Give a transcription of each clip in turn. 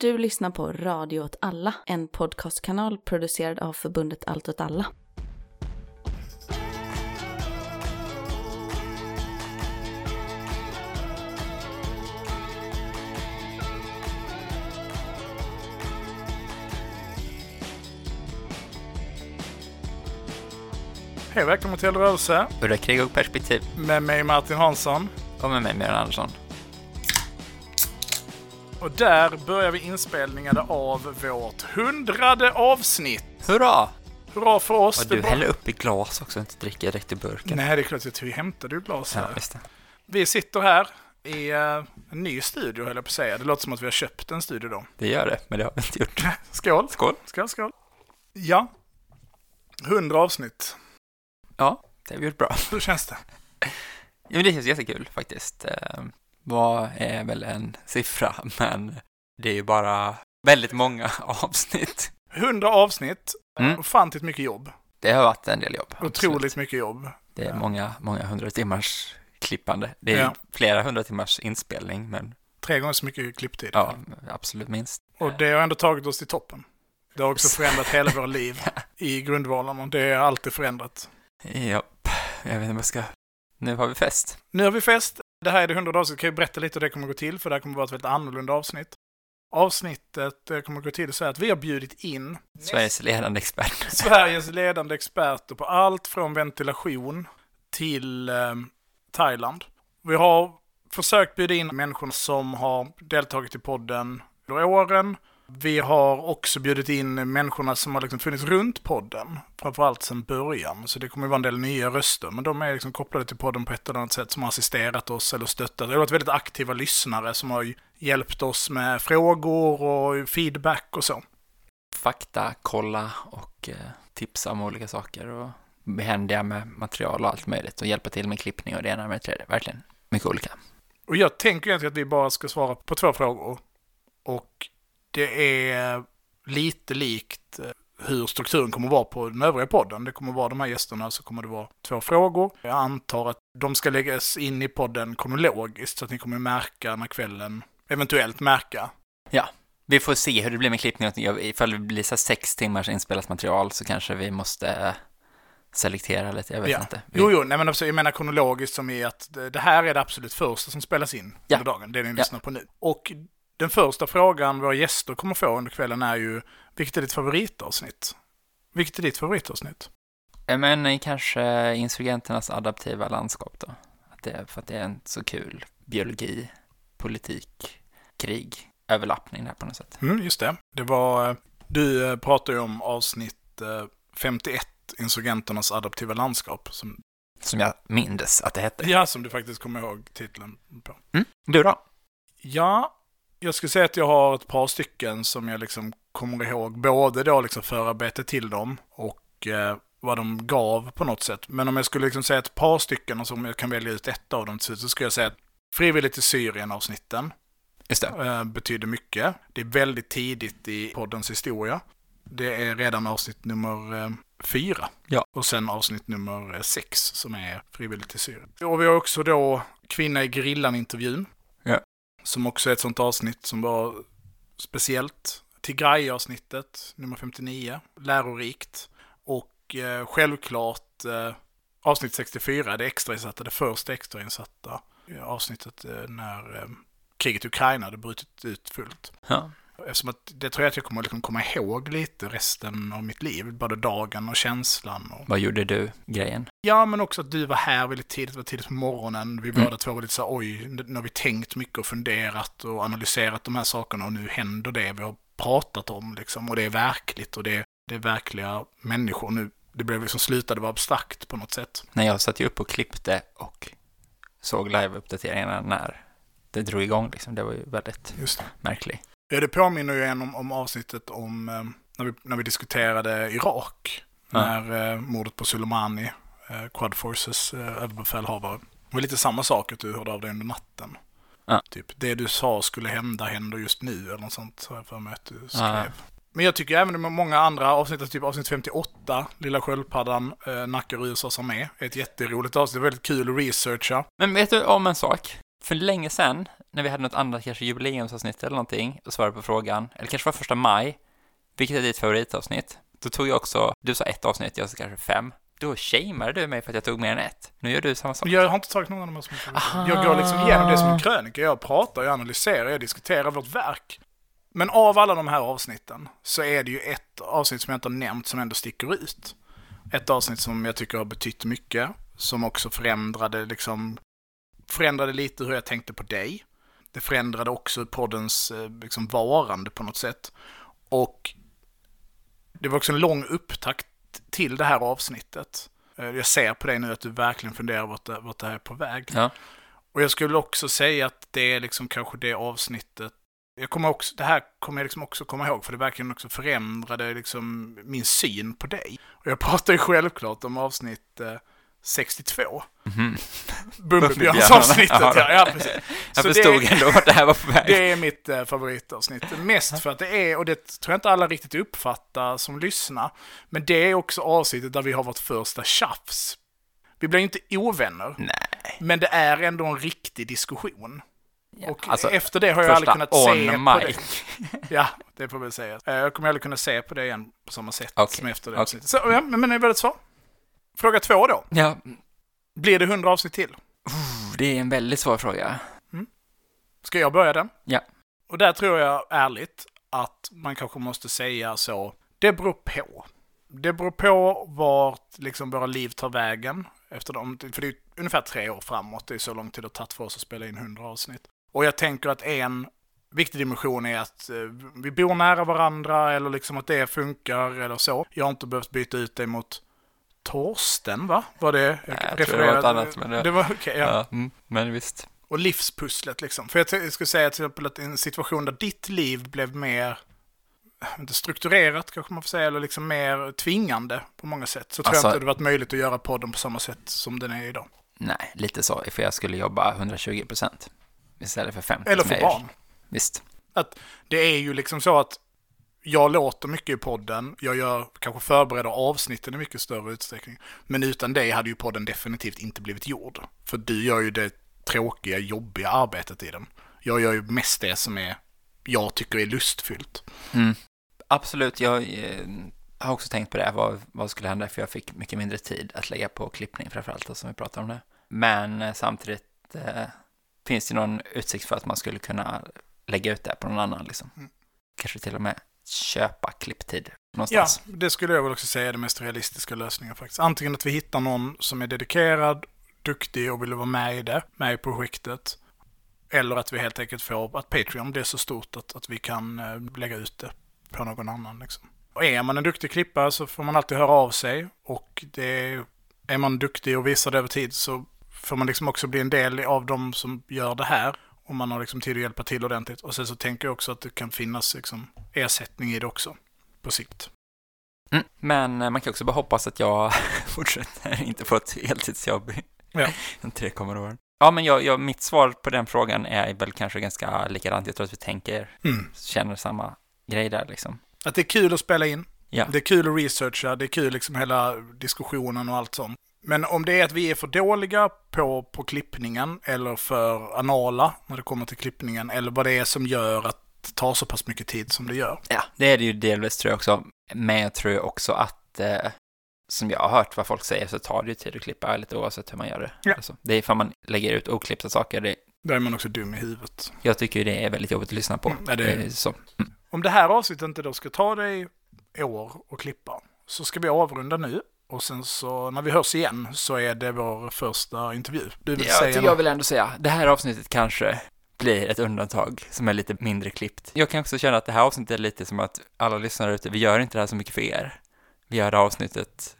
Du lyssnar på Radio åt alla, en podcastkanal producerad av förbundet Allt åt alla. Hej välkommen till Rörelse Udda krig och perspektiv. med mig Martin Hansson. Och med mig Miriam Andersson. Och där börjar vi inspelningen av vårt hundrade avsnitt. Hurra! Hurra för oss! Och du var- häller upp i glas också, inte dricker direkt ur burken. Nej, det är klart vi hämtade ju glas Ja, här. det. Vi sitter här i eh, en ny studio, höll jag på att säga. Det låter som att vi har köpt en studio då. Det gör det, men det har vi inte gjort. Skål! Skål! Skål, skål! Ja, 100 avsnitt. Ja, det har vi gjort bra. Hur känns det? Ja, men det känns jättekul faktiskt. Vad är väl en siffra, men det är ju bara väldigt många avsnitt. 100 avsnitt, Mm. ofantligt mycket jobb. Det har varit en del jobb. Otroligt absolut. mycket jobb. Det är många, många hundra timmars klippande. Det är Ja. flera hundra timmars inspelning, men Tre gånger så mycket klipptid. ja, absolut minst. Och det har ändå tagit oss till toppen. Det har också förändrat hela våra liv i grundvalarna. Det är alltid förändrat. Japp, jag vet inte vad jag ska... Nu har vi fest. Nu har vi fest. Det här är det hundrade avsnittet. Kan jag berätta lite hur det kommer gå till? För det här kommer vara ett väldigt annorlunda avsnitt. Avsnittet eh, kommer gå till så här att vi har bjudit in Sveriges ledande expert. Sveriges ledande experter på allt från ventilation till eh, Thailand. Vi har försökt bjuda in människor som har deltagit i podden under åren. Vi har också bjudit in människorna som har liksom funnits runt podden, framförallt sedan början. Så det kommer vara en del nya röster, men de är liksom kopplade till podden på ett eller annat sätt som har assisterat oss eller stöttat. Det har varit väldigt aktiva lyssnare som har hjälpt oss med frågor och feedback och så. Fakta, kolla och eh, tipsa om olika saker och behändiga med material och allt möjligt och hjälpa till med klippning och det ena med det tredje. Verkligen mycket olika. Och jag tänker egentligen att vi bara ska svara på två frågor. Och det är lite likt eh, hur strukturen kommer att vara på den övriga podden. Det kommer att vara de här gästerna, så kommer det vara två frågor. Jag antar att de ska läggas in i podden kronologiskt, så att ni kommer märka när kvällen, eventuellt märka. Vi får se hur det blir med klippning. Ifall det blir så sex timmars inspelat material så kanske vi måste eh, selektera lite. Jag vet Ja. inte. Vi, Jo, jo, nej men alltså, jag menar kronologiskt som i att det det här är det absolut första som spelas in Ja. under dagen, det ni Ja. lyssnar på nu. Och den första frågan våra gäster kommer få under kvällen är ju, vilket är ditt favoritavsnitt? Vilket är ditt favoritavsnitt? Men eh, kanske insurgenternas adaptiva landskap då. Att det, för att det är en så kul biologi, politik, krig, överlappning där på något sätt. Mm, just det. Det var, eh, du eh, pratade ju om avsnitt eh, 51, Insurgenternas adaptiva landskap. Som, Som jag mindes att det hette. ja, som du faktiskt kommer ihåg titeln på. Mm. Du då? Ja, jag skulle säga att jag har ett par stycken som jag liksom kommer ihåg. Både då liksom förarbetet till dem och eh, vad de gav på något sätt. Men om jag skulle liksom säga ett par stycken och som jag kan välja ut ett av dem så skulle jag säga att Frivilligt i Syrien-avsnitten eh, betyder mycket. Det är väldigt tidigt i poddens historia. Det är redan avsnitt nummer eh, fyra. Ja. Och sen avsnitt nummer eh, sex som är Frivilligt i Syrien. Och vi har också då Kvinna i grillan-intervjun. Som också är ett sånt avsnitt som var speciellt. Tigray-avsnittet, nummer 59. Lärorikt. Och eh, självklart eh, avsnitt 64, det extrainsatta, det första extrainsatta eh, avsnittet eh, när eh, kriget i Ukraina hade brutit ut fullt. Ja. Eftersom att det tror jag att jag kommer liksom komma ihåg lite resten av mitt liv. Både dagen och känslan. Och... Vad gjorde du grejen? Ja, men också att du var här väldigt tidigt, det var tidigt på morgonen. Vi Mm. båda två var lite så här, oj, nu har vi tänkt mycket och funderat och analyserat de här sakerna och nu händer det vi har pratat om liksom. Och det är verkligt och det, det är verkliga människor. Nu, det blev liksom slutade vara abstrakt på något sätt. När jag satt ju upp och klippte och såg live-uppdateringarna när det drog igång liksom. Det var ju väldigt märkligt. Ja, det påminner ju en om, om avsnittet om eh, när, vi, när vi diskuterade Irak. Ja. När eh, mordet på Soleimani, eh, Quad Forces eh, överbefälhavare. Det var lite samma sak att du hörde av dig under natten. Ja. Typ, det du sa skulle hända händer just nu eller något sånt har jag för mig att du skrev. Ja. Men jag tycker även med många andra avsnitt, typ avsnitt 58, Lilla Sköldpaddan, eh, Nacker USAs armé, är ett jätteroligt avsnitt. Det är väldigt kul att researcha. Men vet du om en sak? För länge sedan, när vi hade något annat, kanske jubileumsavsnitt eller någonting, och svarade på frågan, eller kanske var första maj, vilket är ditt favoritavsnitt? Då tog jag också, du sa ett avsnitt, jag sa kanske fem. Då shameade du mig för att jag tog mer än ett. Nu gör du samma sak. Jag har inte tagit någon av de här som. Aha. Jag går liksom igenom det som en krönika. Jag pratar, jag analyserar, jag diskuterar vårt verk. Men av alla de här avsnitten så är det ju ett avsnitt som jag inte har nämnt som ändå sticker ut. Ett avsnitt som jag tycker har betytt mycket, som också förändrade liksom, förändrade lite hur jag tänkte på dig. Det förändrade också poddens eh, liksom, varande på något sätt. Och det var också en lång upptakt till det här avsnittet. Eh, Jag ser på dig nu att du verkligen funderar vart det, vart det här är på väg. Ja. Och jag skulle också säga att det är liksom kanske det avsnittet jag kommer också, det här kommer jag liksom också komma ihåg, för det verkligen också förändrade liksom min syn på dig. Och jag pratar ju självklart om avsnitt eh, 62. Mhm. Bumbibjörnsavsnittet, Ja, ja, ja, precis. Jag Så förstod det, ändå vart det här var på väg. det är mitt eh, favoritavsnitt. Mest för att det är, och det tror jag inte alla riktigt uppfattar som lyssnar, men det är också avsnittet där vi har vårt första tjafs. Vi blir inte ovänner, Nej. men det är ändå en riktig diskussion. Och alltså, efter det har jag aldrig kunnat se on på det. mic. Ja, det får väl säga. Eh, Jag kommer aldrig kunna se på det igen på samma sätt Okej, som efter det okej. avsnittet. Så, ja, men det ett svar? Fråga två då. Ja, Blir det 100 avsnitt till? det är en väldigt svår fråga. Ska jag börja den? Ja. Och där tror jag ärligt att man kanske måste säga så. Det beror på. Det beror på vart liksom våra liv tar vägen. Efter dem, för det är ungefär tre år framåt. Det är så lång tid det har tagit för oss att spela in 100 avsnitt. Och jag tänker att en viktig dimension är att eh, vi bor nära varandra eller liksom att det funkar eller så. Jag har inte behövt byta ut det mot Torsten, va? Var det? Nej, jag tror det var ett annat, men det- det var okej, ja. Ja, mm, men visst. Och livspusslet liksom. För jag, jag skulle säga till exempel att en situation där ditt liv blev mer, inte strukturerat kanske man får säga, eller liksom mer tvingande på många sätt. Så tror Alltså- jag inte det varit möjligt att göra podden på samma sätt som den är idag. Nej, lite så. För jag skulle jobba 120 procent istället för 50 Eller för barn. Visst. Att det är ju liksom så att jag låter mycket i podden, jag gör, kanske förbereder avsnitten i mycket större utsträckning. Men utan dig hade ju podden definitivt inte blivit gjord. För du gör ju det tråkiga, jobbiga arbetet i den. Jag gör ju mest det som är, jag tycker är lustfyllt. Mm. Absolut, jag eh, har också tänkt på det. Vad, vad skulle hända? För jag fick mycket mindre tid att lägga på klippning framförallt, som vi pratar om det. Men eh, samtidigt eh, finns det någon utsikt för att man skulle kunna lägga ut det på någon annan. Liksom. Mm. Kanske till och med köpa klipptid Ja, någonstans. det skulle jag väl också säga är den mest realistiska lösningen faktiskt. Antingen att vi hittar någon som är dedikerad, duktig och vill vara med i det, med i projektet. Eller att vi helt enkelt får att Patreon blir så stort att, att vi kan eh, lägga ut det på någon annan. Liksom. Och är man en duktig klippare så får man alltid höra av sig. Och det, är man duktig och visar det över tid så får man liksom också bli en del av de som gör det här. Om man har liksom tid att hjälpa till ordentligt. Och sen så tänker jag också att det kan finnas liksom ersättning i det också. På sikt. Mm. Men eh, man kan också bara hoppas att jag fortsätter inte få ett heltidsjobb Ja. de tre kommande åren. Ja, men jag, jag, mitt svar på den frågan är väl kanske ganska likadant. Jag tror att vi tänker, Mm. känner samma grej där liksom. Att det är kul att spela in. Ja. Det är kul att researcha, det är kul liksom hela diskussionen och allt sånt. Men om det är att vi är för dåliga på, på klippningen eller för anala när det kommer till klippningen eller vad det är som gör att det tar så pass mycket tid som det gör. Ja, det är det ju delvis tror jag också. Men jag tror också att, eh, som jag har hört vad folk säger, så tar det ju tid att klippa lite oavsett hur man gör det. Ja. Alltså, det är för man lägger ut oklippta saker. Det, Då är man också dum i huvudet. jag tycker det är väldigt jobbigt att lyssna på. Mm, ja, det Eh, så. Mm. Om det här avsnittet inte då ska ta dig år och klippa så ska vi avrunda nu. Och sen så när vi hörs igen så är det vår första intervju. Du vill Jag, säga jag vill ändå säga, det här avsnittet kanske blir ett undantag som är lite mindre klippt. Jag kan också känna att det här avsnittet är lite som att alla lyssnare ute, vi gör inte det här så mycket för er. Vi gör det här avsnittet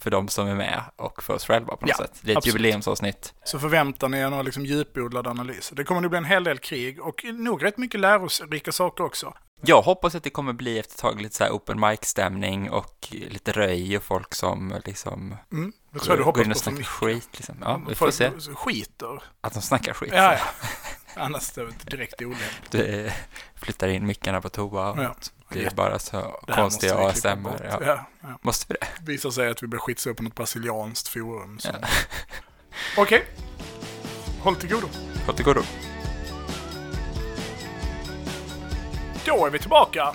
för de som är med och för oss själva på något Ja, sätt. Det är ett absolut. jubileumsavsnitt. Så förväntar ni er några liksom djupodlade analyser. Det kommer nog bli en hel del krig och nog rätt mycket lärorika saker också. Jag hoppas att det kommer bli efter ett tag lite så här open mic-stämning och lite röj och folk som liksom Mm. Det tror jag du går hoppas in och snackar skit. Liksom. Ja, vi får se Skiter. att de snackar skit. Ja, ja. Annars är det direkt olämpligt. Du flyttar in mickarna på toa och Ja. det är bara så Det konstiga ASMR. Ja. Ja, ja. Måste vi det? Visar sig att vi blir skitsura på något brasilianskt forum. Okej. Håll till godo. Håll till godo. Då är vi tillbaka.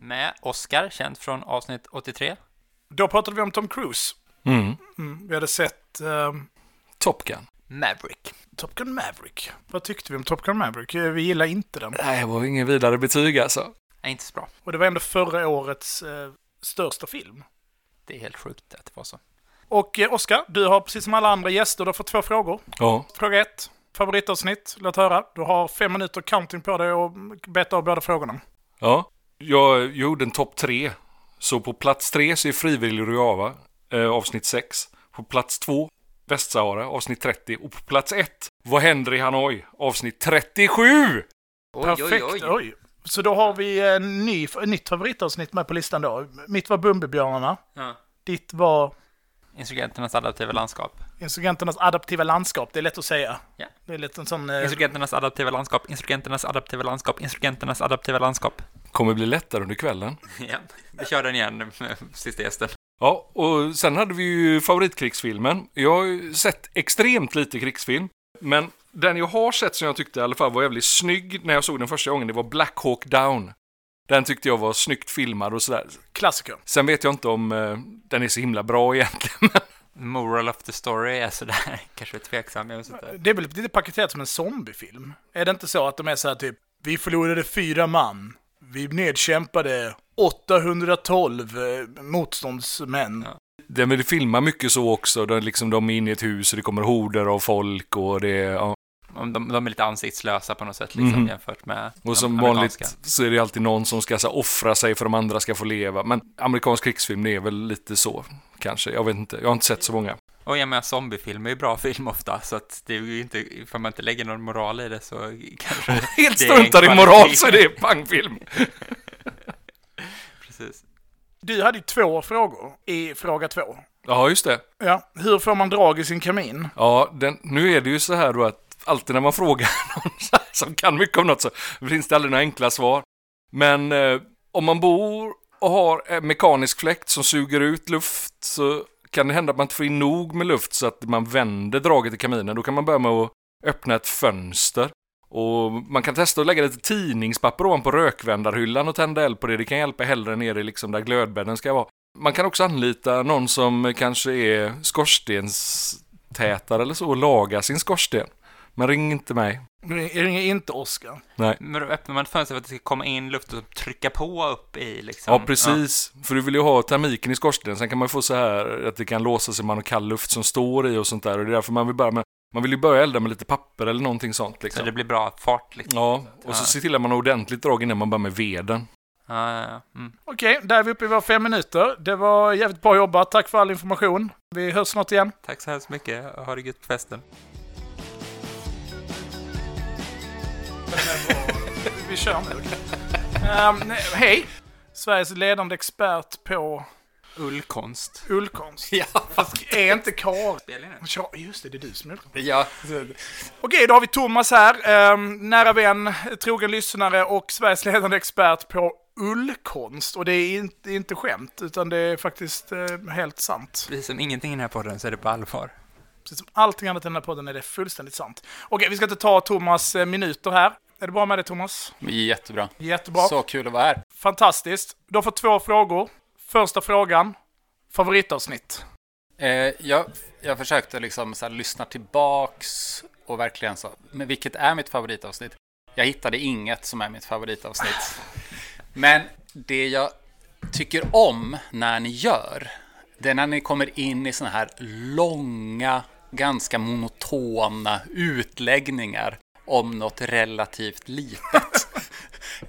Med Oscar, känd från avsnitt 83. Då pratade vi om Tom Cruise. Mm. Mm, vi hade sett eh, Top Gun. Maverick. Top Gun Maverick. Vad tyckte vi om Top Gun Maverick? Eh, Vi gillar inte den. Nej, det var ingen vidare betyg alltså. Är inte så bra. Och det var ändå förra årets eh, största film. Det är helt sjukt att det var så. Och eh, Oskar, du har precis som alla andra gäster, du har fått två frågor. Ja. Fråga ett, favoritavsnitt, låt höra. Du har fem minuter counting på dig och beta av båda frågorna. Ja. Jag gjorde en topp tre. Så på plats tre så är Frivillig Rojava, eh, avsnitt 6. På plats två, Västsahara, avsnitt 30. Och på plats ett, Vad händer i Hanoi, avsnitt 37! Oj, Perfekt, oj, Så då har vi en ny, ett nytt favoritavsnitt med på listan då. Mitt var Bumbibjörnarna. Ja. Ditt var Insurgenternas adaptiva landskap. Insurgenternas adaptiva landskap. Det är lätt att säga. Ja. Det är lite en sån... Eh, Insurgenternas adaptiva landskap, insurgenternas adaptiva landskap, insurgenternas adaptiva landskap. Kommer bli lättare under kvällen. Ja, vi kör den igen med sista gästen. Ja, och sen hade vi ju favoritkrigsfilmen. Jag har ju sett extremt lite krigsfilm. Men den jag har sett som jag tyckte i alla fall var jävligt snygg när jag såg den första gången, det var Black Hawk Down. Den tyckte jag var snyggt filmad och sådär. klassiker. Sen vet jag inte om eh, den är så himla bra egentligen. Moral of the story är sådär, kanske tveksam, jag inte. Det är väl lite paketerat som en zombiefilm? Är det inte så att de är så här typ, vi förlorade fyra man, vi nedkämpade 812 eh, motståndsmän. Ja. Den vill filma mycket så också. De, liksom, de är inne i ett hus och det kommer horder av folk och det ja. De, de, är lite ansiktslösa på något sätt liksom Mhm. jämfört med Och som vanligt så är det alltid någon som ska så, offra sig för att de andra ska få leva. Men amerikansk krigsfilm det är väl lite så, kanske. Jag vet inte. Jag har inte sett så många. Och jag menar, zombiefilm är ju bra film ofta, så att det är ju inte, ifall man inte lägger någon moral i det så kanske Helt det är en struntar i moral så är det pangfilm. Precis. Du hade ju två frågor i fråga två. Ja, just det. Ja, hur får man drag i sin kamin? Ja, den, nu är det ju så här då att alltid när man frågar någon som kan mycket om något så finns det aldrig några enkla svar. Men eh, om man bor och har en mekanisk fläkt som suger ut luft så kan det hända att man inte får in nog med luft så att man vänder draget i kaminen. Då kan man börja med att öppna ett fönster. Och man kan testa att lägga lite tidningspapper ovanpå rökvändarhyllan och tända eld på det. Det kan hjälpa hellre nere liksom där glödbädden ska vara. Man kan också anlita någon som kanske är skorstenstätare eller så och laga sin skorsten. Men ring inte mig. Ring inte Oskar. Nej. Men då öppnar man ett fönster för att det ska komma in luft och trycka på upp i liksom. Ja, precis. För du vill ju ha termiken i skorstenen. Sen kan man få så här att det kan låsa sig man har kall luft som står i och sånt där. Och det är därför man vill börja med, man vill ju börja elda med lite papper eller någonting sånt Så liksom. det blir bra fart liksom. Ja, och så Ja. se till att man har ordentligt drag innan man börjar med veden. Ja, ja, ja. Mm. Okej, där är vi uppe i våra fem minuter. Det var jävligt bra jobbat. Tack för all information. Vi hörs snart igen. Tack så hemskt mycket. Ha det gött på festen. Vi kör nu. Nej, hej! Sveriges ledande expert på Ullkonst. ullkonst. Ja. Fast är inte Karin? Ja, just det, det är du som är ullkonst. Ja. Okej, då har vi Thomas här, ehm, nära vän, trogen lyssnare och Sveriges ledande expert på ullkonst. Och det är inte, inte skämt, utan det är faktiskt eh, helt sant. Precis som ingenting i den här podden så är det på allvar. Precis som allting annat i den här podden är det fullständigt sant. Okej, vi ska inte ta Thomas eh, minuter här. Är det bra med det Thomas? Jättebra. Jättebra. Så kul att vara här. Fantastiskt. Du har fått två frågor. Första frågan. Favoritavsnitt? Eh, jag, jag försökte liksom så här, lyssna tillbaks och verkligen så. Men vilket är mitt favoritavsnitt? Jag hittade inget som är mitt favoritavsnitt. Men det jag tycker om när ni gör, det är när ni kommer in i såna här långa, ganska monotona utläggningar om något relativt litet.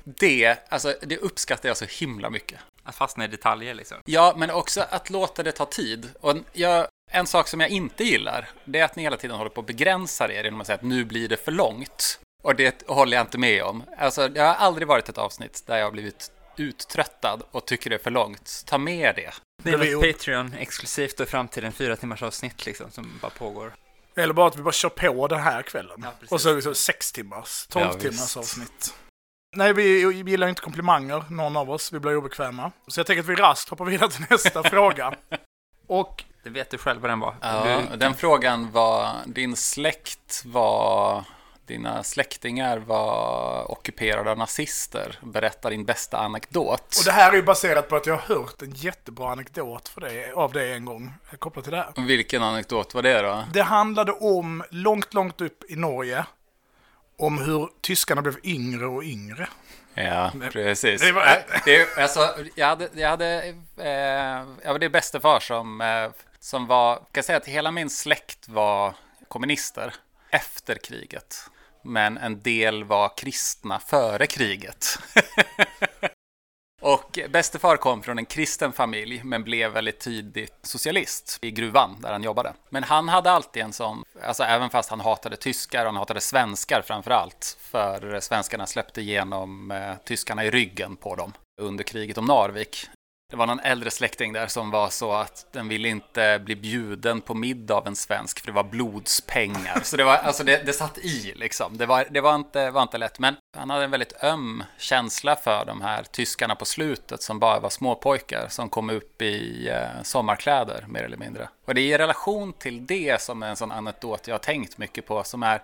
Det, alltså, det uppskattar jag så himla mycket. Att fastna i detaljer liksom. Ja, men också att låta det ta tid. Och jag, en sak som jag inte gillar, det är att ni hela tiden håller på att begränsa er genom att säga att nu blir det för långt. Och det håller jag inte med om. Alltså, det har aldrig varit ett avsnitt där jag har blivit uttröttad och tycker det är för långt. Ta med det. Det är något Patreon exklusivt och fram till en fyra timmars avsnitt liksom som bara pågår. Eller bara att vi bara kör på den här kvällen. Ja, och så är vi så sex timmars, tolv Ja, timmars avsnitt. Nej, vi gillar inte komplimanger, någon av oss. Vi blir obekväma. Så jag tänker att vi raskt hoppar vidare till nästa fråga. Och Det vet du själv vad den var. Ja, du, den frågan var, din släkt var, dina släktingar var ockuperade av nazister. Berätta din bästa anekdot. Och det här är ju baserat på att jag har hört en jättebra anekdot för det, av det en gång, kopplat till det här. Vilken anekdot var det då? Det handlade om, långt, långt upp i Norge, om hur tyskarna blev yngre och yngre. Ja, precis. det var- det, alltså, jag hade, jag hade, eh, jag var det bästa far som, eh, som var, kan jag säga att hela min släkt var kommunister efter kriget. Men en del var kristna före kriget. Och bäste far kom från en kristen familj men blev väldigt tidigt socialist i gruvan där han jobbade. Men han hade alltid en sån, alltså även fast han hatade tyskar, han hatade svenskar framför allt. För svenskarna släppte igenom eh, tyskarna i ryggen på dem under kriget om Narvik. Det var någon äldre släkting där som var så att den ville inte bli bjuden på middag av en svensk för det var blodspengar. Så det, var, alltså det, det satt i liksom. Det, var, det var, inte, var inte lätt. Men han hade en väldigt öm känsla för de här tyskarna på slutet som bara var småpojkar som kom upp i eh, sommarkläder mer eller mindre. Och det är i relation till det som är en sån anekdot jag har tänkt mycket på som är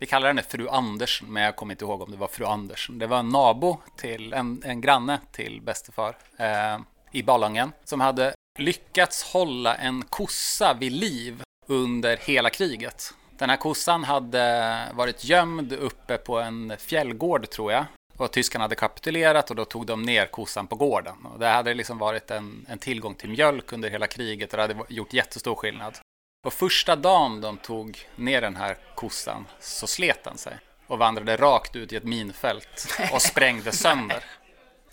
vi kallar henne fru Andersen, men jag kommer inte ihåg om det var fru Andersen. Det var en nabo till, en, en granne till bästefar eh, i Ballangen som hade lyckats hålla en kossa vid liv under hela kriget. Den här kossan hade varit gömd uppe på en fjällgård tror jag. Och tyskarna hade kapitulerat och då tog de ner kossan på gården. Och det hade liksom varit en, en tillgång till mjölk under hela kriget och det hade gjort jättestor skillnad. Och första dagen de tog ner den här kossan så slet den sig och vandrade rakt ut i ett minfält och sprängde sönder.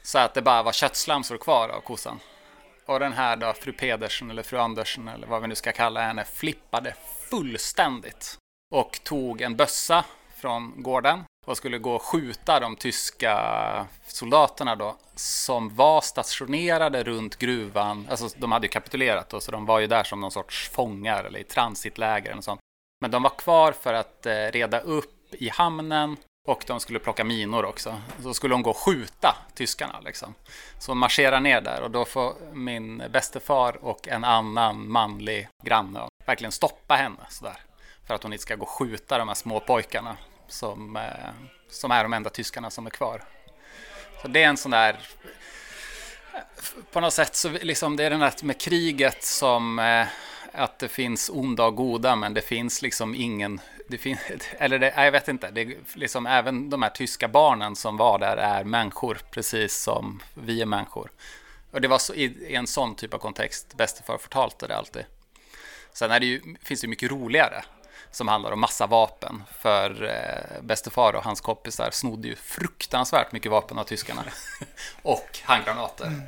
Så att det bara var köttslamsor kvar av kossan. Och den här då, fru Pedersen eller fru Andersen eller vad vi nu ska kalla henne, flippade fullständigt. Och tog en bössa från gården och skulle gå och skjuta de tyska soldaterna då som var stationerade runt gruvan. Alltså de hade ju kapitulerat då, så de var ju där som någon sorts fångar eller i transitläger eller sånt. Men de var kvar för att eh, reda upp i hamnen och de skulle plocka minor också. Så skulle de gå och skjuta tyskarna liksom. Så marscherar ner där och då får min bäste far och en annan manlig granne verkligen stoppa henne sådär. För att hon inte ska gå och skjuta de här små pojkarna som, eh, som är de enda tyskarna som är kvar. Så det är en sån där på något sätt så liksom det är den där med kriget som eh, att det finns onda och goda men det finns liksom ingen det finns, eller det, jag vet inte. Det liksom även de här tyska barnen som var där är människor precis som vi är människor. Och det var så, i, i en sån typ av kontext bästefar förtalte det alltid. Sen är det ju, finns det ju mycket roligare som handlar om massa vapen. För eh, bästefar och hans kompisar snodde ju fruktansvärt mycket vapen av tyskarna. och handgranater. Mm.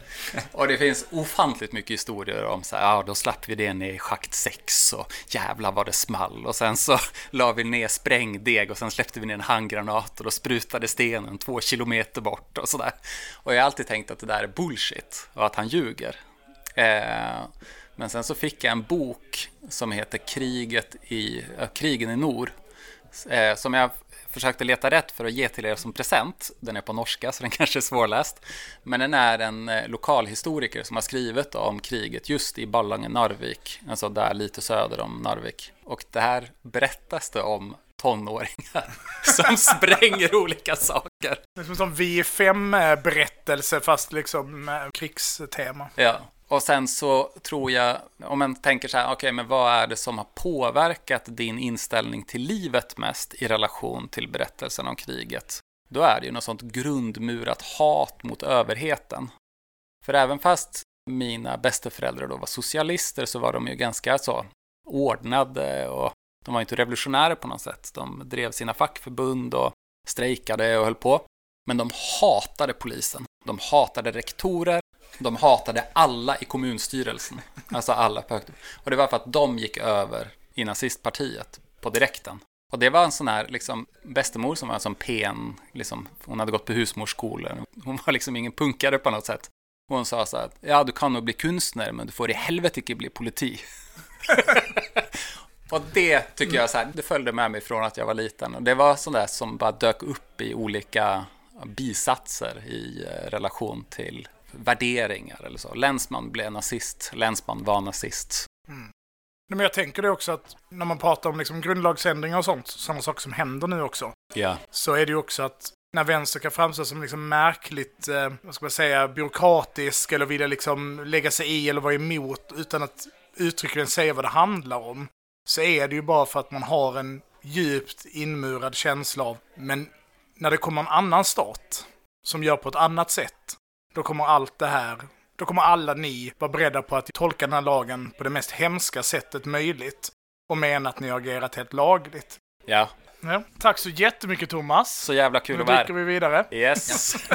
Och det finns ofantligt mycket historier om så här, ja då slapp vi det ner i schakt 6 och jävlar vad det small. Och sen så la vi ner sprängdeg och sen släppte vi ner en handgranat och då sprutade stenen två kilometer bort och sådär. Och jag har alltid tänkt att det där är bullshit och att han ljuger. Eh, men sen så fick jag en bok som heter Kriget i, äh, Krigen i Nord. Eh, som jag försökte leta rätt för att ge till er som present. Den är på norska så den kanske är svårläst. Men den är en eh, lokalhistoriker som har skrivit om kriget just i Ballangen-Narvik. Alltså där lite söder om Narvik. Och det här berättas det om tonåringar som spränger olika saker. Det är som en sån V5-berättelse fast liksom med krigstema. Ja, och sen så tror jag, om man tänker så här, okej, okay, men vad är det som har påverkat din inställning till livet mest i relation till berättelsen om kriget? Då är det ju något sånt grundmurat hat mot överheten. För även fast mina bästeföräldrar då var socialister så var de ju ganska så ordnade och de var inte revolutionärer på något sätt. De drev sina fackförbund och strejkade och höll på. Men de hatade polisen. De hatade rektorer. De hatade alla i kommunstyrelsen. Alltså alla på högt. Och det var för att de gick över i nazistpartiet på direkten. Och det var en sån här liksom, bästemor som var en sån pen, liksom, hon hade gått på husmorsskolan. Hon var liksom ingen punkare på något sätt. Och hon sa så här, ja du kan nog bli konstnär men du får i helvete inte bli politi. och det tycker jag så här, det följde med mig från att jag var liten. Och det var sånt där som bara dök upp i olika bisatser i eh, relation till värderingar eller så. Länsman blev nazist, Länsman var nazist. Mm. Men jag tänker det också att när man pratar om liksom grundlagsändringar och sånt, sådana saker som händer nu också, Ja. så är det ju också att när vänster kan framstå som liksom märkligt, eh, vad ska man säga, byråkratisk eller vilja liksom lägga sig i eller vara emot utan att uttryckligen säga vad det handlar om, så är det ju bara för att man har en djupt inmurad känsla av, men när det kommer en annan stat som gör på ett annat sätt, då kommer allt det här, då kommer alla ni vara beredda på att tolka den här lagen på det mest hemska sättet möjligt och mena att ni har agerat helt lagligt. Ja. Ja. Tack så jättemycket Thomas. Så jävla kul Nu att vara dyker här. vi vidare. Yes.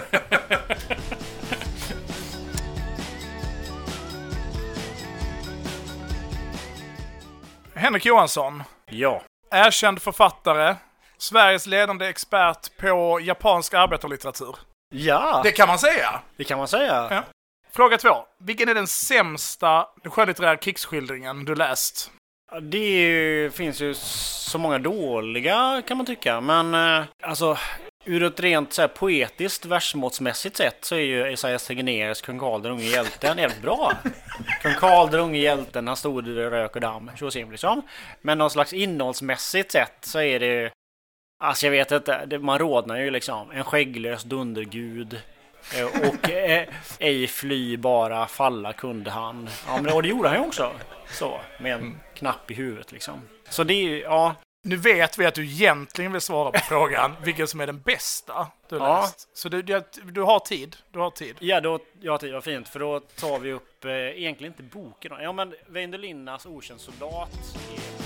Henrik Johansson, Ja. erkänd författare, Sveriges ledande expert på japansk arbetarlitteratur. Ja, Det kan man säga. det kan man säga. Ja. Fråga två. Vilken är den sämsta skönlitterära krigsskildringen du läst? Det är ju, finns ju så många dåliga kan man tycka. Men eh, alltså ur ett rent så här, poetiskt versmåttsmässigt sätt så är ju Esaias Tegnérs Kung Karl den unge hjälten jävligt bra. Kung Karl den unge hjälten, han stod i rök och damm. Så ser liksom. Men någon slags innehållsmässigt sett så är det Alltså jag vet inte, man rodnar ju liksom. En skägglös dundergud. Eh, Och eh, ej fly bara falla kunde han. Ja, men, och det gjorde han ju också. Så, med en knapp i huvudet liksom. Så det är ju, ja. Nu vet vi att du egentligen vill svara på frågan vilken som är den bästa du har Ja. läst. Så du, du, du har tid. Du har tid. Ja, då, ja, det var fint. För då tar vi upp, eh, egentligen inte boken. Ja, men Väinö Linnas Okänd soldat. är-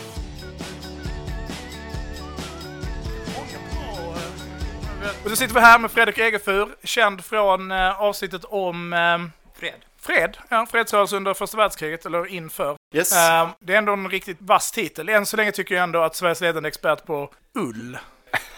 Och då sitter vi här med Fredrik Egefur, känd från eh, avsnittet om eh, Fred. fred. Ja, fredsrörelse under första världskriget, eller inför. Yes. Eh, det är ändå en riktigt vass titel. Än så länge tycker jag ändå att Sveriges ledande expert på ull.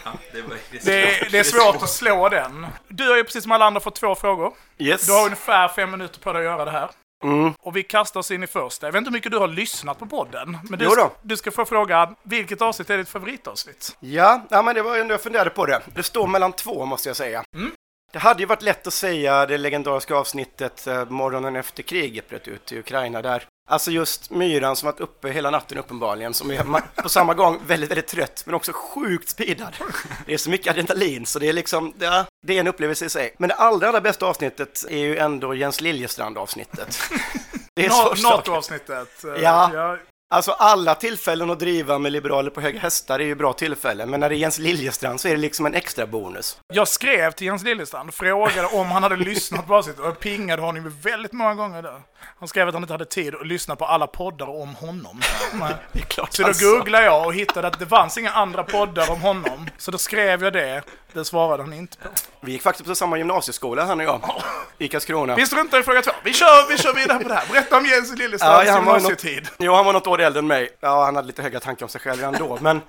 Ja, det, var, Det är, det är svårt att slå den. Du har ju precis som alla andra fått två frågor. yes. Du har ungefär fem minuter på dig att göra det här. Mm. Och vi kastar oss in i första. Jag vet inte hur mycket du har lyssnat på podden. Men du, du ska få frågan, vilket avsnitt är ditt favoritavsnitt? Ja, ja, men det var ändå jag funderade på det. Det står mellan två måste jag säga. Mm. Det hade ju varit lätt att säga det legendariska avsnittet eh, morgonen efter kriget bröt ut i Ukraina där. Alltså just myran som varit uppe hela natten uppenbarligen, som är på samma gång väldigt, väldigt trött men också sjukt speedad. Det är så mycket adrenalin så det är liksom, ja, det är en upplevelse i sig. Men det allra, allra bästa avsnittet är ju ändå Jens Liljestrand avsnittet. Det är Na-. NATO-avsnittet. Eh, Ja. Alltså alla tillfällen att driva med liberaler på höga hästar är ju bra tillfällen, men när det är Jens Liljestrand så är det liksom en extra bonus. Jag skrev till Jens Liljestrand och frågade om han hade lyssnat på avsnittet och jag pingade honom väldigt många gånger där. Han skrev att han inte hade tid att lyssna på alla poddar om honom. Det är klart Så då sa. googlade jag och hittade att det fanns inga andra poddar om honom. Så då skrev jag det. Det svarade han inte på. Vi gick faktiskt på samma gymnasieskola, han och jag, i Karlskrona. Vi struntar i fråga två. Vi kör, vi kör vidare på det här. Berätta om Jens Liljestrands Ja, gymnasietid. Jo, han var något år äldre än mig. Ja, han hade lite höga tankar om sig själv redan då, men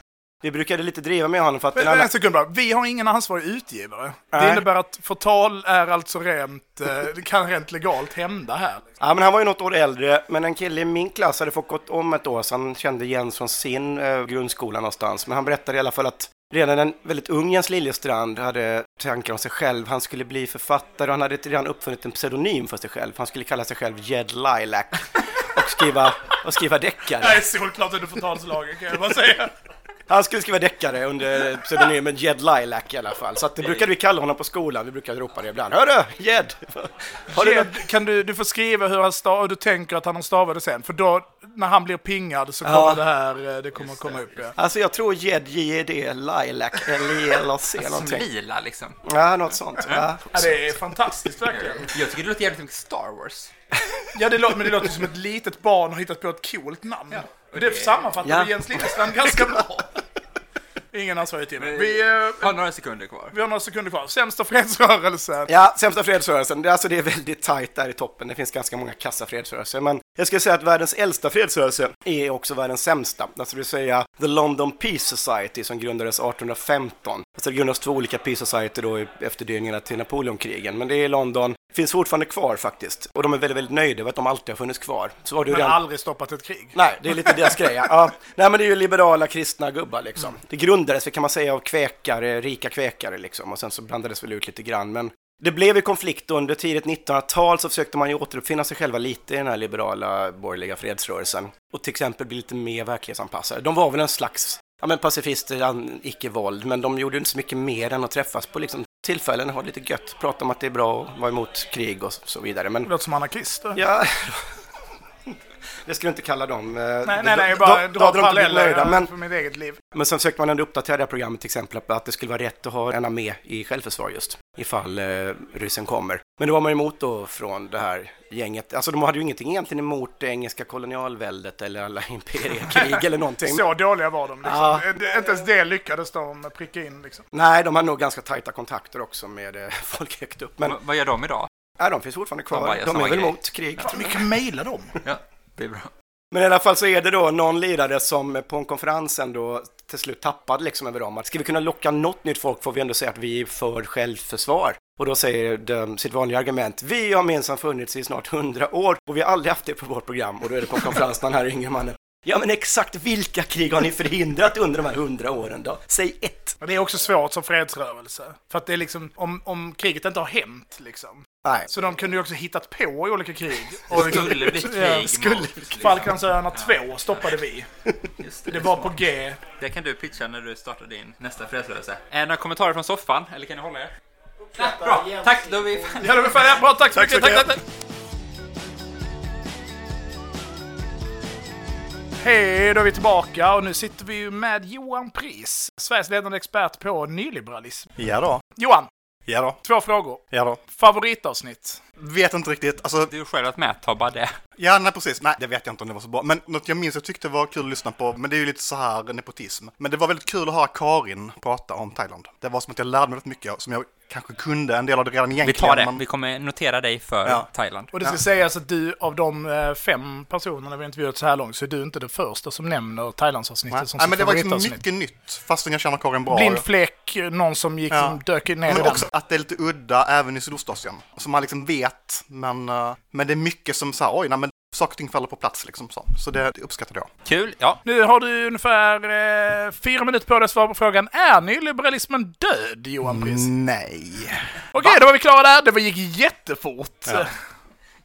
vi brukade lite driva med honom för att en Men, annan... en sekund bara. Vi har ingen ansvarig utgivare. Det Nej. innebär att förtal är alltså rent, eh, det kan rent legalt hända här. Ja, men han var ju något år äldre, men en kille i min klass hade fått gått om ett år, så han kände Jens från sin eh, grundskola någonstans. Men han berättade i alla fall att redan en väldigt ung Jens Liljestrand hade tankar om sig själv. Han skulle bli författare och han hade redan uppfunnit en pseudonym för sig själv. Han skulle kalla sig själv Jed Lilac och skriva, och skriva deckare. är solklart under förtalslagen kan jag bara säga. Han skulle skriva deckare under pseudonymen Jed Lilac i alla fall. Så att det brukade vi kalla honom på skolan. Vi brukade ropa det ibland. Hörru, Jed! Har du något- Jed, kan du, du får skriva hur han stavar, och du tänker att han har stavat det sen. För då, när han blir pingad så kommer Ja. det här, eh, det kommer komma upp. Ja. Alltså jag tror Jed, J-E-D, Lilac, L-I-L-A-C Som någonting. lila liksom. Ja, något sånt. Ja. Ja, det är fantastiskt verkligen. Jag tycker det låter jävligt mycket Star Wars. Ja, det låter, men det låter som ett litet barn har hittat på ett coolt namn. Och det sammanfattar Ja. Jens Liljestrand ganska bra. Ingen ansvarig utgivare. Vi, eh, Har några sekunder kvar. vi har några sekunder kvar. Sämsta fredsrörelsen. Ja, sämsta fredsrörelsen. Det, är alltså, det är väldigt tajt där i toppen. Det finns ganska många kassa fredsrörelser. Men jag skulle säga att världens äldsta fredsrörelse är också världens sämsta. Alltså det vill säga The London Peace Society som grundades 1815. Alltså det grundades två olika Peace Society då i efterdyningarna till Napoleonkrigen. Men det är i London. Finns fortfarande kvar faktiskt. Och de är väldigt, väldigt nöjda över att de alltid har funnits kvar. Så var det ju Men redan... aldrig stoppat ett krig. Nej, det är lite deras grej. Ja. Nej, men det är ju liberala kristna gubbar liksom. Det grundades, kan man säga, av kväkare, rika kväkare liksom. Och sen så blandades väl ut lite grann. Men Det blev ju konflikt under tidigt 1900-tal så försökte man ju återuppfinna sig själva lite i den här liberala borgerliga fredsrörelsen och till exempel bli lite mer verklighetsanpassade. De var väl en slags ja, men pacifister, icke-våld, men de gjorde inte så mycket mer än att träffas på liksom tillfällen, ha lite gött, prata om att det är bra att vara emot krig och så vidare. Men Det låter som anarkister. ja, det skulle jag inte kalla dem. eh, Nej, nej, nej, då- bara dra blivit nöjda, paralleller men för mitt eget liv. men sen försökte man ändå uppdatera det här programmet till exempel att det skulle vara rätt att ha en armé i självförsvar just ifall eh, ryssen kommer. Men det var man emot då från det här gänget. Alltså de hade ju ingenting egentligen emot det engelska kolonialväldet eller alla imperiekrig eller någonting. Så dåliga var de. Liksom. Ja. Eh, Inte ens det lyckades de pricka in. Liksom. Nej, de hade nog ganska tajta kontakter också med eh, folk högt upp. Men V- vad gör de idag? nej, de finns fortfarande De kvar. De, samma är väl grej. emot krig. Hur mycket mejlar de? Ja, det är bra. Men i alla fall så är det då någon lirare som på en konferens ändå till slut tappade liksom över dem att ska vi kunna locka något nytt folk får vi ändå säga att vi är för självförsvar. Och då säger de sitt vanliga argument, vi har minsann funnits i snart hundra år och vi har aldrig haft det på vårt program. Och då är det på en konferens den här yngre mannen, ja men exakt vilka krig har ni förhindrat under de här hundra åren då? Säg ett! Och Det är också svårt som fredsrörelse. För att det är liksom, om, om kriget inte har hänt liksom. Nej, Så de kunde ju också hittat på olika krig. Och liksom, Skulle bli Ja, krig skulle, mot, liksom. Falklandsöarna 2 stoppade vi. Just det. Det var på G. Det kan du pitcha när du startar din nästa fredsrörelse. Är det några kommentarer från soffan? Eller kan ni hålla er? Nej, bra, tack! Då är vi Ja, det var färdiga. Bra, tack så mycket. Tack, tack, tack. Hej, då är vi tillbaka och nu sitter vi ju med Johan Pris, Sveriges ledande expert på nyliberalism. Ja då. Johan, Ja då. två frågor. Ja då. Favoritavsnitt? Vet inte riktigt. Alltså, Du själv att har bara det. ja, nej precis. Nej, det vet jag inte om det var så bra. Men något jag minns jag tyckte var kul att lyssna på, men det är ju lite så här nepotism. Men det var väldigt kul att höra Karin prata om Thailand. Det var som att jag lärde mig väldigt mycket som jag kanske kunde en del av det redan Vi egentligen. tar det. men- Vi kommer notera dig för Ja. Thailand. Och det ska sägas att du, av de eh, fem personerna vi intervjuat så här långt, så är du inte den första som nämner Thailandsavsnittet Nej, som nej, men det var liksom mycket nytt, fastän jag känner Karin bra. Blind fläck, någon som gick, Ja. som dök ner i men den. också att det är lite udda även i Sydostasien. Som man liksom vet, men, eh, men det är mycket som så här, oj, nej, men saker och ting faller på plats liksom så. Så det, det uppskattade jag. Kul, ja. Nu har du ungefär eh, fyra minuter på dig att svara på frågan, är nyliberalismen död, Johan Pris? Nej. Okej, då var vi klara där. Det var- gick jättefort. Ja.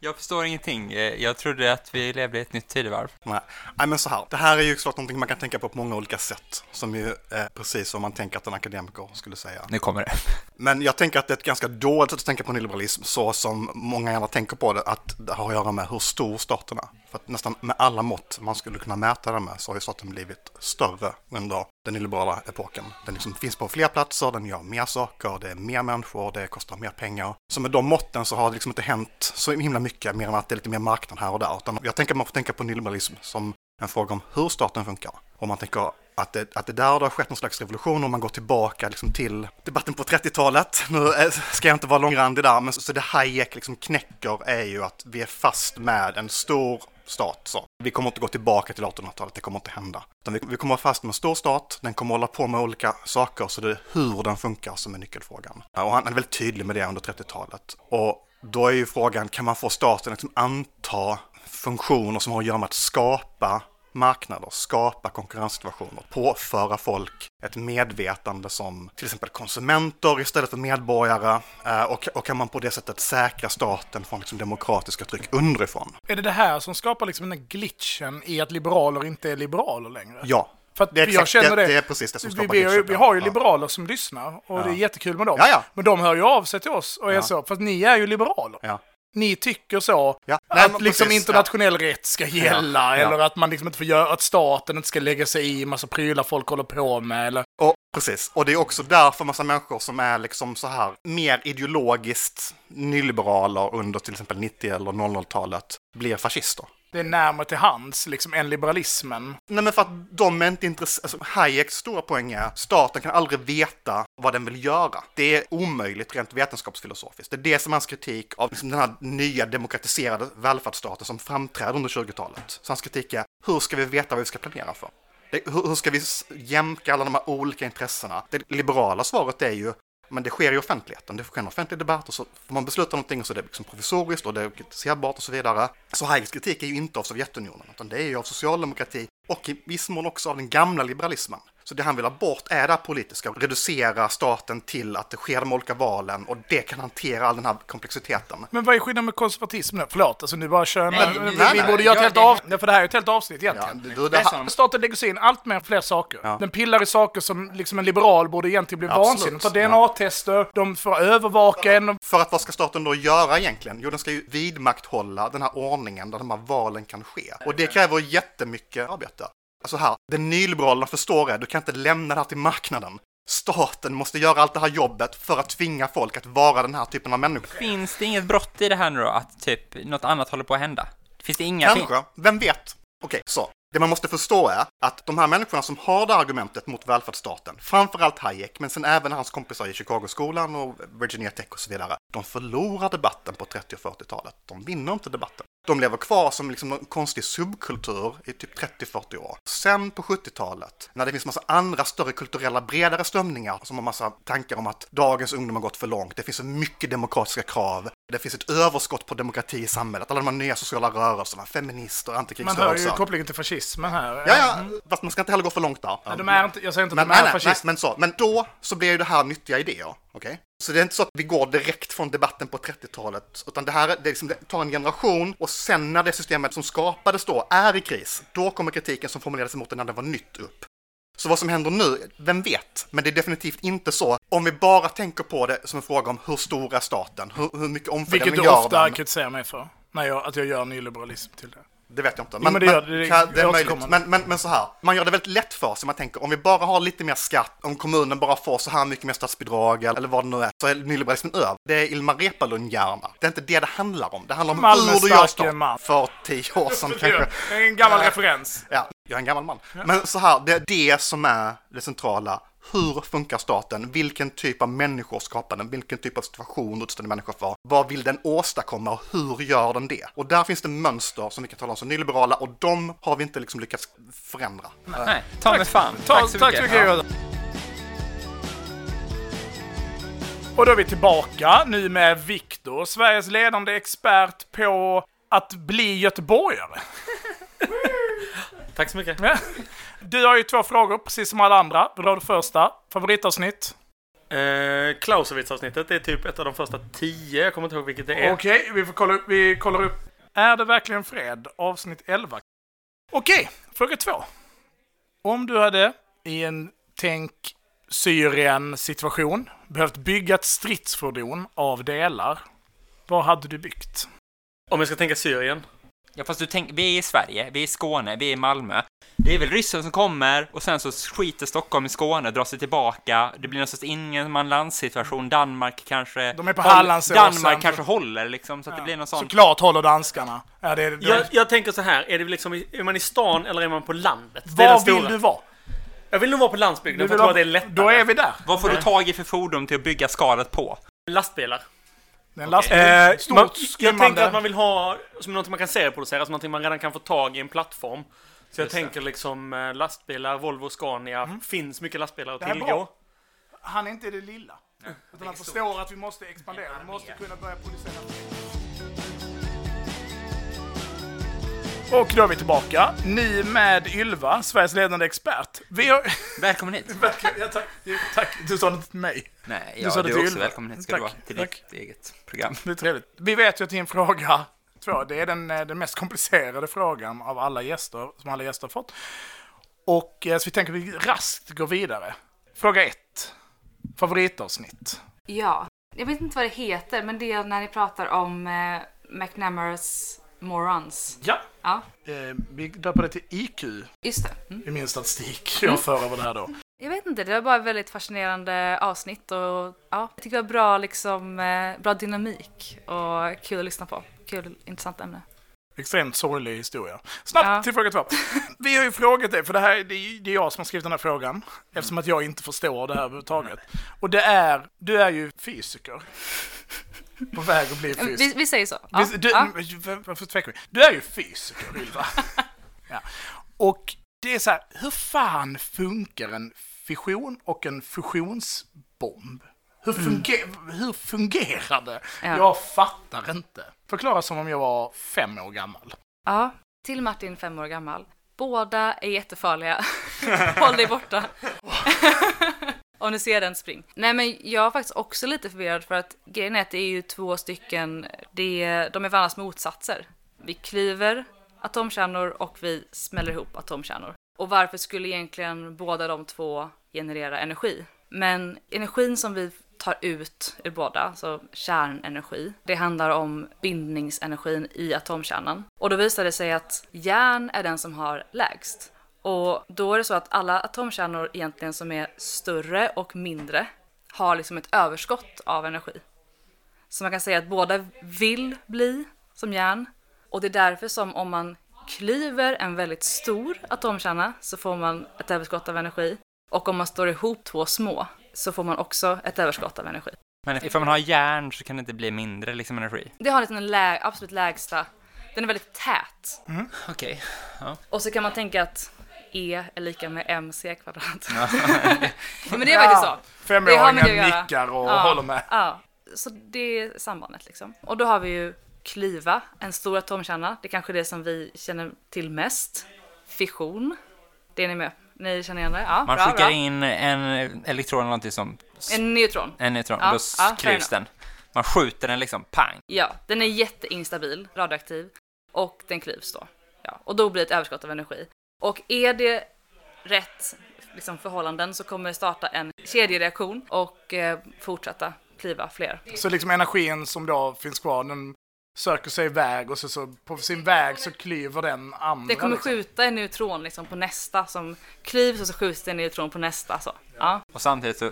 Jag förstår ingenting. Eh, Jag trodde att vi levde i ett nytt tidevarv. Nej. Nej, men så här. Det här är ju såklart någonting man kan tänka på på många olika sätt. Som ju är precis som man tänker att en akademiker skulle säga. Nu kommer det. Men jag tänker att det är ett ganska dåligt sätt att tänka på nyliberalism, så som många gärna tänker på det, att det har att göra med hur stor staten är. För att nästan med alla mått man skulle kunna mäta det med så har ju staten blivit större under den illiberala epoken. Den liksom finns på fler platser, den gör mer saker, det är mer människor, det kostar mer pengar. Så med de måtten så har det liksom inte hänt så himla mycket mer än att det är lite mer marknad här och där. Utan jag tänker att man får tänka på nyliberalism som en fråga om hur staten funkar. Om man tänker att det, att det där det har skett någon slags revolution om man går tillbaka liksom till debatten på 30-talet. Nu ska jag inte vara långrandig där, men så, så det Hayek liksom knäcker är ju att vi är fast med en stor stat. Så. Vi kommer inte gå tillbaka till 1800-talet, det kommer inte hända. Utan vi, vi kommer vara fast med en stor stat, den kommer hålla på med olika saker, så det är hur den funkar som är nyckelfrågan. Och han är väldigt tydlig med det under 30-talet. Och då är ju frågan, kan man få staten att liksom anta funktioner som har att göra med att skapa marknader, skapa konkurrenssituationer, påföra folk ett medvetande som till exempel konsumenter istället för medborgare eh, och, och kan man på det sättet säkra staten från liksom demokratiska tryck underifrån? Är det det här som skapar liksom den här glitchen i att liberaler inte är liberaler längre? Ja, För det är, jag exakt, känner det, det. är precis det som Vi, skapar vi, vi ja. har ju Ja. liberaler som lyssnar och det är jättekul med dem. Ja, ja. Men de hör ju av sig till oss och är Ja. så, fast ni är ju liberaler. Ja. Ni tycker så, Ja. Nej, att liksom precis, internationell rätt ska gälla, Ja. eller att man liksom inte får göra, att staten inte ska lägga sig i massa prylar folk håller på med, eller... Och, precis, och det är också därför massa människor som är liksom så här mer ideologiskt nyliberaler under till exempel 90 eller 00-talet blir fascister. Det är närmare till hands, liksom, än liberalismen. Nej men för att de är inte intresserade, alltså Hayeks stora poäng är staten kan aldrig veta vad den vill göra. Det är omöjligt rent vetenskapsfilosofiskt. Det är det som är hans kritik av liksom den här nya demokratiserade välfärdsstaten som framträder under 20-talet. Så hans kritik är, hur ska vi veta vad vi ska planera för? Det, hur, hur ska vi jämka alla de här olika intressena? Det liberala svaret är ju, men det sker i offentligheten. Det sker en offentlig debatt och så får man besluta någonting och så är det liksom provisoriskt och det är kritiserbart och så vidare. Så Hayeks kritik är ju inte av Sovjetunionen, utan det är ju av socialdemokrati och i viss mån också av den gamla liberalismen. Så det han vill ha bort är det politiska, reducera staten till att det sker de olika valen och det kan hantera all den här komplexiteten. Men vad är skillnaden med konservatism nu? Förlåt, alltså nu bara kör Nej, men, nej, vi, nej, vi nej. borde göra ett Ja, helt avsnitt, för det här är ett helt avsnitt Ja, egentligen. det, det, Det det, Staten lägger sig in allt mer fler saker. Ja. Den pillar i saker som liksom en liberal borde egentligen bli Absolut. vansinnig. Ta DNA-tester, de får övervaka en. för att vad ska staten då göra egentligen? Jo, den ska ju vidmakthålla den här ordningen där de här valen kan ske. Och det kräver jättemycket arbete. Alltså här, det nyliberalerna förstår är, du kan inte lämna det här till marknaden. Staten måste göra allt det här jobbet för att tvinga folk att vara den här typen av människor. Finns det inget brott i det här nu då? Att typ något annat håller på att hända? Finns det ingenting? Kanske, vem vet? Okej, så. Det man måste förstå är att de här människorna som har det argumentet mot välfärdsstaten, framförallt Hayek, men sen även hans kompisar i Chicagoskolan och Virginia Tech och så vidare, de förlorar debatten på 30 och 40-talet. De vinner inte debatten. De lever kvar som liksom en konstig subkultur i typ 30-40 år. Sen på 70-talet, när det finns massa andra större kulturella, bredare strömningar som har massa tankar om att dagens ungdom har gått för långt, det finns så mycket demokratiska krav, det finns ett överskott på demokrati i samhället, alla de här nya sociala rörelserna, feminister, Man hör ju antikrigsrörelser. kopplingen till fascismen här. Ja, ja, fast man ska inte heller gå för långt där. Nej, De är inte, jag säger inte men, att de är nej, nej, fascister. men, så, men då så blir ju det här nyttiga idéer. okej? Så det är inte så att vi går direkt från debatten på 30-talet, utan det här är- det, liksom, det tar en generation och sen när det systemet som skapades då är i kris, då kommer kritiken som formulerades mot det när det var nytt upp. Så vad som händer nu, vem vet? Men det är definitivt inte så om vi bara tänker på det som en fråga om hur stor är staten, hur, hur mycket omfördelning Vilket du gör ofta den. kritiserar mig för. När jag, att jag gör nyliberalism till det. Det vet jag inte. men det gör det. Kan- det är möjligt. Men, men, men så här, man gör det väldigt lätt för sig. Man tänker om vi bara har lite mer skatt, om kommunen bara får så här mycket mer statsbidrag eller vad det nu är, så är nyliberalismen över. Det är Ilmar Reepalu-hjärna. Det är inte det det handlar om. Det handlar om Malmö hur du gör. För tio år sedan kanske. En gammal referens. Ja, jag är en gammal man. Men så här, det är det som är det centrala. Hur funkar staten? Vilken typ av människor skapar den? Vilken typ av situation utsätter människor för? Vad vill den åstadkomma och hur gör den det? Och där finns det mönster som vi kan tala om som nyliberala och de har vi inte liksom lyckats förändra. Nej, ta mig fan. Ta, Tack så tack så mycket. mycket. Ja. Och då är vi tillbaka nu med Viktor, Sveriges ledande expert på att bli göteborgare. Tack så mycket. Du har ju två frågor, precis som alla andra. Vill du ha det första? Favoritavsnitt? Eh, Clausewitz-avsnittet är typ ett av de första tio. Jag kommer inte ihåg vilket det är. Okej, vi får kolla upp. Vi kollar upp. Är det verkligen fred? Avsnitt 11. Okej, fråga två. Om du hade i en tänk Syrien-situation behövt bygga ett stridsfordon av delar, vad hade du byggt? Om jag ska tänka Syrien. Ja, fast du tänker, vi är i Sverige, vi är i Skåne, vi är i Malmö. Det är väl ryssen som kommer och sen så skiter Stockholm i Skåne, drar sig tillbaka. Det blir någon sorts ingenmanlandssituation. Danmark kanske... De är på Hallandsåsen. Danmark kanske håller liksom, så att det blir någon sån... Såklart håller danskarna. Ja, det är, det Jag, jag tänker så här, är, det liksom, är man i stan eller är man på landet? Vad vill du vara? Jag vill nog vara på landsbygden, för jag tror att det är lättare. Då är vi där. Vad får du tag i för fordon till att bygga skalet på? Lastbilar. Det är en lastbil. Eh, Stort, man, jag tänker att man vill ha som något man kan serieproducera, som någonting man redan kan få tag i en plattform. Så jag tänker liksom eh, lastbilar, Volvo, Scania. Finns mycket lastbilar att Mm. Det tillgå. bra. Han är inte det lilla. Utan han förstår att vi måste expandera. Vi måste kunna börja producera Och då är vi tillbaka. Ni med Ylva, Sveriges ledande expert. Vi har... Välkommen hit! ja, tack. tack. Du sa det inte till mig. Nej, Du ja, sa du det är till också Ylva. välkommen hit ska Tack, du vara till tack. ditt eget program. Det är trevligt. Vi vet ju att din fråga två, det är den, eh, den mest komplicerade frågan av alla gäster, som alla gäster har fått. Och eh, så vi tänker att vi raskt går vidare. Fråga ett. Favoritavsnitt. Ja, jag vet inte vad det heter, men det är när ni pratar om eh, McNamaras morons. Ja. Ja, Eh, vi döper det till IQ just det. Mm. i min statistik jag för över det här då. Jag vet inte, det var bara ett väldigt fascinerande avsnitt och ja, jag tycker det var bra, liksom, eh, bra dynamik och kul att lyssna på. Kul, intressant ämne. Extremt sorglig historia. Snabbt Ja. till fråga två. Vi har ju frågat dig, för det här det är, jag som har skrivit den här frågan, eftersom att jag inte förstår det här överhuvudtaget. Och det är, du är ju fysiker. På väg att bli fysiker. Vi, vi säger så. Ja, du, ja. var- Varför tvekar vi? Du är ju fysiker, Ylva. ja. Och det är så här, hur fan funkar en fission och en fusionsbomb? Hur, funger, hur fungerar det? Ja. Jag fattar inte. Förklara som om jag var fem år gammal. ja. Till Martin, fem år gammal. Båda är jättefarliga. Håll dig borta. Om ni ser den, spring. Nej men jag är faktiskt också lite förvirrad för att grejen är att det är ju två stycken, det de är varandras motsatser. Vi klyver atomkärnor och vi smäller ihop atomkärnor. Och varför skulle egentligen båda de två generera energi? Men energin som vi tar ut ur båda, alltså kärnenergi, det handlar om bindningsenergin i atomkärnan. Och då visar det sig att järn är den som har lägst. Och då är det så att alla atomkärnor egentligen som är större och mindre har liksom ett överskott av energi. Så man kan säga att båda vill bli som järn. Och det är därför som om man klyver en väldigt stor atomkärna så får man ett överskott av energi. Och om man står ihop två små så får man också ett överskott av energi. Men ifall man har järn så kan det inte bli mindre liksom energi. Det har liksom den lä- absolut lägsta. Den är väldigt tät. Okej. Och så kan man tänka att E är lika med mc kvadrat. Ja, men det är faktiskt så. Femåringen göra. nickar och Ja. håller med. Ja, så det är sambandet liksom. Och då har vi ju klyva, en stor atomkärna. Det är kanske det som vi känner till mest. Fission. Det är ni med? Ni känner igen det? Ja, Man bra, skickar bra. in en elektron eller någonting som... En neutron. En neutron, Ja, då ja, fair den. Man skjuter den liksom, pang. Ja, den är jätteinstabil, radioaktiv. Och den klyvs då. Ja, och då blir det ett överskott av energi. Och är det rätt liksom, förhållanden så kommer det starta en kedjereaktion och eh, fortsätta klyva fler. Så liksom energin som då finns kvar, den söker sig iväg och så, så på sin väg så klyver den andra. Det kommer liksom. skjuta en neutron liksom, på nästa som klyvs och så skjuts det en neutron på nästa. Så. Ja. Och samtidigt så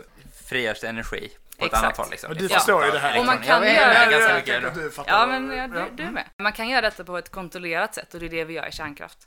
frigörs det energi på ett Exakt. annat håll. Liksom. Du förstår ju fattar det här. Och man kan jag, göra- jag, Ja, du fattar. Ja, men ja, du, du är med. Man kan göra detta på ett kontrollerat sätt och det är det vi gör i kärnkraft.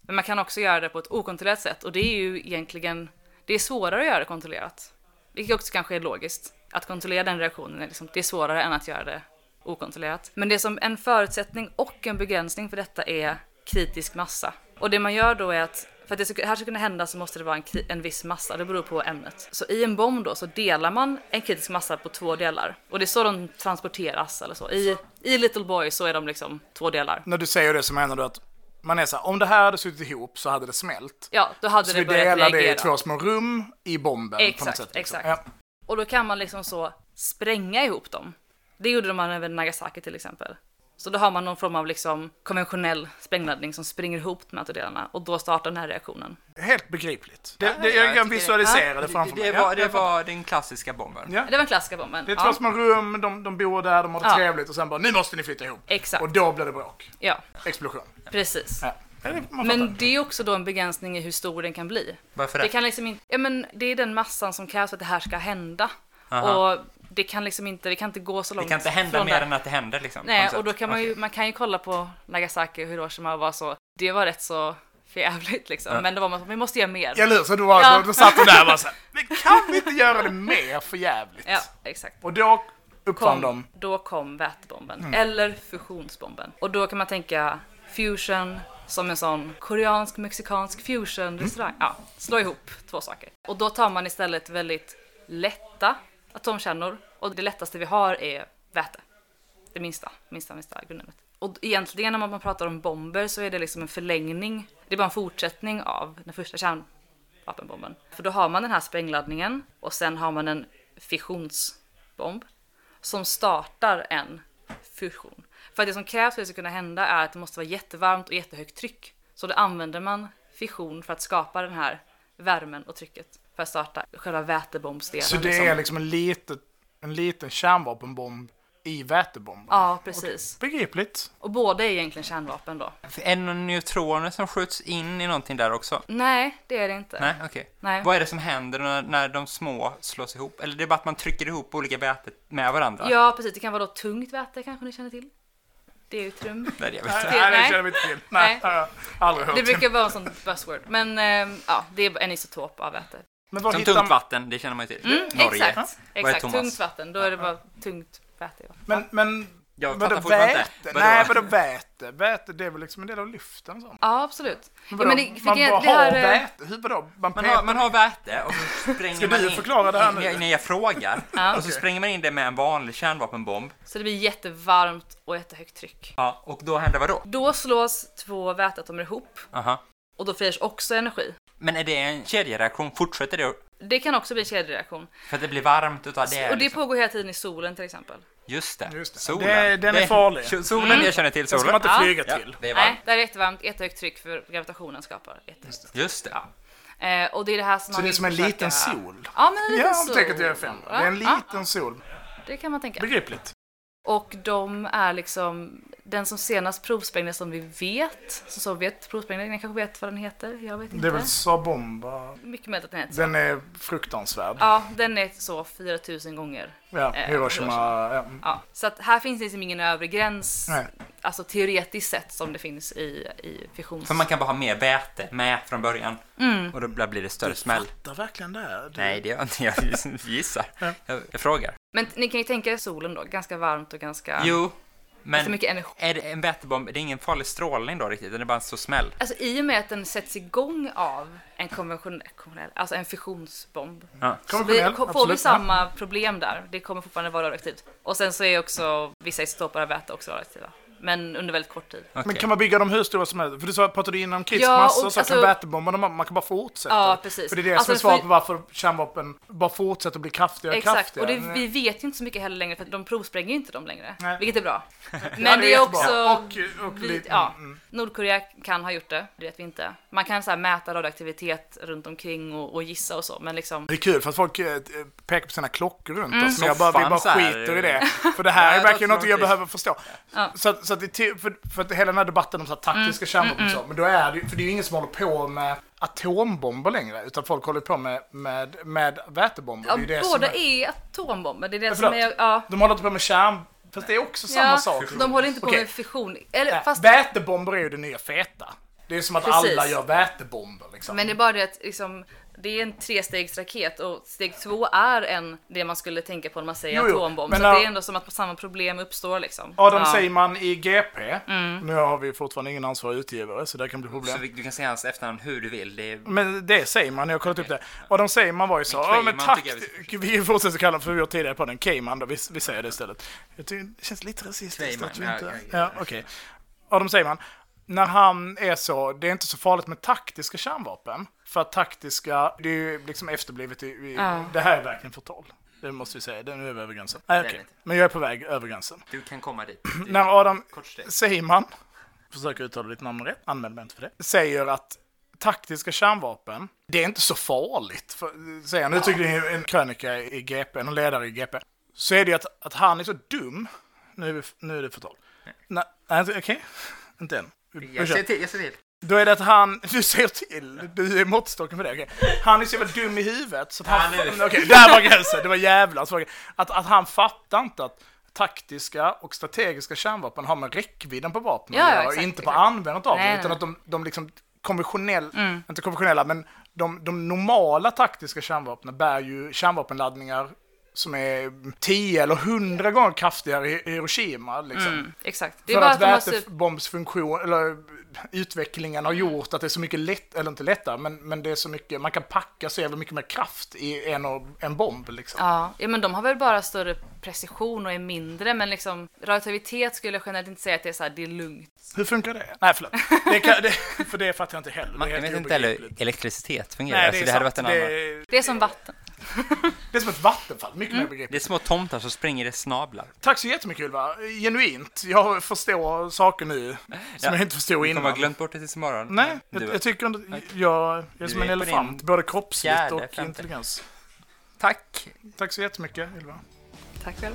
Men man kan också göra det på ett okontrollerat sätt och det är ju egentligen, det är svårare att göra det kontrollerat. Vilket också kanske är logiskt. Att kontrollera den reaktionen är, liksom, det är svårare än att göra det okontrollerat. Men det som en förutsättning och en begränsning för detta är kritisk massa. Och det man gör då är att för att det, ska, här ska kunna hända så måste det vara en, en viss massa, det beror på ämnet. Så i en bomb då så delar man en kritisk massa på två delar. Och det är så de transporteras eller så. I, i Little Boy så är de liksom två delar. När du säger det så menar du att man är så här, om det här hade suttit ihop så hade det smält. Ja, då hade Så det vi börjat delar det i reagera. två små rum i bomben på något Exakt, sätt. liksom. exakt. Ja. Och då kan man liksom så spränga ihop dem. Det gjorde man över Nagasaki till exempel. Så då har man någon form av liksom konventionell sprängladdning som springer ihop de här delarna och då startar den här reaktionen. Helt begripligt. Det, Ja, det, ja, jag kan visualisera det Det, framför mig. det, Ja, var, det var den klassiska bomben. Ja. Det var den klassiska bomben. Det är två små rum, de, de bor där, de har det Ja. trevligt och sen bara, nu måste ni flytta ihop. Exakt. Och då blir det bråk. Ja, Explosion. precis. Ja. Ja, det-. Men det är också då en begränsning i hur stor den kan bli. Varför Det det? kan liksom inte, ja men det är den massan som krävs för att det här ska hända. Aha. Och det kan liksom inte, det kan inte gå så Det långt. kan inte hända mer där. än att det händer liksom. Nej, och då kan man ju, Okej. man kan ju kolla på Nagasaki och Hiroshima och vara så, det var rätt så förjävligt liksom. Ja. Men då var man så, vi måste göra mer. Ja, eller hur? Så då, var, Ja. då, då satt hon där och bara så här, "Men kan vi inte göra det mer för jävligt? Ja, exakt. Och då uppfann Kom, de, då kom vätebomben, Mm. eller fusionsbomben. Och då kan man tänka fusion som en sån koreansk-mexikansk fusion-restaurang. Ja, slå ihop två saker. Och då tar man istället väldigt lätta atomkärnor och det lättaste vi har är väte. Det minsta, minsta, minsta grundämnet. Och egentligen när man pratar om bomber så är det liksom en förlängning. Det är bara en fortsättning av den första kärnvapenbomben. För då har man den här sprängladdningen och sen har man en fissionsbomb som startar en fusion. För att det som krävs för att det ska kunna hända är att det måste vara jättevarmt och jättehögt tryck. Så då använder man fission för att skapa den här värmen och trycket för att starta själva vätebombsdelen. så det liksom. är liksom en, litet, en liten kärnvapenbomb i vätebomben. Ja, precis. Begripligt. Och båda är egentligen kärnvapen då. Är det några neutroner som skjuts in i någonting där också? Nej, det är det inte. Nej, okej. Nej. Vad är det som händer när, när de små slås ihop? Eller det är bara att man trycker ihop olika väte med varandra? Ja, precis. Det kan vara då tungt väte kanske ni känner till. Deutrum. Nej, jag vet Nej, inte. nej, det nej. känner vi inte till. Nej, Nej. det aldrig hört. Det brukar vara en sån buzzword. Men ehm, ja, det är en isotop av väte. Men var Som hittar tungt vatten, det känner man ju till. Mm, Norge. Exakt. exakt. Tungt vatten. Då är det bara tungt väte. Ja. Men, men Jag vadå väte? Vadå? Nej, vadå väte? Väte, det är väl liksom en del av luften sånt. ja, absolut. Men Ja, vadå, men det, för man det, bara det här, har eh, väte? Hur vadå? Man, har, man har väte och så spränger Ska man du in... förklara det här nu? Nej, jag frågar. Ja. Och så spränger man in det med en vanlig kärnvapenbomb. Så det blir jättevarmt och jättehögt tryck. Ja, och då händer vad då? Då slås två väteatomer ihop Aha. Och då frigörs också energi. Men är det en kedjereaktion? Fortsätter det? Det kan också bli en kedjereaktion. För att det blir varmt utav det? och det liksom. pågår hela tiden i solen till exempel. Just det. Just det. Solen. Det- den är farlig. Solen, Mm. jag känner till Det ska solen. man inte Ja. flyga Ja, till. det är varmt. Nej, det är jättevarmt, jättehögt tryck för gravitationen skapar jättehögt. Just det. Eh, och det är det här som Så man det är som en försöka- liten sol. Ja, men en liten Ja, sol. du tänker att jag är fem. Det är en Ja, liten sol. det kan man tänka. Begripligt. Och de är liksom den som senast provsprängde som vi vet. Så Sovjet provsprängde, ni kanske vet vad den heter? Jag vet inte. Det är väl Sabomba. Mycket möjligt att den heter så. Den är fruktansvärd. Ja, den är så 4000 gånger. Ja, Eh, Hiroshima. Ja. Ja, så att här finns det liksom ingen övre gräns, Nej. alltså teoretiskt sett, som det finns i, i fissions... För man kan bara ha mer väte med från början. Mm. Och då blir det större smäll. Fattar verkligen det här. Du- Nej, det gör inte jag. gissar. Jag, jag frågar. Men ni kan ju tänka er solen då, ganska varmt och ganska... Jo, men mycket energi. är det en vätebomb? Det är ingen farlig strålning då riktigt? Den är bara så smäll? Alltså i och med att den sätts igång av en konventionell, konventionell alltså en fissionsbomb. Ja. Så vi, får vi absolut. samma problem där. Det kommer fortfarande vara radioaktivt. Och sen så är också vissa isotoper av väte också radioaktiva. Men under väldigt kort tid. Men Okej. kan man bygga dem hur stora som helst? För du sa, pratade innan om kritisk Ja, och så alltså- kan vätebomberna, man, man kan bara fortsätta. Ja, precis. För det är det Alltså, som är svaret för- på varför kärnvapen bara fortsätter att bli kraftigare och Exakt, kraftigare. och det, vi vet ju inte så mycket heller längre för de provspränger ju inte dem längre. Nej. Vilket är bra. Ja, Men det är också... Och, och vi, lite, ja, mm. Nordkorea kan ha gjort det, det vet vi inte. Man kan så här mäta radioaktivitet runt omkring och, och gissa och så, men liksom... Det är kul för att folk eh, pekar på sina klockor runt Mm. oss, men jag bara, vi bara skiter i det. För det här är det verkligen något jag behöver förstå. Så, så att det, för, för att hela den här debatten om så taktiska kärnvapen och så, men då är det för det är ju ingen som håller på med atombomber längre, utan folk håller på med, med, med vätebomber. Ja, Det är det båda är, är atombomber, det är det Ja, som är... Ja, de håller inte på med kärn... Fast det är också samma ja, sak. de håller inte på Okej. med fission. Eller, Äh, fast, Vätebomber är ju det nya feta. Det är som att Precis. alla gör vätebomber liksom. men det är bara det att liksom, det är en trestegsraket och steg två är en, det man skulle tänka på när man säger Jo, jo, atombomb. men så det är ändå som att samma problem uppstår liksom. Adam Ja. Seiman i GP. Mm. Nu har vi fortfarande ingen ansvarig utgivare, så det kan bli problem. Så vi- du kan säga hans efternamn hur du vill. Det är... Men det säger man, jag har kollat upp det. Och de säger man var ju så, Men ja men tack, tycker vi fortsätter kalla för vi har tidigare på den, Cayman då, vi, vi säger det istället. Jag tycker, det känns lite rasistiskt Cayman, att vi ja, inte... Ja, okej. Och de säger man, när han är så, det är inte så farligt med taktiska kärnvapen. För att taktiska, det är ju liksom efterblivet i, i Ja. det här är verkligen förtal. Det måste vi säga, det är nu över gränsen. Nej, okej. inte. Men jag är på väg över gränsen. Du kan komma dit. Du... När Adam. Seiman, försöker uttala ditt namn rätt, anmäl mig inte för det, säger att taktiska kärnvapen, det är inte så farligt. För, säger han, nu tycker det är en krönika i GP, en ledare i GP. Så är det ju att, att han är så dum, nu är, vi, nu är det förtal. Nej, okej, inte än. Vi- vi Jag ser till, jag ser till. Då är det att han, du ser till, du är måttstocken för det, okej. Han är så jävla dum i huvudet så att han, okej, där var gränsen, det var jävla svårt. Att, att han fattar inte att taktiska och strategiska kärnvapen har med räckvidden på vapnen Ja, ja, och exakt, inte på användandet av dem, utan att de, de liksom konventionell, Mm. inte konventionella, men de, de normala taktiska kärnvapnen bär ju kärnvapenladdningar som är 10 eller 100 gånger kraftigare i Hiroshima. Liksom. Mm, exakt. Det är För bara att att måste... vätebombsfunktion, eller utvecklingen har gjort att det är så mycket lätt, eller inte lättare, men, men det är så mycket, man kan packa så jävla mycket mer kraft i en, och- en bomb liksom. Ja, ja, men de har väl bara större precision och är mindre, men liksom radioaktivitet skulle jag generellt inte säga att det är så här, det är lugnt. Hur funkar det? Nej, förlåt. Det kan, det, för det fattar jag inte heller. Man det är jag vet inte heller hur elektricitet fungerar. Nej, alltså, det det är hade varit sant. en Det, annan. Det är som vatten. det är som ett vattenfall, mycket mer Det är begripligt. små tomtar som springer i snablar. Tack så jättemycket Ylva. Genuint. Jag förstår saker nu som Ja. jag inte förstod Du kommer innan. ha glömt bort det tills imorgon. Nej, jag, jag tycker inte, jag är Du som en är på elefant, både kroppsligt fjärde, och femte. intelligens. Tack! Tack så jättemycket Ylva. Tack själv.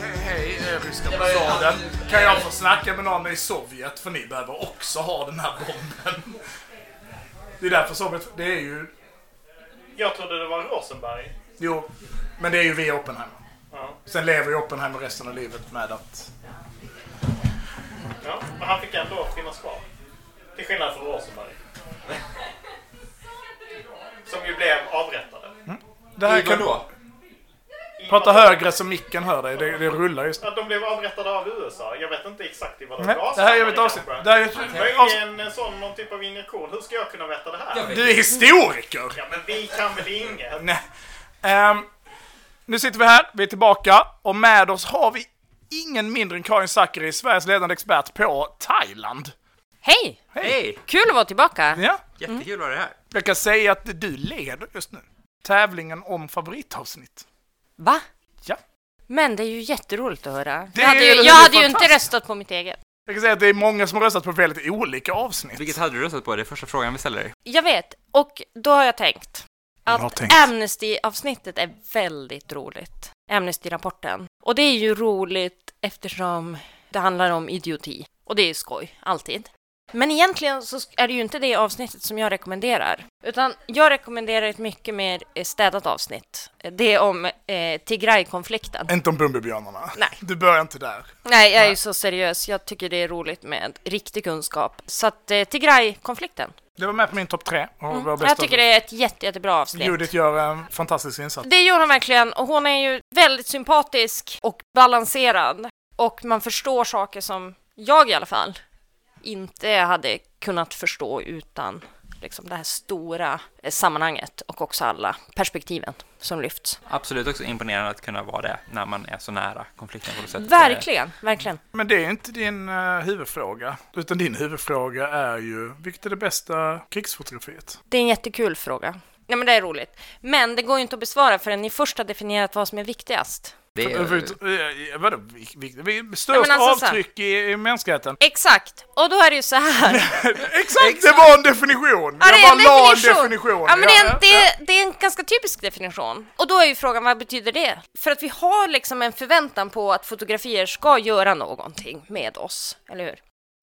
Hej, hej ryska ambassaden. Kan jag få snacka med någon i Sovjet? För ni behöver också ha den här bomben. Det är därför Sovjet, det är ju, Jag trodde det var Rosenberg. jo, men det är ju via Oppenheimer. Ja. Sen lever ju Oppenheimer resten av livet med att, Ja, men han fick ändå finnas kvar. Till skillnad från Rosenberg. Som ju blev avrättade. det här kan, vadå? Prata högre så micken hör dig, det, det rullar just Ja, de blev avrättade av USA. Jag vet inte exakt i vad de Nej, gasade, det här är ett avsnitt. Det här är ett. Möjligen en sån, någon typ av injektion. Hur ska jag kunna veta det här? Du är historiker! Ja, men vi kan väl inget? Nej. Ehm, nu sitter vi här, vi är tillbaka och med oss har vi ingen mindre än Karin Zackari, Sveriges ledande expert på Thailand. Hej! Hej! Kul att vara tillbaka. Ja, Jättekul att vara här. jag kan säga att du leder just nu. Tävlingen om favoritavsnitt. Va? Ja. Men det är ju jätteroligt att höra. Det jag hade ju, jag hade ju inte röstat på mitt eget. Jag kan säga att det är många som har röstat på väldigt olika avsnitt. Vilket hade du röstat på? Det är första frågan vi ställer dig. Jag vet, och då har jag tänkt Jag att tänkt. Amnesty-avsnittet är väldigt roligt. Amnesty-rapporten. Och det är ju roligt eftersom det handlar om idioti. Och det är skoj, alltid. Men egentligen så är det ju inte det avsnittet som jag rekommenderar. Utan jag rekommenderar ett mycket mer eh, städat avsnitt. Det är om eh, Tigray-konflikten. Inte om Bumbibjörnarna. Nej. Du börjar inte där. Nej, jag är ju så seriös. Jag tycker det är roligt med riktig kunskap. Så att eh, Tigray-konflikten. Det var med på min topp tre. Mm. Jag tycker det är ett jätte, jättebra avsnitt. Judith gör en fantastisk insats. Det gör hon verkligen och hon är ju väldigt sympatisk och balanserad. Och man förstår saker som jag i alla fall inte hade kunnat förstå utan liksom det här stora eh, sammanhanget och också alla perspektiven som lyfts. Absolut också imponerande att kunna vara det när man är så nära konflikten på det sättet. Verkligen, verkligen. Men det är inte din uh, huvudfråga. Utan din huvudfråga är ju, vilket är det bästa krigsfotografiet? Det är en jättekul fråga. Ja, men det är roligt. Men det går ju inte att besvara förrän ni först har definierat vad som är viktigast. Det är, För, vadå, vi, vi, vi, Nej, störst alltså avtryck i, i mänskligheten? Exakt, och då är det ju så här. Exakt, det var en definition! Ja, det jag bara en la en definition. Ja, men det är, Ja, en, det, är, det är en ganska typisk definition. Och då är ju frågan, vad betyder det? För att vi har liksom en förväntan på att fotografier ska göra någonting med oss, eller hur?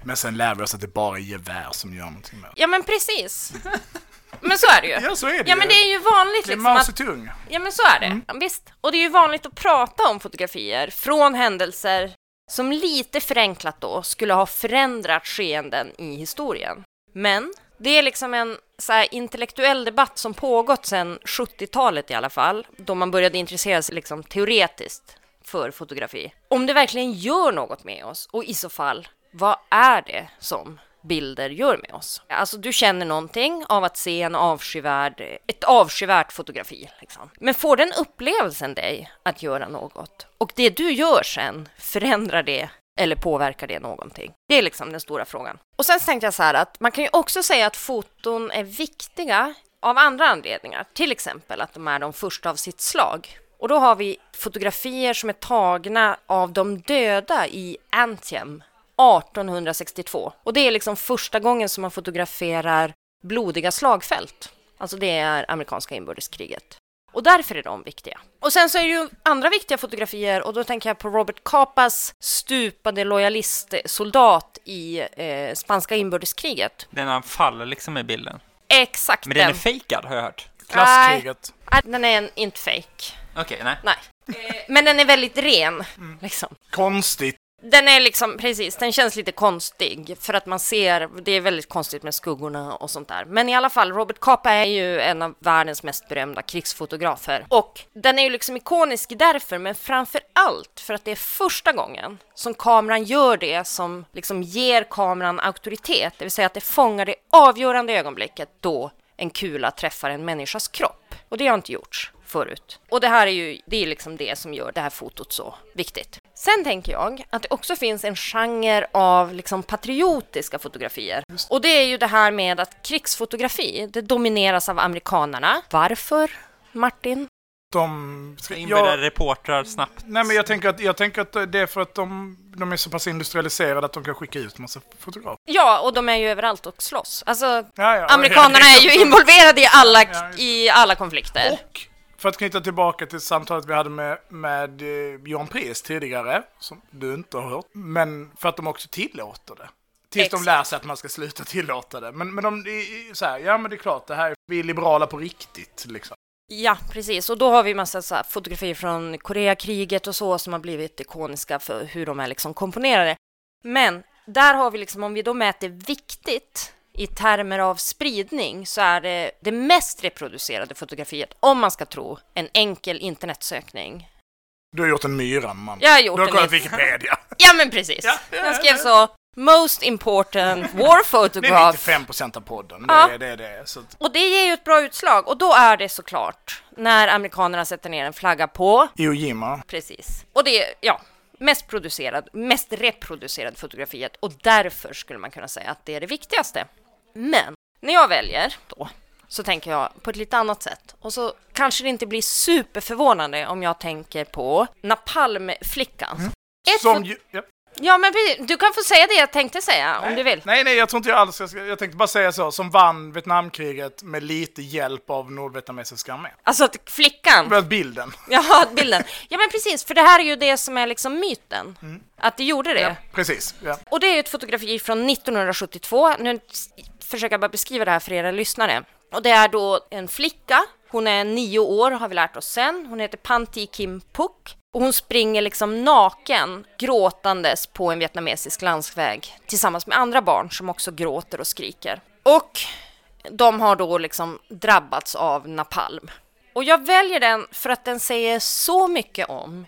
Men sen lär vi oss att det bara är gevär som gör någonting med det. Ja, men precis. Men så är det ju. Ja, så är det Ja, men det är ju vanligt Det är liksom Mao att... Zedong. Ja, men så är det. Ja, visst. Och det är ju vanligt att prata om fotografier från händelser som lite förenklat då skulle ha förändrat skeenden i historien. Men det är liksom en så här intellektuell debatt som pågått sedan 70-talet i alla fall, då man började intressera sig liksom teoretiskt för fotografi. Om det verkligen gör något med oss och i så fall, vad är det som bilder gör med oss? Alltså, du känner någonting av att se en avskyvärd, ett avskyvärt fotografi. Liksom. Men får den upplevelsen dig att göra något? Och det du gör sen, förändrar det eller påverkar det någonting? Det är liksom den stora frågan. Och sen tänkte jag så här att man kan ju också säga att foton är viktiga av andra anledningar. Till exempel att de är de första av sitt slag. Och då har vi fotografier som är tagna av de döda i Antiem 1862. Och det är liksom första gången som man fotograferar blodiga slagfält. Alltså det är amerikanska inbördeskriget. Och därför är de viktiga. Och sen så är det ju andra viktiga fotografier och då tänker jag på Robert Capas stupade lojalistsoldat i eh, spanska inbördeskriget. Den han faller liksom i bilden. Exakt Men den är fejkad har jag hört. Klasskriget. Nej, den är en, inte fake. Okej, nej. Nej. Eh, Men den är väldigt ren. Liksom. Konstigt. Den är liksom, precis, den känns lite konstig för att man ser, det är väldigt konstigt med skuggorna och sånt där. Men i alla fall, Robert Capa är ju en av världens mest berömda krigsfotografer. Och den är ju liksom ikonisk därför, men framför allt för att det är första gången som kameran gör det som liksom ger kameran auktoritet, det vill säga att det fångar det avgörande ögonblicket då en kula träffar en människas kropp. Och det har inte gjorts förut. Och det här är ju det är liksom det som gör det här fotot så viktigt. Sen tänker jag att det också finns en genre av liksom patriotiska fotografier. Och det är ju det här med att krigsfotografi, det domineras av amerikanerna. Varför, Martin? De... Ska inbjuda Jag, reportrar snabbt. nej, men jag tänker, att, jag tänker att det är för att de, de är så pass industrialiserade att de kan skicka ut massa fotografer. Ja, och de är ju överallt och slåss. Alltså, Ja, ja, amerikanerna är ju involverade i alla, i alla konflikter. Och för att knyta tillbaka till samtalet vi hade med, med eh, Johan Pries tidigare, som du inte har hört, men för att de också tillåter det. Tills de Exakt. lär sig att man ska sluta tillåta det. Men, men de, så här, ja men det är klart, det här, vi är liberala på riktigt liksom. Ja, precis. Och då har vi massa så fotografier från Koreakriget och så som har blivit ikoniska för hur de är liksom komponerade. Men där har vi liksom, om vi då mäter viktigt i termer av spridning så är det det mest reproducerade fotografiet, om man ska tro en enkel internetsökning. Du har gjort en myran man. Jag har gjort du har kollat Wikipedia. Ja, men precis. Ja, ja, Jag ja, skrev så, most important war Det är photograph. 95 procent av podden. Ja. Det är det. det. Så Och det ger ju ett bra utslag. Och då är det såklart när amerikanerna sätter ner en flagga på Iwo Jima. Precis. Och det, ja, mest producerad, mest reproducerade fotografiet och därför skulle man kunna säga att det är det viktigaste. Men när jag väljer då så tänker jag på ett lite annat sätt. Och så kanske det inte blir superförvånande om jag tänker på Napalmflickan. Ett Som ju, ja. Ja, men du kan få säga det jag tänkte säga om du vill. Nej, nej, jag tror inte jag alls. Jag, ska, jag tänkte bara säga så. Som vann Vietnamkriget med lite hjälp av nordvietnamesiska armén. Alltså att flickan. Bilden. Jaha, bilden. Ja, men precis, för det här är ju det som är liksom myten. Att det gjorde det. Precis. Ja. Och det är ju ett fotografi från 1972. Nu försöka bara beskriva det här för era lyssnare. Och det är då en flicka. Hon är nio år, har vi lärt oss sen. Hon heter Panti Kim Puk. Och hon springer liksom naken, gråtandes på en vietnamesisk landsväg tillsammans med andra barn som också gråter och skriker. Och de har då liksom drabbats av napalm. Och jag väljer den för att den säger så mycket om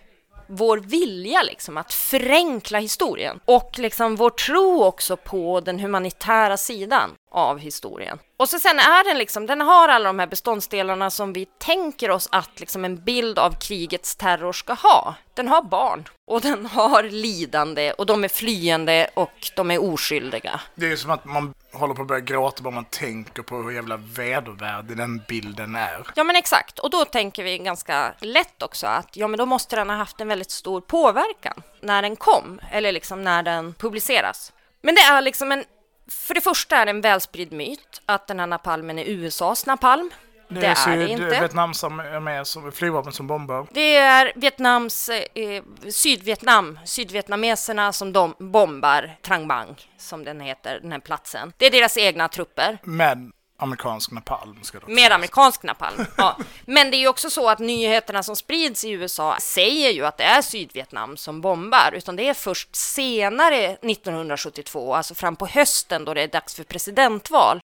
vår vilja liksom att förenkla historien och liksom vår tro också på den humanitära sidan av historien. Och så sen är den liksom, den har alla de här beståndsdelarna som vi tänker oss att liksom en bild av krigets terror ska ha. Den har barn och den har lidande och de är flyende och de är oskyldiga. Det är ju som att man håller på att börja gråta bara man tänker på hur jävla vedervärdig den bilden är. Ja men exakt, och då tänker vi ganska lätt också att ja men då måste den ha haft en väldigt stor påverkan när den kom, eller liksom när den publiceras. Men det är liksom en, för det första är det en välspridd myt att den här napalmen är USAs napalm. Det, är det inte. Vietnams armé som flygvapen som bombar. Det är Vietnams, eh, Sydvietnam, sydvietnameserna som de bombar Trang Bang, som den heter, den här platsen. Det är deras egna trupper. Med amerikansk napalm ska det Med amerikansk napalm. Ja. Men det är ju också så att nyheterna som sprids i USA säger ju att det är Sydvietnam som bombar, utan det är först senare 1972, alltså fram på hösten då det är dags för presidentval,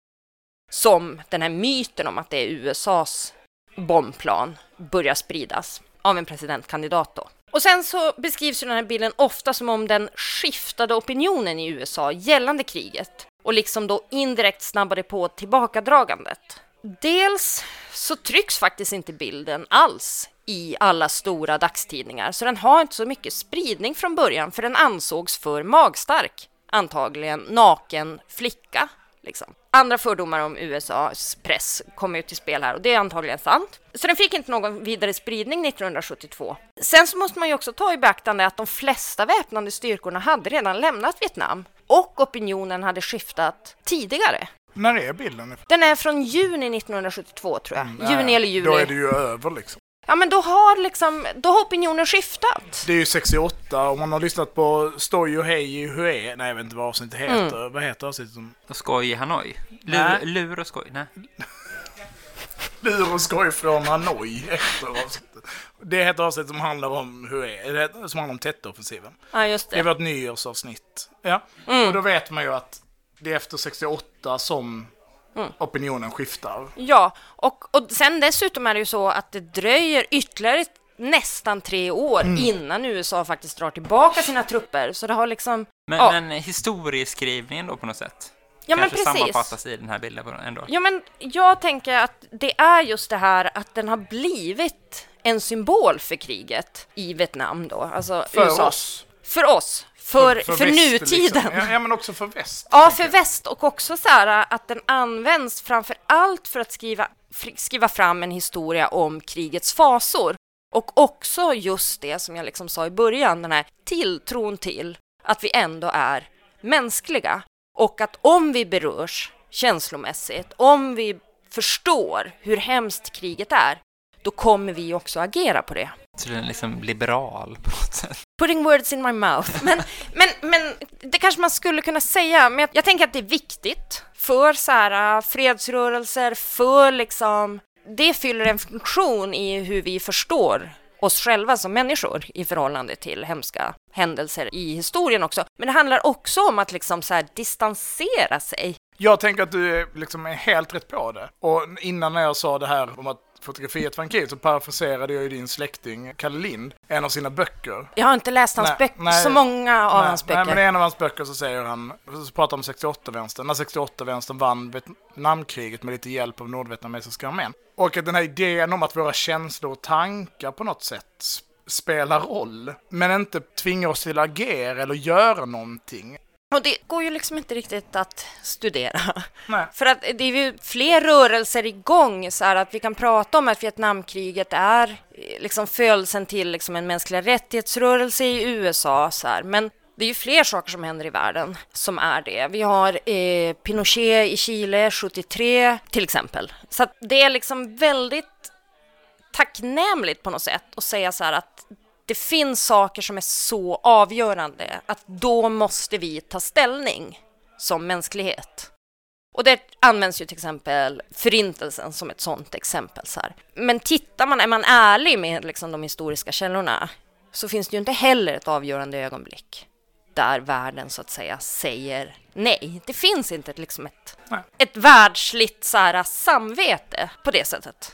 som den här myten om att det är USAs bombplan börjar spridas av en presidentkandidat då. Och sen så beskrivs ju den här bilden ofta som om den skiftade opinionen i USA gällande kriget och liksom då indirekt snabbade på tillbakadragandet. Dels så trycks faktiskt inte bilden alls i alla stora dagstidningar, så den har inte så mycket spridning från början, för den ansågs för magstark. Antagligen naken flicka, liksom. Andra fördomar om USAs press kommer ju till spel här och det är antagligen sant. Så den fick inte någon vidare spridning 1972. Sen så måste man ju också ta i beaktande att de flesta väpnade styrkorna hade redan lämnat Vietnam och opinionen hade skiftat tidigare. När är bilden? Den är från juni 1972 tror jag. Juni eller juli. Då är det ju över liksom. Ja, men då har liksom, då har opinionen skiftat. Det är ju 68, om man har lyssnat på Stoj och Hej i Hue, nej jag vet inte vad avsnittet heter. Mm. Vad heter avsnittet? som- Och skoj i Hanoi? Lur, lur och skoj? Nej. Lur och skoj från Hanoi efter avsnittet. Det heter avsnittet som handlar om det heter- som handlar om Tet-offensiven. Ja, just Det är det. vårt nyårsavsnitt. Ja, Mm. och då vet man ju att det är efter 68 som Mm. opinionen skiftar. Ja, och, och sen dessutom är det ju så att det dröjer ytterligare nästan tre år Mm. innan USA faktiskt drar tillbaka sina trupper. Så det har liksom... Men, ja. men historieskrivningen då på något sätt? Ja, men Kanske precis. sammanfattas i den här bilden ändå? Ja, men jag tänker att det är just det här att den har blivit en symbol för kriget i Vietnam då. Alltså För USA. oss. För oss. För, för, väst, nutiden. Liksom. Ja, ja, men också för väst. Ja, för jag. väst och också så här att den används framför allt för att skriva, skriva fram en historia om krigets fasor. Och också just det som jag liksom sa i början, den här tilltron till att vi ändå är mänskliga. Och att om vi berörs känslomässigt, om vi förstår hur hemskt kriget är, då kommer vi också agera på det. Så den är liksom liberal på något sätt? Putting words in my mouth. Men, men, men det kanske man skulle kunna säga. Men jag, jag tänker att det är viktigt för så här, äh, fredsrörelser, för liksom... Det fyller en funktion i hur vi förstår oss själva som människor i förhållande till hemska händelser i historien också. Men det handlar också om att liksom så här distansera sig. Jag tänker att du liksom är helt rätt på det. Och innan när jag sa det här om att fotografiet var en kris så parafraserade jag ju din släkting Kalle Lind, en av sina böcker. Jag har inte läst hans Nej, böcker, nej, så många av nej, hans Nej, böcker. men i en av hans böcker så säger han, så pratar han om 68-vänstern, när 68-vänstern vann Vietnamkriget med lite hjälp av nordvietnamesiska armén. Och att den här idén om att våra känslor och tankar på något sätt spela roll, men inte tvinga oss till att agera eller göra någonting. Och det går ju liksom inte riktigt att studera. Nej. För att det är ju fler rörelser igång, så här att vi kan prata om att Vietnamkriget är eh, liksom födelsen till liksom en mänskliga rättighetsrörelse i USA, så här. men det är ju fler saker som händer i världen som är det. Vi har eh, Pinochet i Chile 73 till exempel. Så det är liksom väldigt tacknämligt på något sätt att säga så här att det finns saker som är så avgörande att då måste vi ta ställning som mänsklighet. Och det används ju till exempel Förintelsen som ett sådant exempel. Så här. Men tittar man, är man ärlig med liksom de historiska källorna så finns det ju inte heller ett avgörande ögonblick där världen så att säga säger nej. Det finns inte ett, liksom ett, Nej. ett världsligt så här, samvete på det sättet.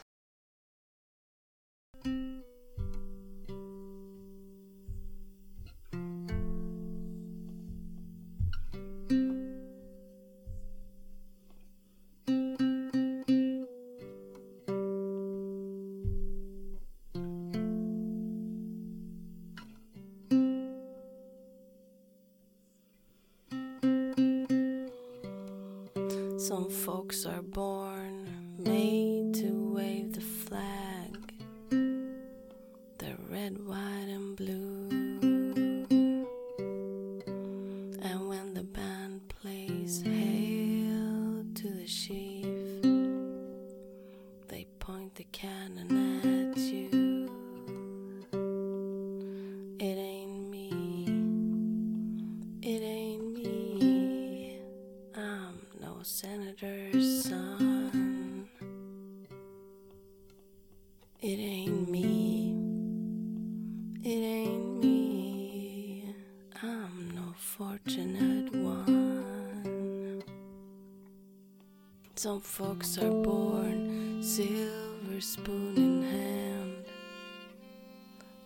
Some folks are born silver spoon in hand.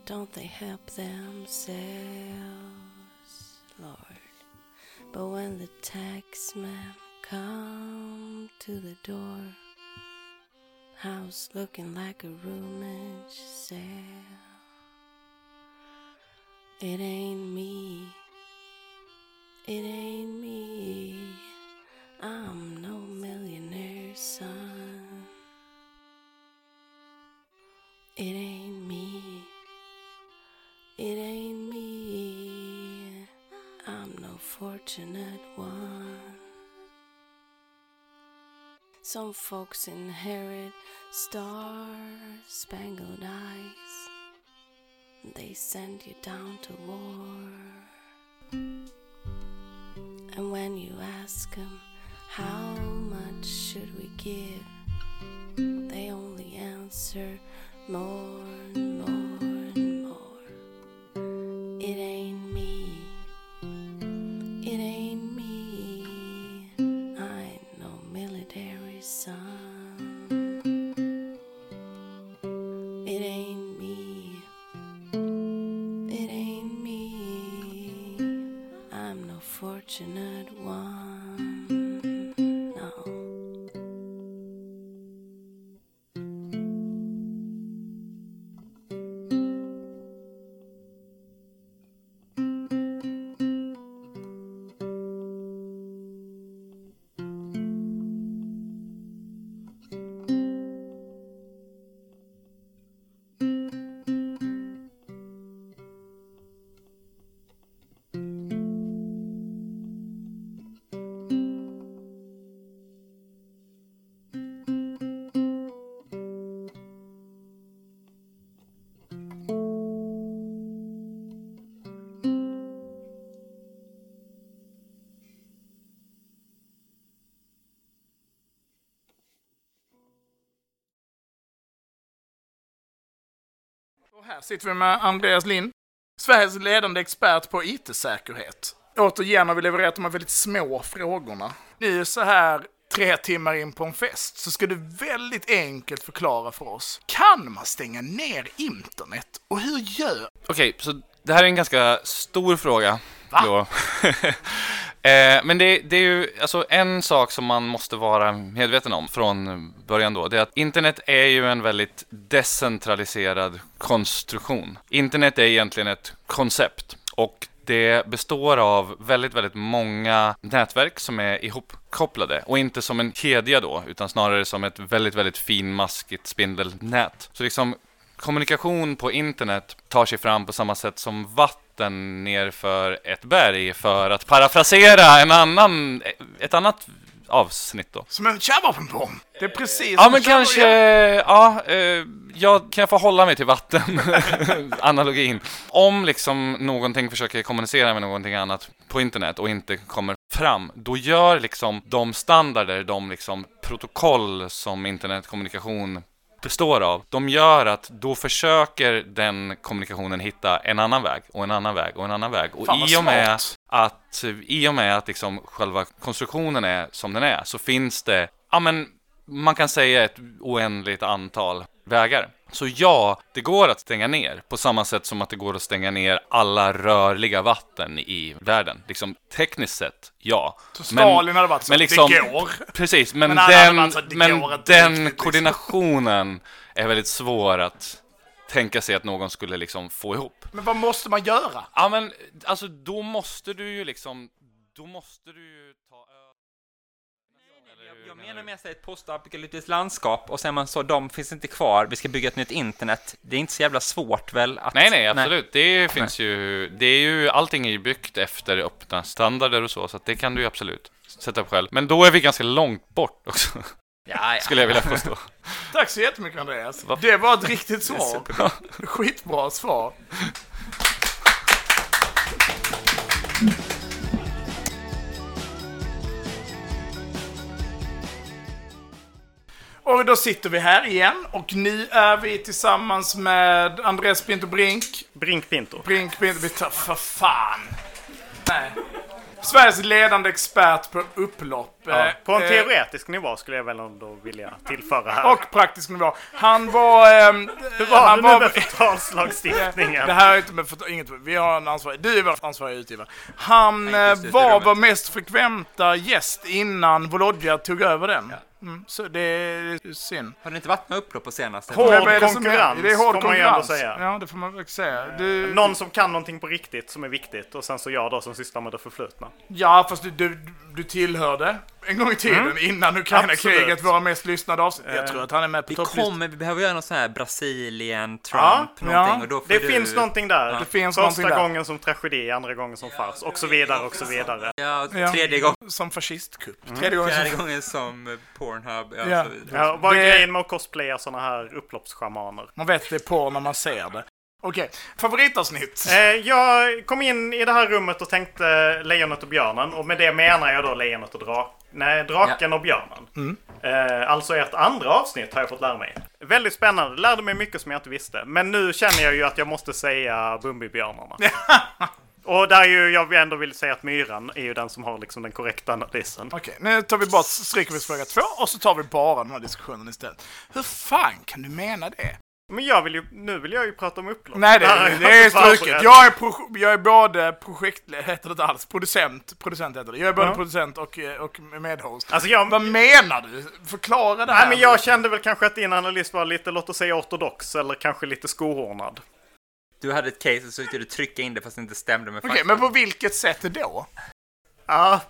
Don't they help themselves, Lord? But when the taxman come to the door, house looking like a rummage sale. It ain't me. It ain't me. I'm no Some folks inherit star spangled eyes. They send you down to war. And when you ask them, how much should we give? They only answer, more här sitter vi med Andreas Lind, Sveriges ledande expert på IT-säkerhet. Återigen har vi levererat de här väldigt små frågorna. Nu så här tre timmar in på en fest så ska du väldigt enkelt förklara för oss. Kan man stänga ner internet? Och hur gör Okej, så det här är en ganska stor fråga. Va? Eh, men det, det är ju alltså en sak som man måste vara medveten om från början då. Det är att internet är ju en väldigt decentraliserad konstruktion. Internet är egentligen ett koncept och det består av väldigt, väldigt många nätverk som är ihopkopplade och inte som en kedja då, utan snarare som ett väldigt, väldigt finmaskigt spindelnät. Så liksom kommunikation på internet tar sig fram på samma sätt som vatten nerför ett berg för att parafrasera en annan, ett annat avsnitt då. Som en kärnvapenbomb. Det är precis Ja men kanske, ja, eh, jag kan jag få hålla mig till vatten, analogin. Om liksom någonting försöker kommunicera med någonting annat på internet och inte kommer fram, då gör liksom de standarder, de liksom protokoll som internetkommunikation består av, de gör att då försöker den kommunikationen hitta en annan väg och en annan väg och en annan väg. Och i och med att, i och med att liksom själva konstruktionen är som den är, så finns det, ja men, man kan säga ett oändligt antal vägar. Så ja, det går att stänga ner på samma sätt som att det går att stänga ner alla rörliga vatten i världen. Liksom tekniskt sett, ja. Så Stalin hade varit så, men liksom, det går. Precis, men, Men den, så, men den liksom. koordinationen är väldigt svår att tänka sig att någon skulle liksom få ihop. Men vad måste man göra? Ja men alltså då måste du ju liksom, då måste du ju ta. Jag menar med sig ett postapokalyptiskt landskap och sen man så, de finns inte kvar, vi ska bygga ett nytt internet. Det är inte så jävla svårt väl? Att, Nej, nej, absolut. Det finns ju, det är ju, allting är ju byggt efter öppna standarder och så, så det kan du ju absolut sätta upp själv. Men då är vi ganska långt bort också, Ja, ja. skulle jag vilja påstå. Tack så jättemycket Andreas. Vad- Det var ett riktigt svar. Skitbra svar. Och då sitter vi här igen och nu är vi tillsammans med Andreas Pinto Brink. Brink Pinto. Brink Pinto, vi tar för fan. Nej. Sveriges ledande expert på upplopp. Ja, Eh, på en eh, teoretisk nivå skulle jag väl ändå vilja tillföra här. Och praktisk nivå. Han var... ehm, Hur var han det nu med förtalslagstiftningen? Det här är inte med för, inget, vi har en ansvarig, du är vår ansvariga utgivare. Han eh, var vår mest frekventa gäst innan Volodja tog över den. Mm, så det är synd. Har det inte varit med upplopp på senaste? Hård som är- konkurrens, Det är hård får man ju ändå konkurrens. säga. Ja, det får man väl säga. Du, Någon som kan någonting på riktigt som är viktigt och sen så jag då som sysslar med det förflutna. Ja, fast du, du, du tillhörde en gång i tiden innan Ukraina-kriget våra mest lyssnade avsnitt. Jag tror att han är med på Vi kommer, vi behöver göra något sånt här Brasilien, Trump, Ja, någonting. ja. Och då får Det du... finns någonting där. Ja. Det finns Första någonting där. gången som tragedi, andra gången som fars och så vidare och så vidare. Ja, tredje gången. Som fascistkupp. Tredje gången Fjärde som... gången som eh, Pornhub. Ja, Ja. Ja, vad är Det- grejen med att cosplaya sådana här upploppsschamaner? Man vet det är porr när man ser det. Okej, favoritavsnitt? Eh, jag kom in i det här rummet och tänkte Lejonet och björnen och med det menar jag då Lejonet och drak... Nej, Draken och björnen. Eh, alltså ert andra avsnitt har jag fått lära mig. Väldigt spännande, lärde mig mycket som jag inte visste. Men nu känner jag ju att jag måste säga Bumbibjörnarna. och där ju jag ändå vill säga att myran är ju den som har liksom den korrekta analysen. Okej, nu tar vi bort, stryker vi fråga två och så tar vi bara den här diskussionen istället. Hur fan kan du mena det? Men jag vill ju, nu vill jag ju prata om upplopp. Nej, det, har det, är struket. Jag är, pro, jag är både projekt... Heter det inte alls? Producent. Producent heter det. Jag är både Ja. producent och, eh, och medhost. Alltså jag, Vad menar du? Förklara det här. Nej, men jag kände väl kanske att din analys var lite, låt oss säga ortodox eller kanske lite skohornad. Du hade ett case och så försökte du trycka in det fast det inte stämde med Okej, fakta. men på vilket sätt då? Ja,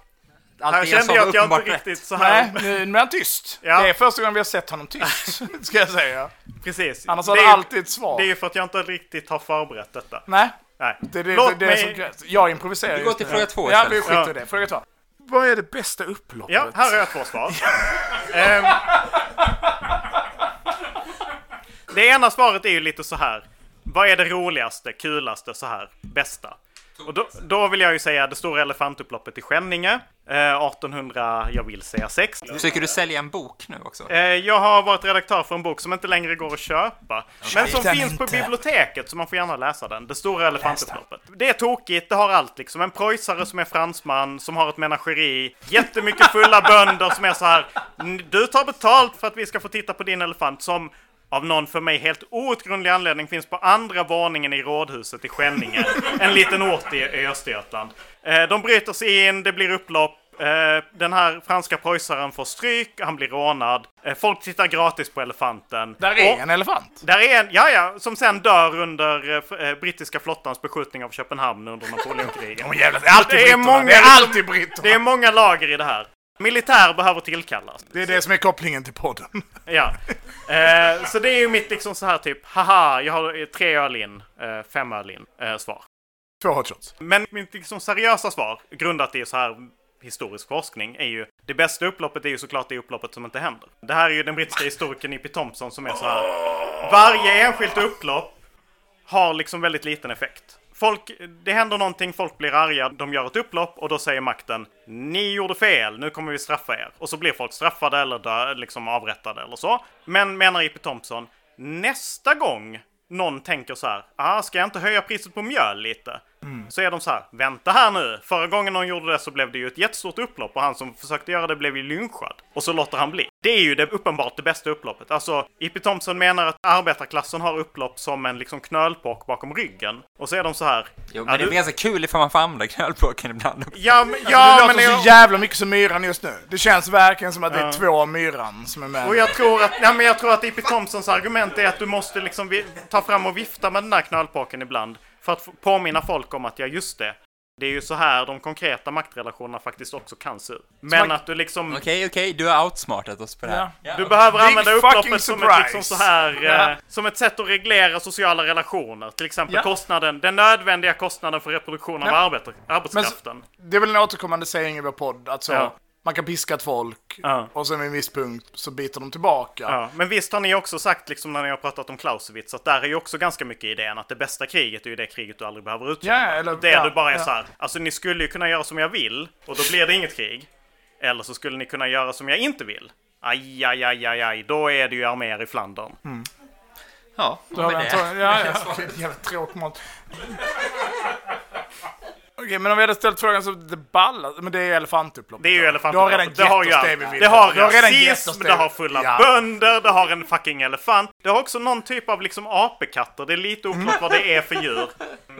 här kände jag att jag inte riktigt så här. Nej, nu, nu är han tyst. Ja. Det är första gången vi har sett honom tyst, ska jag säga. Precis. Annars det har är ju- alltid ett svar. Det är för att jag inte riktigt har förberett detta. Nej, Nej. det är det, Låt det, är det som mig... krävs. Jag improviserar Vi går till fråga två Ja, istället. vi skiter Ja. i det. Fråga två. Vad är det bästa upploppet? Ja, här har jag två svar. Ehm, det ena svaret är ju lite så här. Vad är det roligaste, kulaste, så här, bästa? Och då, då vill jag ju säga det stora elefantupploppet i Skänninge. Eh, 1800, jag vill säga 6. Försöker du sälja en bok nu också? Eh, jag har varit redaktör för en bok som inte längre går att köpa. Men som finns på inte. biblioteket, så man får gärna läsa den. Det stora elefantupploppet. Det är tokigt, det har allt liksom. En preussare som är fransman, som har ett menageri. Jättemycket fulla bönder som är så här. "N- Du tar betalt för att vi ska få titta på din elefant. Som av någon för mig helt outgrundlig anledning finns på andra våningen i rådhuset i Skänninge. en liten ort i Östergötland. Eh, De bryter sig in, det blir upplopp. Eh, Den här franska preussaren får stryk, han blir rånad. Eh, Folk tittar gratis på elefanten. Där är Och- en elefant. där är en, ja ja, som sen dör under brittiska flottans beskjutning av Köpenhamn under Napoleonkrigen. Åh, jävlar, det är alltid Det är många, Det är alltid britterna. Det är många lager i det här. Militär behöver tillkallas. Det är det som är kopplingen till podden. Ja. Eh, så det är ju mitt liksom så här typ, haha, jag har eh, tre öl in, eh, fem öl in, eh, svar. Två hotshots. Men mitt liksom seriösa svar, grundat i så här historisk forskning, är ju det bästa upploppet är ju såklart det upploppet som inte händer. Det här är ju den brittiska historikern E.P. Thompson som är så här. Varje enskilt upplopp har liksom väldigt liten effekt. Folk, det händer någonting, folk blir arga, de gör ett upplopp och då säger makten Ni gjorde fel, nu kommer vi straffa er. Och så blir folk straffade eller dö, liksom avrättade eller så. Men menar J.P. Thompson, nästa gång någon tänker så här, ah, ska jag inte höja priset på mjöl lite? Så är de så här, vänta här nu. Förra gången någon gjorde det så blev det ju ett jättestort upplopp och han som försökte göra det blev ju lynchad. Och så låter han bli. Det är ju det uppenbart det bästa upploppet. Alltså, E.P. Thompson menar att arbetarklassen har upplopp som en liksom knölpåk bakom ryggen. Och så är de så här. Jo, men det du- är ganska kul ifall man får använda knölpåken ibland. Ja, men, Ja, ja, det men låter jag, så jävla mycket som myran just nu. Det känns verkligen som att det är Ja. två myran som är med. och jag tror att, ja, men jag tror att E.P. Thompsons argument är att du måste liksom ta fram och vifta med den där knölpåken ibland. För att påminna folk om att, ja just det. Det är ju så här de konkreta maktrelationerna faktiskt också kan se ut. Men att du liksom... Okej, okej, du har outsmartat oss på det här. Ja. Du behöver Big använda upploppet som ett, liksom så här, Ja. eh, som ett sätt att reglera sociala relationer. Till exempel kostnaden, den nödvändiga kostnaden för reproduktion av Ja. arbete, arbetskraften. Det är väl en återkommande sägning i vår podd att så. Man kan piska ett folk Ja. och sen vid en viss punkt så biter de tillbaka. Ja, men visst har ni också sagt, liksom när ni har pratat om Clausewitz, att där är ju också ganska mycket idén att det bästa kriget är ju det kriget du aldrig behöver utkämpa. Ja, eller, Det ja, du bara är ja. så här, alltså ni skulle ju kunna göra som jag vill och då blir det inget krig. Eller så skulle ni kunna göra som jag inte vill. Aj, aj, aj, aj, aj, då är det ju arméer i Flandern. Ja, Då har vi det. ja, ja, jävla tråkmål. Okej, men om vi hade ställt frågan så det ballar, men det är ju elefantupploppet. Det är ju då. elefant. Du har redan det har gett ju oss det allt. vi vill Det ha. har Du har redan gett rasism, det har fulla Ja. bönder, det har en fucking elefant. Det har också någon typ av liksom apekatter. Det är lite oklart vad det är för djur.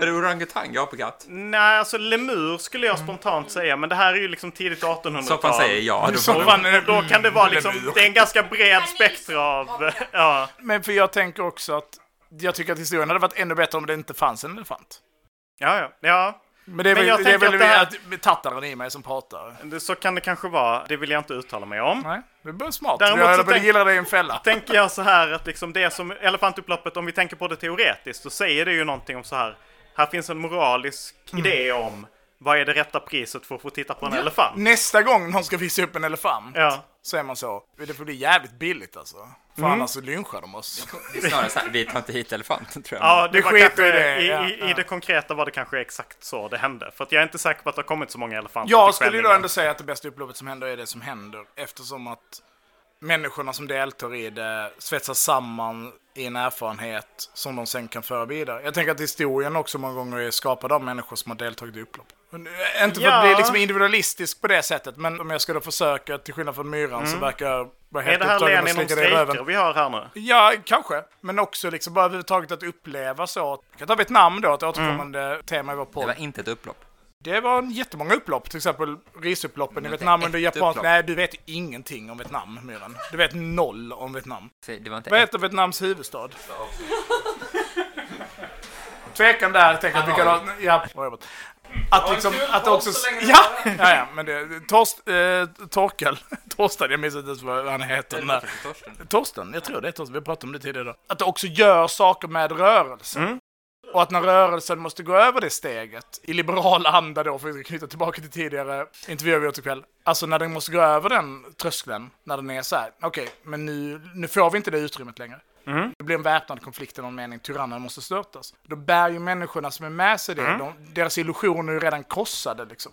Är det orangutang, apekatt? Nej, alltså lemur skulle jag spontant säga, men det här är ju liksom tidigt 1800-tal. Soffan säger ja. Då Så Då kan det vara liksom, det är en ganska bred spektra av, ja. Men för jag tänker också att jag tycker att historien hade varit ännu bättre om det inte fanns en elefant. Ja, ja, ja. Men det är Men väl, jag det är tänker väl att det här- att tattaren i mig som pratar. Det, så kan det kanske vara. Det vill jag inte uttala mig om. Nej, det är smart. Däremot jag så jag tänk- gillar det i en fälla. Tänker jag så här att liksom det som elefantupploppet, om vi tänker på det teoretiskt, så säger det ju någonting om så här. Här finns en moralisk Mm. idé om vad är det rätta priset för att få titta på en elefant. Nästa gång någon ska visa upp en elefant Ja. så är man så. Det får bli jävligt billigt alltså. För Mm. annars så lynchar de oss. Det är snarare så här, vi tar inte hit elefanten tror jag. Ja, det, skiter kanske, i det, i, ja, i, ja. I det konkreta var det kanske exakt så det hände. För att jag är inte säker på att det har kommit så många elefanter Jag skulle ju då ändå säga att det bästa upploppet som händer är det som händer. Eftersom att människorna som deltar i det svetsas samman i en erfarenhet som de sen kan föra vidare. Jag tänker att historien också många gånger är skapad av människor som har deltagit i upplopp. Eh, Inte för att Ja. bli liksom individualistisk på det sättet, men om jag då försöka, till skillnad från myran, så verkar Mm. Är det här Lenin det röven. strejker vi har här nu? Ja, kanske. Men också liksom bara överhuvudtaget att uppleva så. Jag kan ta Vietnam då, ett återkommande Mm. tema i vår Det podd. var inte ett upplopp. Det var en jättemånga upplopp, till exempel risupploppen i Vietnam det under japansk... upplopp. Nej, du vet ingenting om Vietnam, Myran. Du vet noll om Vietnam. Det var inte Vad ett. heter Vietnams huvudstad? Tvekan där, tänk att vi kan ha... Ja. Att liksom, att det också... Ja, ja, ja, men det... Torst, eh, Torkel. Torsten, jag minns inte ens vad han heter. Den där. Torsten, jag tror det är Torsten, vi pratade om det tidigare. Att det också gör saker med rörelsen. Och att när rörelsen måste gå över det steget, i liberal anda då, för att knyta tillbaka till tidigare intervjuer vi gjort ikväll. Alltså när den måste gå över den tröskeln, när den är så här, okej, men nu, nu får vi inte det utrymmet längre. Det blir en väpnad konflikt i någon mening, tyrannen måste störtas. Då bär ju människorna som är med sig det, de, deras illusioner är ju redan krossade liksom.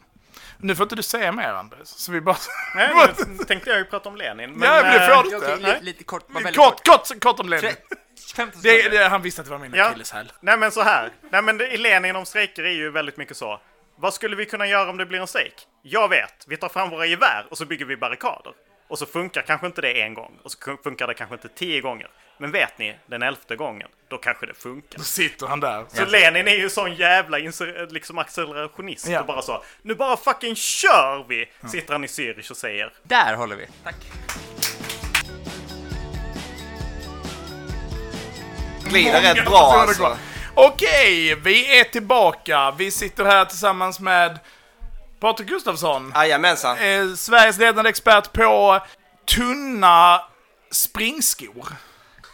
Nu får inte du säga mer Anders, så vi bara... Nej, nu tänkte jag ju prata om Lenin. Men, ja, men det får eh, du Okej, inte. lite, lite kort, väldigt Kort, kort, kort om Lenin. Tre- 15 Det, det, han visste att det var min Ja. akilleshäl. Nej men så här. Nej men det, i Lenin om strejker är ju väldigt mycket så. Vad skulle vi kunna göra om det blir en strejk? Jag vet. Vi tar fram våra gevär och så bygger vi barrikader. Och så funkar kanske inte det en gång. Och så funkar det kanske inte tio gånger. Men vet ni, den elfte gången, då kanske det funkar. Då sitter han där. Så Lenin är ju sån jävla liksom accelerationist Ja. och bara så Nu bara fucking kör vi! Sitter han i Zürich och säger. Där håller vi. Tack. Glider rätt bra alltså. Okej, vi är tillbaka. Vi sitter här tillsammans med Patrik Gustafsson. Jajamensan. Eh, Sveriges ledande expert på tunna springskor.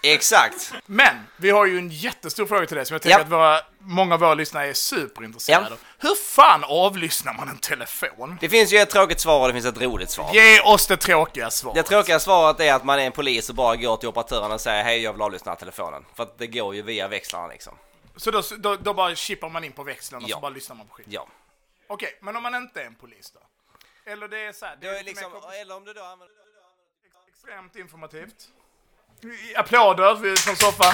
Exakt. Men vi har ju en jättestor fråga till dig som jag tänker Ja. att våra, många av våra lyssnare är superintresserade Ja. av. Hur fan avlyssnar man en telefon? Det finns ju ett tråkigt svar och det finns ett roligt svar. Ge oss det tråkiga svaret. Det tråkiga svaret är att man är en polis och bara går till operatören och säger hej jag vill avlyssna telefonen. För att det går ju via växlarna liksom. Så då, då, då bara chippar man in på växeln och Ja. så bara lyssnar man på skit? Ja. Okej, men om man inte är en polis då? Eller det är så här, det är mer liksom, eller om du då använder... extremt informativt. Applåder från soffan.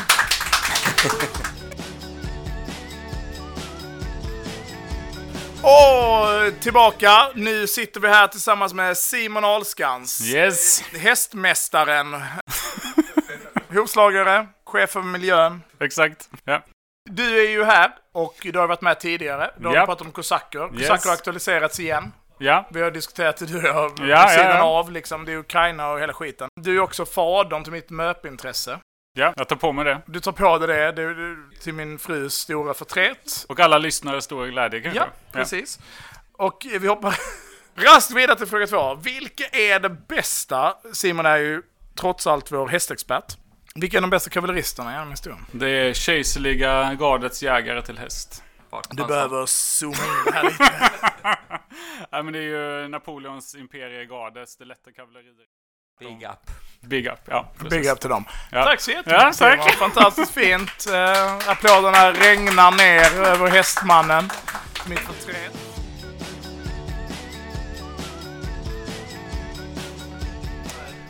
Och tillbaka. Nu sitter vi här tillsammans med Simon Alskans. Yes. Hästmästaren. Hovslagare, chef för miljön. Exakt. Ja. Du är ju här och du har varit med tidigare. Du har Japp. pratat om kosacker. Yes. Kosacker har aktualiserats igen. Ja. Vi har diskuterat det du och jag vid Ja, sidan ja, ja. av, liksom. Det är Ukraina och hela skiten. Du är också fadern till mitt möpintresse. Ja, jag tar på mig det. Du tar på dig det, det, det till min frus stora förtret. Och alla lyssnare stora glädje kanske? Ja, precis. Och vi hoppar raskt vidare till fråga två. Vilka är det bästa? Simon är ju trots allt vår hästexpert. Vilka är de bästa kavalleristerna genom historien? Det är kejserliga gardets jägare till häst. Du behöver zooma in det här lite. Nej, men det är ju Napoleons imperiegardes, det lätta kavalleriet. Big up. Big up, ja. precis. Big up till dem. Ja. Tack så jättemycket Ja, tack. Simon. Fantastiskt fint. Uh, applåderna regnar ner över hästmannen. Mitt förtret.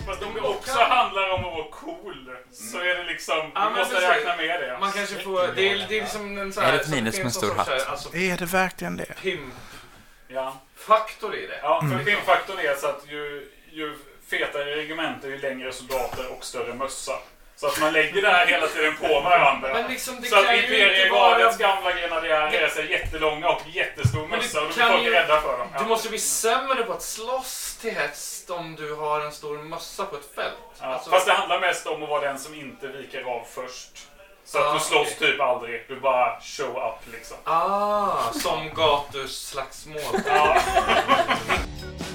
Fast det också handlar om att så är det liksom, Ja, du men måste precis. räkna med det. Man kanske får, det är, det är liksom en sån Är här... det ett minus med en stor hatt? här, Alltså, Är det verkligen det? Ja. pimp-faktor i det. Ja, för Mm. pimpfaktorn är så att ju, ju fetare regementer, ju längre soldater och större mössa. Så att man lägger det här hela tiden på varandra. Men liksom, det så att imperiegardets vara- gamla grenadjärer är så jättelånga och jättestor mössa och då blir folk ju, rädda för dem. du måste bli sämre på att slåss till häst om du har en stor mössa på ett fält. Ja, Alltså- Fast det handlar mest om att vara den som inte viker av först. Så att Ah, du slåss okej. typ aldrig. Du bara show up liksom. Ah, som gatuslagsmål. Ja.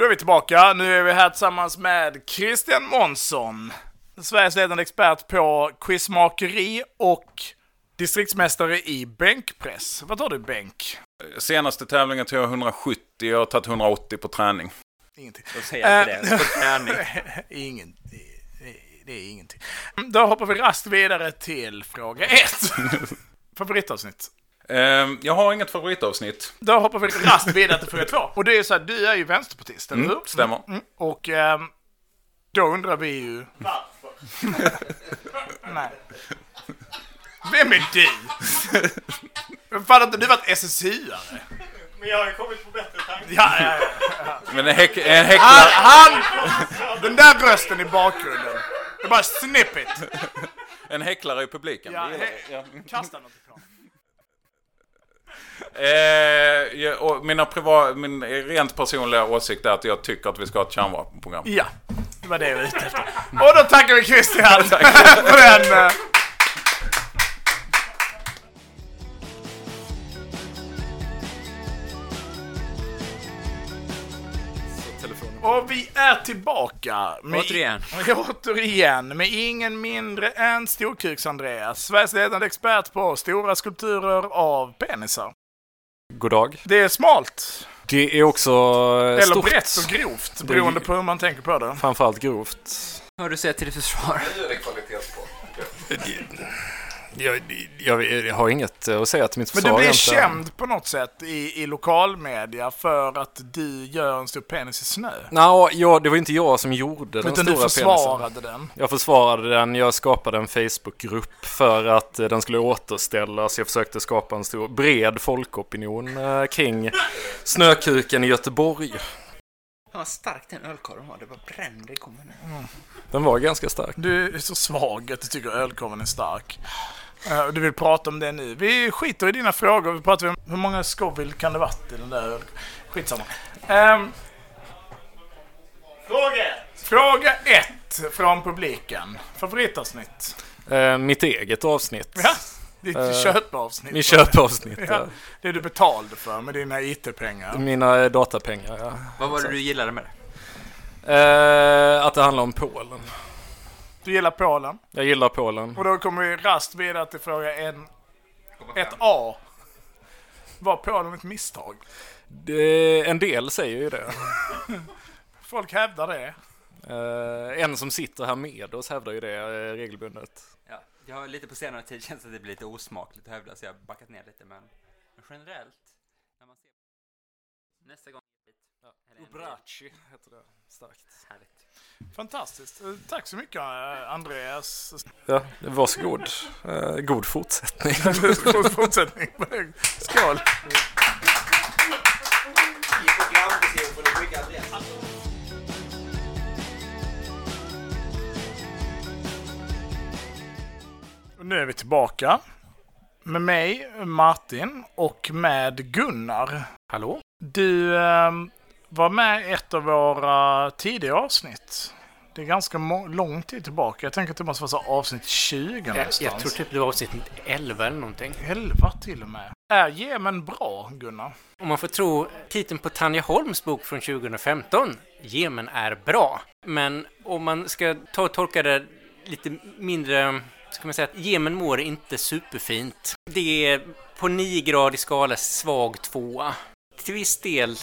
Då är vi tillbaka. Nu är vi här tillsammans med Christian Månsson. Sveriges ledande expert på quizmakeri och distriktsmästare i bänkpress. Vad tar du bänk? Senaste tävlingen tog jag 170, jag har tagit 180 på träning. Ingenting. Då säger jag inte det. På träning. Ingen, det, är ingenting. Då hoppar vi raskt vidare till fråga ett. Favoritavsnitt. Ehm, jag har inget favoritavsnitt. Då hoppar vi raskt vidare till fråga två. Och det är så här, du är ju vänsterpartist, eller Mm, hur? stämmer. Mm. Och ehm, då undrar vi ju... Varför? Nej. Vem är du? Fan, hade du varit SSU-are? Men jag har ju kommit på bättre tankar. Ja, ja, ja. Men en, häck, en häcklar... Han, han! Den där rösten i bakgrunden. Det är bara snippet. En häcklare i publiken. Ja, he-. Ja. Kasta något ifrån. Eh, mina priva, min rent personliga åsikt är att jag tycker att vi ska ha ett kärnvapenprogram. Ja, det var det jag var ute efter. Och då tackar vi Christian för den. Och vi är tillbaka. Med, Återigen. Återigen, med ingen mindre än Storkuks-Andreas. Sveriges ledande expert på stora skulpturer av penisar. God dag. Det är smalt. Det är också eh, Eller stort. brett och grovt, Det är beroende på hur man tänker på det. Framförallt grovt. Har du säga till ditt försvar? Nu är det kvalitet på. Jag, jag, jag har inget att säga till mitt Men försvar du blir egentligen. känd på något sätt i, i lokalmedia för att du gör en stor penis i snö. Nå, ja, det var inte jag som gjorde den Utan stora du försvarade penisen. den. Jag försvarade den. Jag skapade en Facebookgrupp för att eh, den skulle återställas. Jag försökte skapa en stor bred folkopinion eh, kring snökuken i Göteborg. Fan vad stark den ölkorven var. Det bara brände i gommen. Den var ganska stark. Du är så svag att du tycker ölkorven är stark. Eh, Du vill prata om det nu. Vi skiter i dina frågor. Vi pratar om hur många Scoville kan det varit i den där. Skitsamma. Um, fråga ett. Fråga ett från publiken. Favoritavsnitt? Eh, mitt eget avsnitt. Ja, ditt Eh, köpavsnitt. Mitt köpavsnitt, Ja, ja. det du betalade för med dina IT-pengar. Mina datapengar, ja. Vad var det du gillade med det? Eh, att det handlar om Polen. Du gillar Polen? Jag gillar Polen. Och då kommer vi rast vidare till fråga en, ett A. Var Polen ett misstag? Det, en del säger ju det. Folk hävdar det. Eh, en som sitter här med oss hävdar ju det eh, regelbundet. Ja, jag har lite på senare tid känns att det blir lite osmakligt att hävda så jag har backat ner lite men, men generellt när man ser nästa gång Ubraci heter det. Starkt. Härligt. Fantastiskt. Eh, Tack så mycket eh, Andreas. Ja, varsågod. Eh, god fortsättning. God fortsättning. Skål. Nu är vi tillbaka. Med mig, Martin, och med Gunnar. Hallå? Du eh, var med i ett av våra tidigare avsnitt. Det är ganska lång tid tillbaka. Jag tänker att det måste vara så avsnitt 20 Jag, någonstans. jag tror typ det var avsnitt 11 eller någonting. 11 till och med. Är Jemen bra, Gunnar? Om man får tro titeln på Tanja Holms bok från 2015, Jemen är bra. Men om man ska ta och tolka det lite mindre, ska man säga att Jemen mår inte superfint. Det är på 9 gradig skala svag tvåa. Till viss del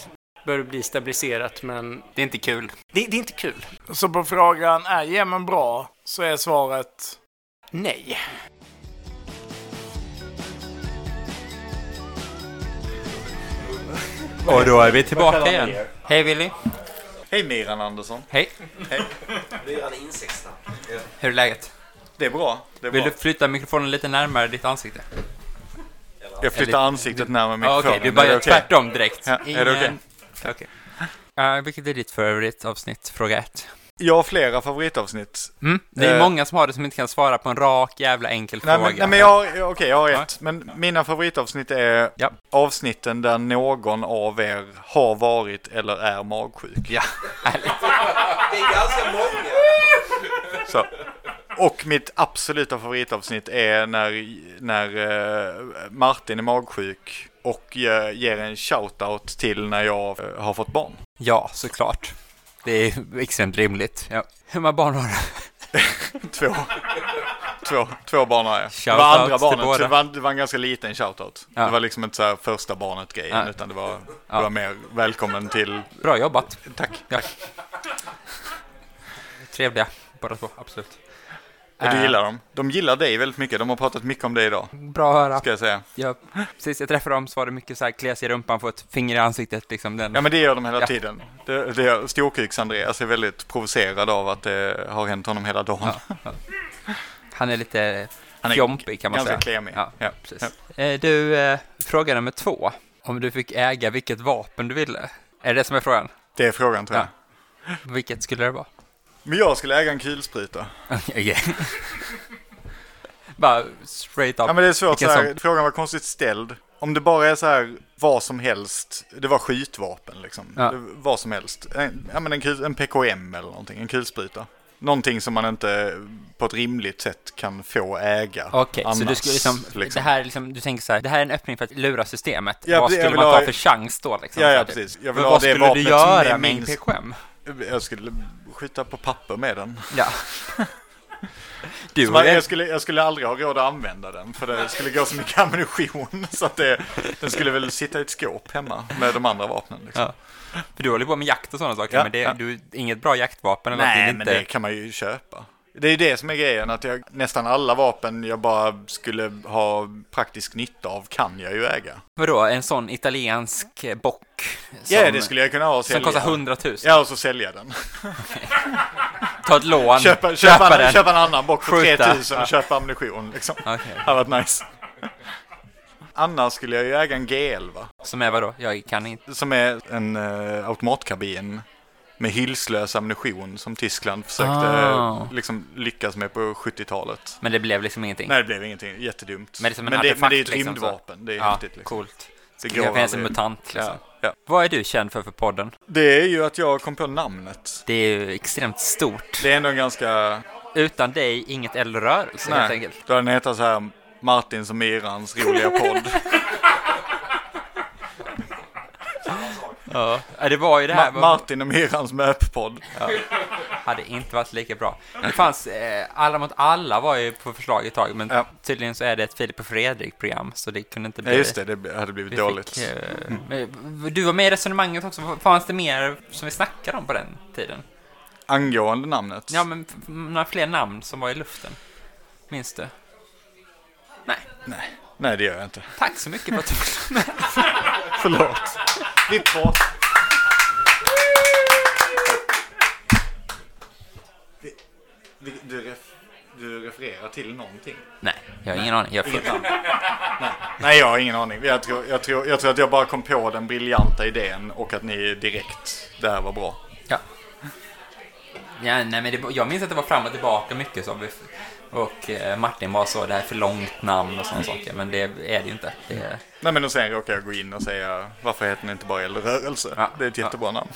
bör det bli stabiliserat, men... Det är inte kul. Det, det är inte kul. Så på frågan, är Jemen bra? Så är svaret... Nej. Och då är vi tillbaka igen. Hej Willy. Hej Miran Andersson. Hej. Hej. Myran insektsna. Hur är läget? Det är bra. Det är Vill bra. du flytta mikrofonen lite närmare ditt ansikte? Jag flyttar ansiktet närmare Ja, mikrofonen. Okej, du bara Är det gör okej? tvärtom direkt. Ja, är det okej? Okej. Eh, vilket är ditt favoritavsnitt? Fråga ett. Jag har flera favoritavsnitt. Mm, det är Eh, många som har det som inte kan svara på en rak jävla enkel Nej fråga. men, nej, men jag, okej, jag har ett. Men mina favoritavsnitt är avsnitten där någon av er har varit eller är magsjuk. Ja, Det är ganska många. Så. Och mitt absoluta favoritavsnitt är när, när eh, Martin är magsjuk och eh, ger en shout-out till när jag eh, har fått barn. Ja, såklart. Det är extremt rimligt. Ja. Hur många barn har du? Två. Två, två barn har jag. Det var andra barnet, det var, det var en ganska liten shoutout. Ja. Det var liksom inte så här första barnet grejen, Ja. utan det var, det var mer välkommen till... Bra jobbat. Tack. Ja. Trevliga, båda två, absolut. Och du Eh, gillar dem. De gillar dig väldigt mycket. De har pratat mycket om dig idag. Bra att höra. Ska jag säga. Ja, sist jag träffade dem så var det mycket så här, klä sig i rumpan, få ett finger i ansiktet liksom. Den. Ja men det gör de hela Ja. tiden. Det, det, Storkuks-Andreas är väldigt provocerad av att det har hänt honom hela dagen. Han är lite Han är fjompig kan man ganska säga. klemig. Ja, Ja. precis. Eh, Du, eh, fråga nummer två. Om du fick äga vilket vapen du ville. Är det det som är frågan? Det är frågan tror jag. Vilket skulle det vara? Men jag skulle äga en kulspruta. Bara straight up. Ja men det är svårt så här, frågan var konstigt ställd. Om det bara är så här vad som helst, det var skjutvapen liksom. Ja. Det, vad som helst. En, ja men en, kul, en PKM eller någonting, en kulspruta. Någonting som man inte på ett rimligt sätt kan få äga. Okej, så du annars, skulle liksom, det här är liksom, du tänker så här, det här är en öppning för att lura systemet. Ja, Vad skulle man ha- ta för chans då liksom? Ja, ja precis. Jag vill Men ha vad det skulle vapnet du som göra är med en minst- PKM? Jag skulle skjuta på papper med den. Ja. Du man, jag, skulle, jag skulle aldrig ha råd att använda den för det skulle gå så mycket ammunition så att det, den skulle väl sitta i ett skåp hemma med de andra vapnen. Liksom. Ja. För du håller på med jakt och sådana saker, Ja, men det, ja. du inget bra jaktvapen eller Nej, men inte... det kan man ju köpa. Det är ju det som är grejen, att jag, nästan alla vapen jag bara skulle ha praktisk nytta av kan jag ju äga. Vadå, en sån italiensk bock? Ja, som- det skulle jag kunna ha och Som sälja. kostar 100 000? Ja, och så sälja den. Ta ett lån, köpa, köpa köpa, den. köpa en annan bock för Skjuta. 3000 och Ja. köpa ammunition liksom. Okej. Det hade varit nice. Annars skulle jag ju äga en G11. Som är vadå? Jag kan inte. Som är en uh, automatkarbin med hylslös ammunition som Tyskland försökte Ah. liksom lyckas med på 70-talet. Men det blev liksom ingenting? Nej, det blev ingenting. Jättedumt. Men det är men, det, men det är ett liksom, rymdvapen. Det är Ja, häftigt. Liksom. coolt. Det går finns en mutant liksom. Ja, ja. Vad är du känd för för podden? Det är ju att jag kom på namnet. Det är ju extremt stort. Det är ändå ganska... Utan dig, inget eldrörelse helt enkelt. då hade den hetat så här Martins och Mirans roliga podd. Ja, Ja, det var ju det här. Ma- Martin och Mirans möppodd. Ja. Hade inte varit lika bra. Det fanns, eh, Alla mot alla var ju på förslag ett tag, men tydligen så är det ett Filip och Fredrik-program, så det kunde inte Ja, bli... just det, det hade blivit Vi dåligt. Fick, eh, Du var med i resonemanget också, fanns det mer som vi snackade om på den tiden? Angående namnet? Ja, men några fler namn som var i luften. Minns du? Nej. Nej. Nej, det gör jag inte. Tack så mycket för att du var med. Förlåt. Ditt två. Du, ref, du refererar till någonting? Nej, jag har ingen aning. Jag får- namn. Nej. Nej, jag har ingen aning. Jag tror, jag, tror, jag tror att jag bara kom på den briljanta idén och att ni direkt, det här var bra. Ja. Ja, nej, men det, jag minns att det var fram och tillbaka mycket så. vi- Och eh, Martin var så, det här är för långt namn och sådana saker. Men det är det ju inte. Det är, Nej, men och sen råkar jag gå in och säga varför heter den inte bara Eldrörelse? Ja. Det är ett jättebra namn.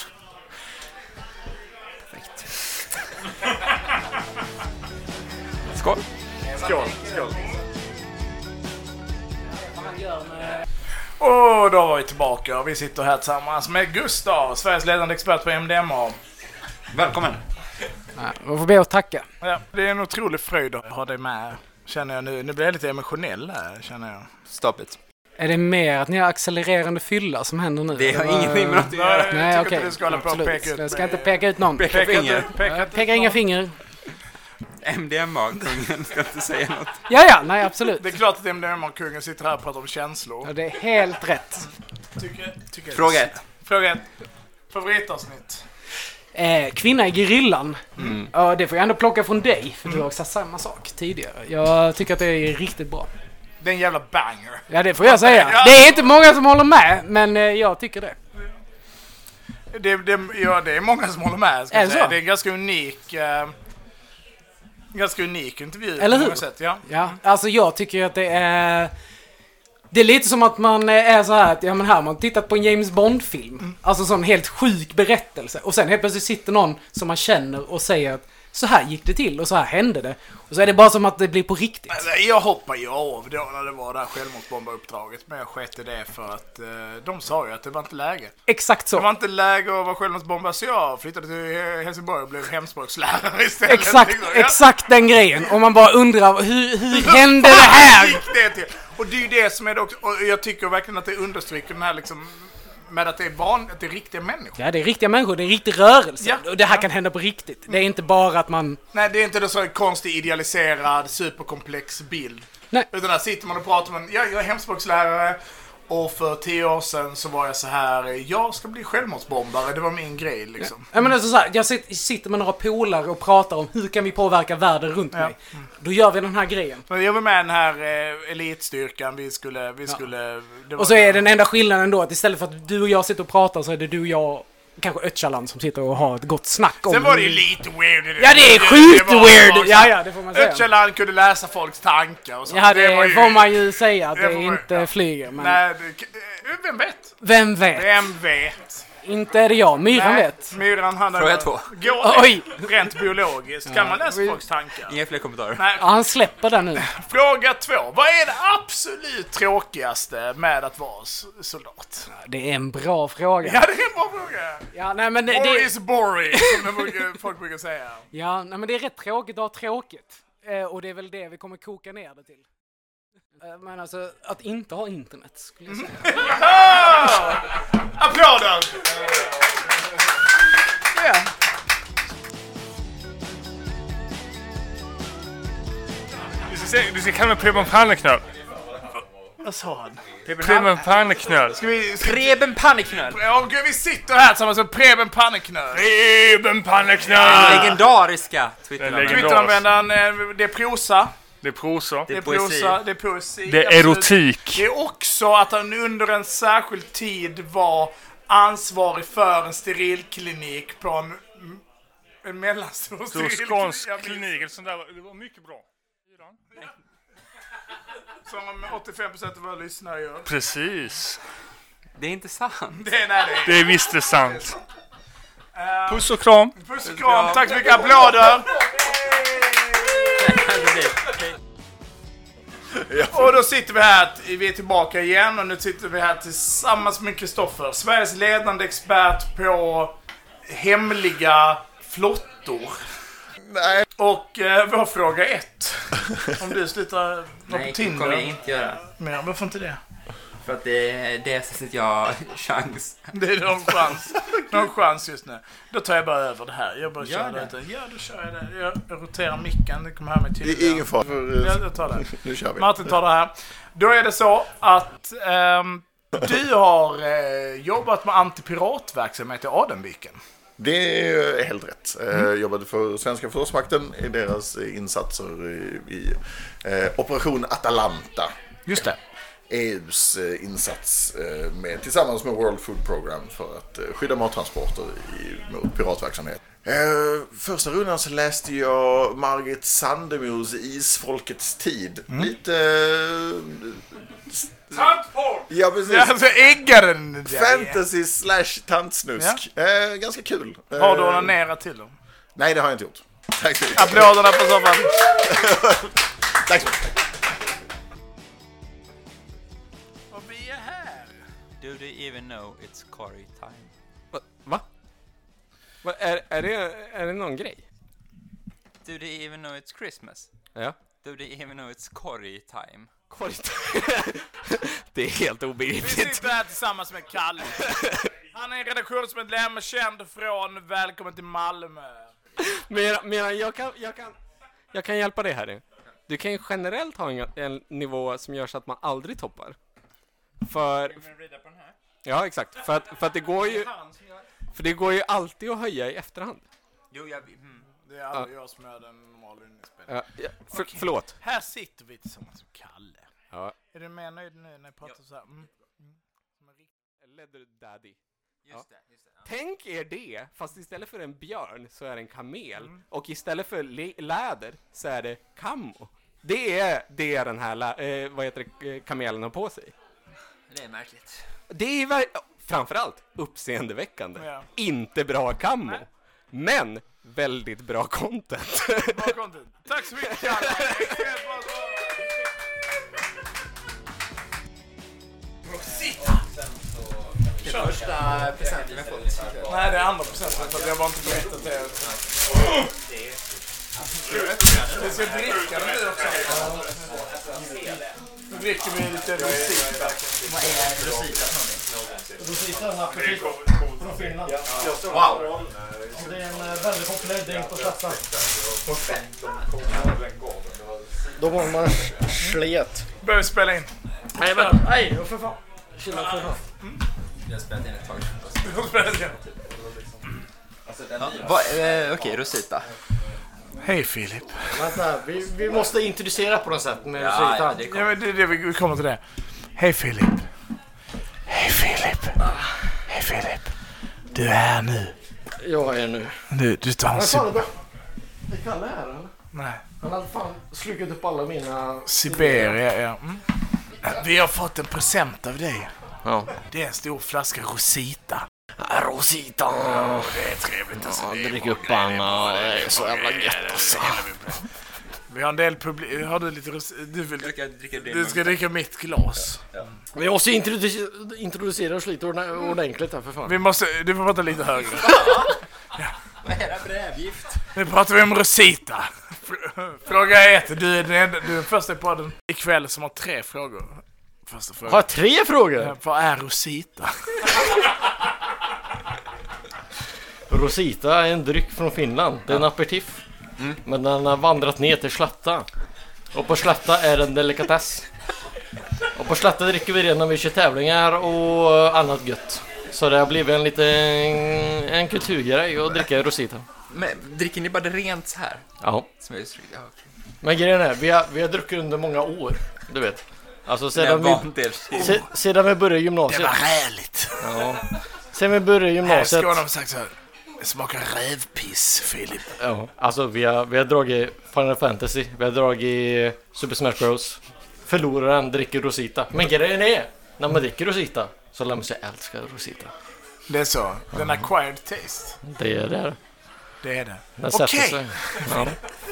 perfekt. Skål! Skål, skål. Och då var vi tillbaka och vi sitter här tillsammans med Gustav, Sveriges ledande expert på MDMA. Välkommen! Man får be att tacka. Ja, det är en otrolig fröjd att ha dig med, känner jag nu. Nu blir jag lite emotionell här, känner jag. Stop it. Är det mer att ni har accelererande fylla som händer nu? Det har Eller ingenting med något att göra. Nej, tycker okej. inte du ska hålla på och Absolut. peka ut Jag ska inte peka ut någon. Peka finger. peka Jag inte pekar inga finger. MDMA-kungen ska inte säga något. Ja, ja, nej absolut. Det är klart att MDMA-kungen sitter här och pratar om känslor. Ja, det är helt rätt. Tycker, tycker Fråga ett. Fråga ett. Favoritavsnitt? Eh, kvinna i gerillan. Mm. Ja, det får jag ändå plocka från dig, för du har sagt samma sak tidigare. Jag tycker att det är riktigt bra. Det är en jävla banger. Ja, det får jag säga. Ja. Det är inte många som håller med, men eh, jag tycker det. Det, det, ja, det är många som håller med. Ska Är det säga. så? Det är en ganska unik, eh, ganska unik intervju. Eller hur? Sätt, ja. Ja, alltså jag tycker att det är... Det är lite som att man eh, är så här att, ja men här har man tittat på en James Bond-film. Alltså sån helt sjuk berättelse. Och sen helt plötsligt sitter någon som man känner och säger att så här gick det till och så här hände det. Och så är det bara som att det blir på riktigt. Alltså, Jag hoppade ju av då när det var det här självmordsbombaruppdraget. Men jag sket i det för att eh, de sa ju att det var inte läge. Exakt så. Det var inte läge att vara självmordsbombare så jag flyttade till Helsingborg och blev hemspråkslärare istället. Exakt, Liksom, exakt den grejen. Och man bara undrar, hur, hur hände det här? gick det till? Och det är ju det som är det också, och jag tycker verkligen att det understryker den här liksom, med att det är van, att det är riktiga människor. Ja, det är riktiga människor, det är en riktig rörelse. Ja. Och det här kan hända på riktigt. Det är inte bara att man... Nej, det är inte en sån konstig idealiserad superkomplex bild. Nej. Utan där sitter man och pratar med, ja, jag är hemspråkslärare och för tio år sedan så var jag så här, jag ska bli självmordsbombare, det var min grej liksom. Ja, men alltså så här, jag sit- sitter med några polare och pratar om hur kan vi påverka världen runt Ja. mig. Då gör vi den här grejen. Men jag var med i den här eh, elitstyrkan, vi skulle, vi skulle... det var- Och så är den enda skillnaden då att istället för att du och jag sitter och pratar så är det du och jag, kanske Öcalan, som sitter och har ett gott snack om... Sen var det ju lite weird. Ja, det är sjukt var- weird! Ja, ja, det får man säga. Öcalan kunde läsa folks tankar och så. Ja, det, var ju- får man ju säga att det det, man- inte flyger. Men Nej, det, eh, vem vet? vem vet? Vem vet? Inte är det jag. Myran Nej, vet. Myran hade... Fråga två. Går Oj! Rent biologiskt. Kan man läsa folks tankar? Inga fler kommentarer. Nej. Ja, han släpper den nu. Fråga två. Vad är det absolut tråkigaste med att vara soldat? Det är en bra fråga. Ja, det är en bra fråga. Ja, nej men det, det, is boring, som brukar, folk brukar säga. ja, nej, men det är rätt tråkigt att ha tråkigt. Eh, och det är väl det vi kommer koka ner det till. Eh, men alltså, att inte ha internet skulle jag säga. Applåder! Ja. Du ska, se- du ska kalla mig Preben Panneknöl. Vad sa han? Preben Panneknöl. Ska vi... Ska, Preben Panneknöl! ja, gud, vi sitter här tillsammans med Preben Panneknöl. Preben Panneknöl! Den legendariska Den. Twitteranvändaren, eh, det är prosa. Det är prosa. Det är poesi. prosa, det är poesi. Det är absolut. erotik. Det är också att han under en särskild tid var ansvarig för en sterilklinik på en, en mellanstor Så sterilklinik. skånsk klinik, sånt där. Det var mycket bra. Som 85% av våra lyssnare gör. Precis. Det är inte sant. Det är, nej, det är. Det är visst det sant. Eh, Puss och kram. Puss och kram. Tack så mycket. Applåder. Och då sitter vi här, vi är tillbaka igen och nu sitter vi här tillsammans med Kristoffer, Sveriges ledande expert på hemliga flottor. Nej. Och eh, vår fråga ett. Om du slutar vara på Nej, det Tinder. kommer jag inte göra. Men varför inte det? För att det, det sättet jag har chans. Det är någon chans. Någon chans just nu. Då tar jag bara över det här. Jag bara Gör kör det. det. Ja, då kör jag det. Jag jag roterar micken. Det kommer här med Det tydligare. är ingen fara. för- Ja, jag tar det. Nu kör vi. Martin tar det här. Då är det så att ehm, du har eh, jobbat med antipiratverksamhet i Adenviken. Det är helt rätt. Eh, Mm. Jag jobbade för svenska försvarsmakten i deras insatser i, i eh, Operation Atalanta. Just det. EUs eh, insats eh, med, tillsammans med World Food Program för att eh, skydda mattransporter i, mot piratverksamhet. Eh, första rundan så läste jag Margit Sandemors Isfolkets tid. Mm. Lite... Tantporr! Ja, precis. Ja, alltså äggaren. Fantasy slash tantsnusk. Eh, ganska kul. Har du onanerat till dem? Nej, det har jag inte gjort. Tack så mycket. Applåderna på soffan. Tack så mycket. Do they even know it's curry time? Va? Va? Är, är, det, är det någon grej? Do they even know it's Christmas? Ja. Do they even know it's curry time? Curry Det är helt Vi obegripligt. sitter här tillsammans med Kalle. Han är en redaktionsmedlem, känd från Välkommen till Malmö. Men jag, kan, jag, kan, jag kan hjälpa dig Harry. Du kan ju generellt ha en, en nivå som gör så att man aldrig toppar. För... Ja, exakt. För att, för att det går ju... För det går ju alltid att höja i efterhand. Jo, jag... Mm. Det är aldrig jag som är den normala inspelningen. Ja, ja, för, Förlåt. Här sitter vi tillsammans med Kalle. Ja. Är du mer nöjd nu när jag pratar så här? Mm. Leather Daddy. Just det, just det. Tänk er det, fast istället för en björn så är det en kamel. Och istället för läder så är det kammo. Det är det den här eh, vad heter det, eh, kamelen har på sig. Det är märkligt. Det är ver- framförallt uppseendeväckande. Ja. Inte bra kammo. Men väldigt bra content. Bra content. Tack så mycket! Kör. Första presenten har fått. Nej, det är andra procenten för jag bara inte berättat det. Vi ska dricka den nu också. Dricker vi lite Rosita. Vad är Rosita för någonting? Rosita är en aperitif från Finland. Wow. Det är en väldigt populär drink på Slätta. Då var man slet. Vi spela in. Nej, men nej, för fan. Chilla för fan. Jag har spelat in ett tag. Du har spelat in. Vad- eh, Okej, Rosita. Hej Filip. Vänta, vi, vi måste introducera på något sätt med Ja, ja, det Ja, men det, det, vi kommer till det. Hej Filip. Hej Filip. Hej Filip. Du är här nu. Jag är nu. Du, du tar en Men sip. är Kalle här eller? Nej. Han hade fan slukat upp alla mina... Siberia, ja. Mm. Vi har fått en present av dig. Ja. Det är en stor flaska Rosita. Rosita! Ja, det är trevligt alltså. Ja, drick upp han det är så jävla gött alltså. Vi har en del publik. Har du lite? Du, vill... Jag dricka din du ska dricka mitt glas. Vi måste introducera, introducera oss lite ordna- ordentligt här för fan. Vi måste, du får prata lite högre. Vad är det brävgift? Nu pratar vi om Rosita. Fr- Fråga ett. Du är den, enda, du är den första i podden ikväll som har tre frågor. Första frågan. Har jag tre frågor? Ja, Vad är Rosita? Rosita är en dryck från Finland. Det är en aperitif. Men den har vandrat ner till Slatta. Och på Slatta är det en delikatess. Och på Slatta dricker vi det när vi kör tävlingar och annat gött. Så det har blivit en liten en kulturgrej att dricka Rosita. Men dricker ni bara det rent så här? Ja. Som jag just ja, okej. Men grejen är, vi har, vi har druckit under många år. Du vet. Alltså sedan vi, se, sedan vi började gymnasiet. Det var räligt. Ja. sen vi började Här gymnasiet. Skåne har vi sagt så här. Det smakar rävpiss, Filip. Ja, alltså vi har, vi har dragit Final Fantasy, vi har dragit Super Smash Bros. Förloraren dricker Rosita. Men grejen är, när man dricker Rosita så lär man sig älska Rosita. Det är så. Den acquired taste. Det är det. Det är det. Den Okej! Ja.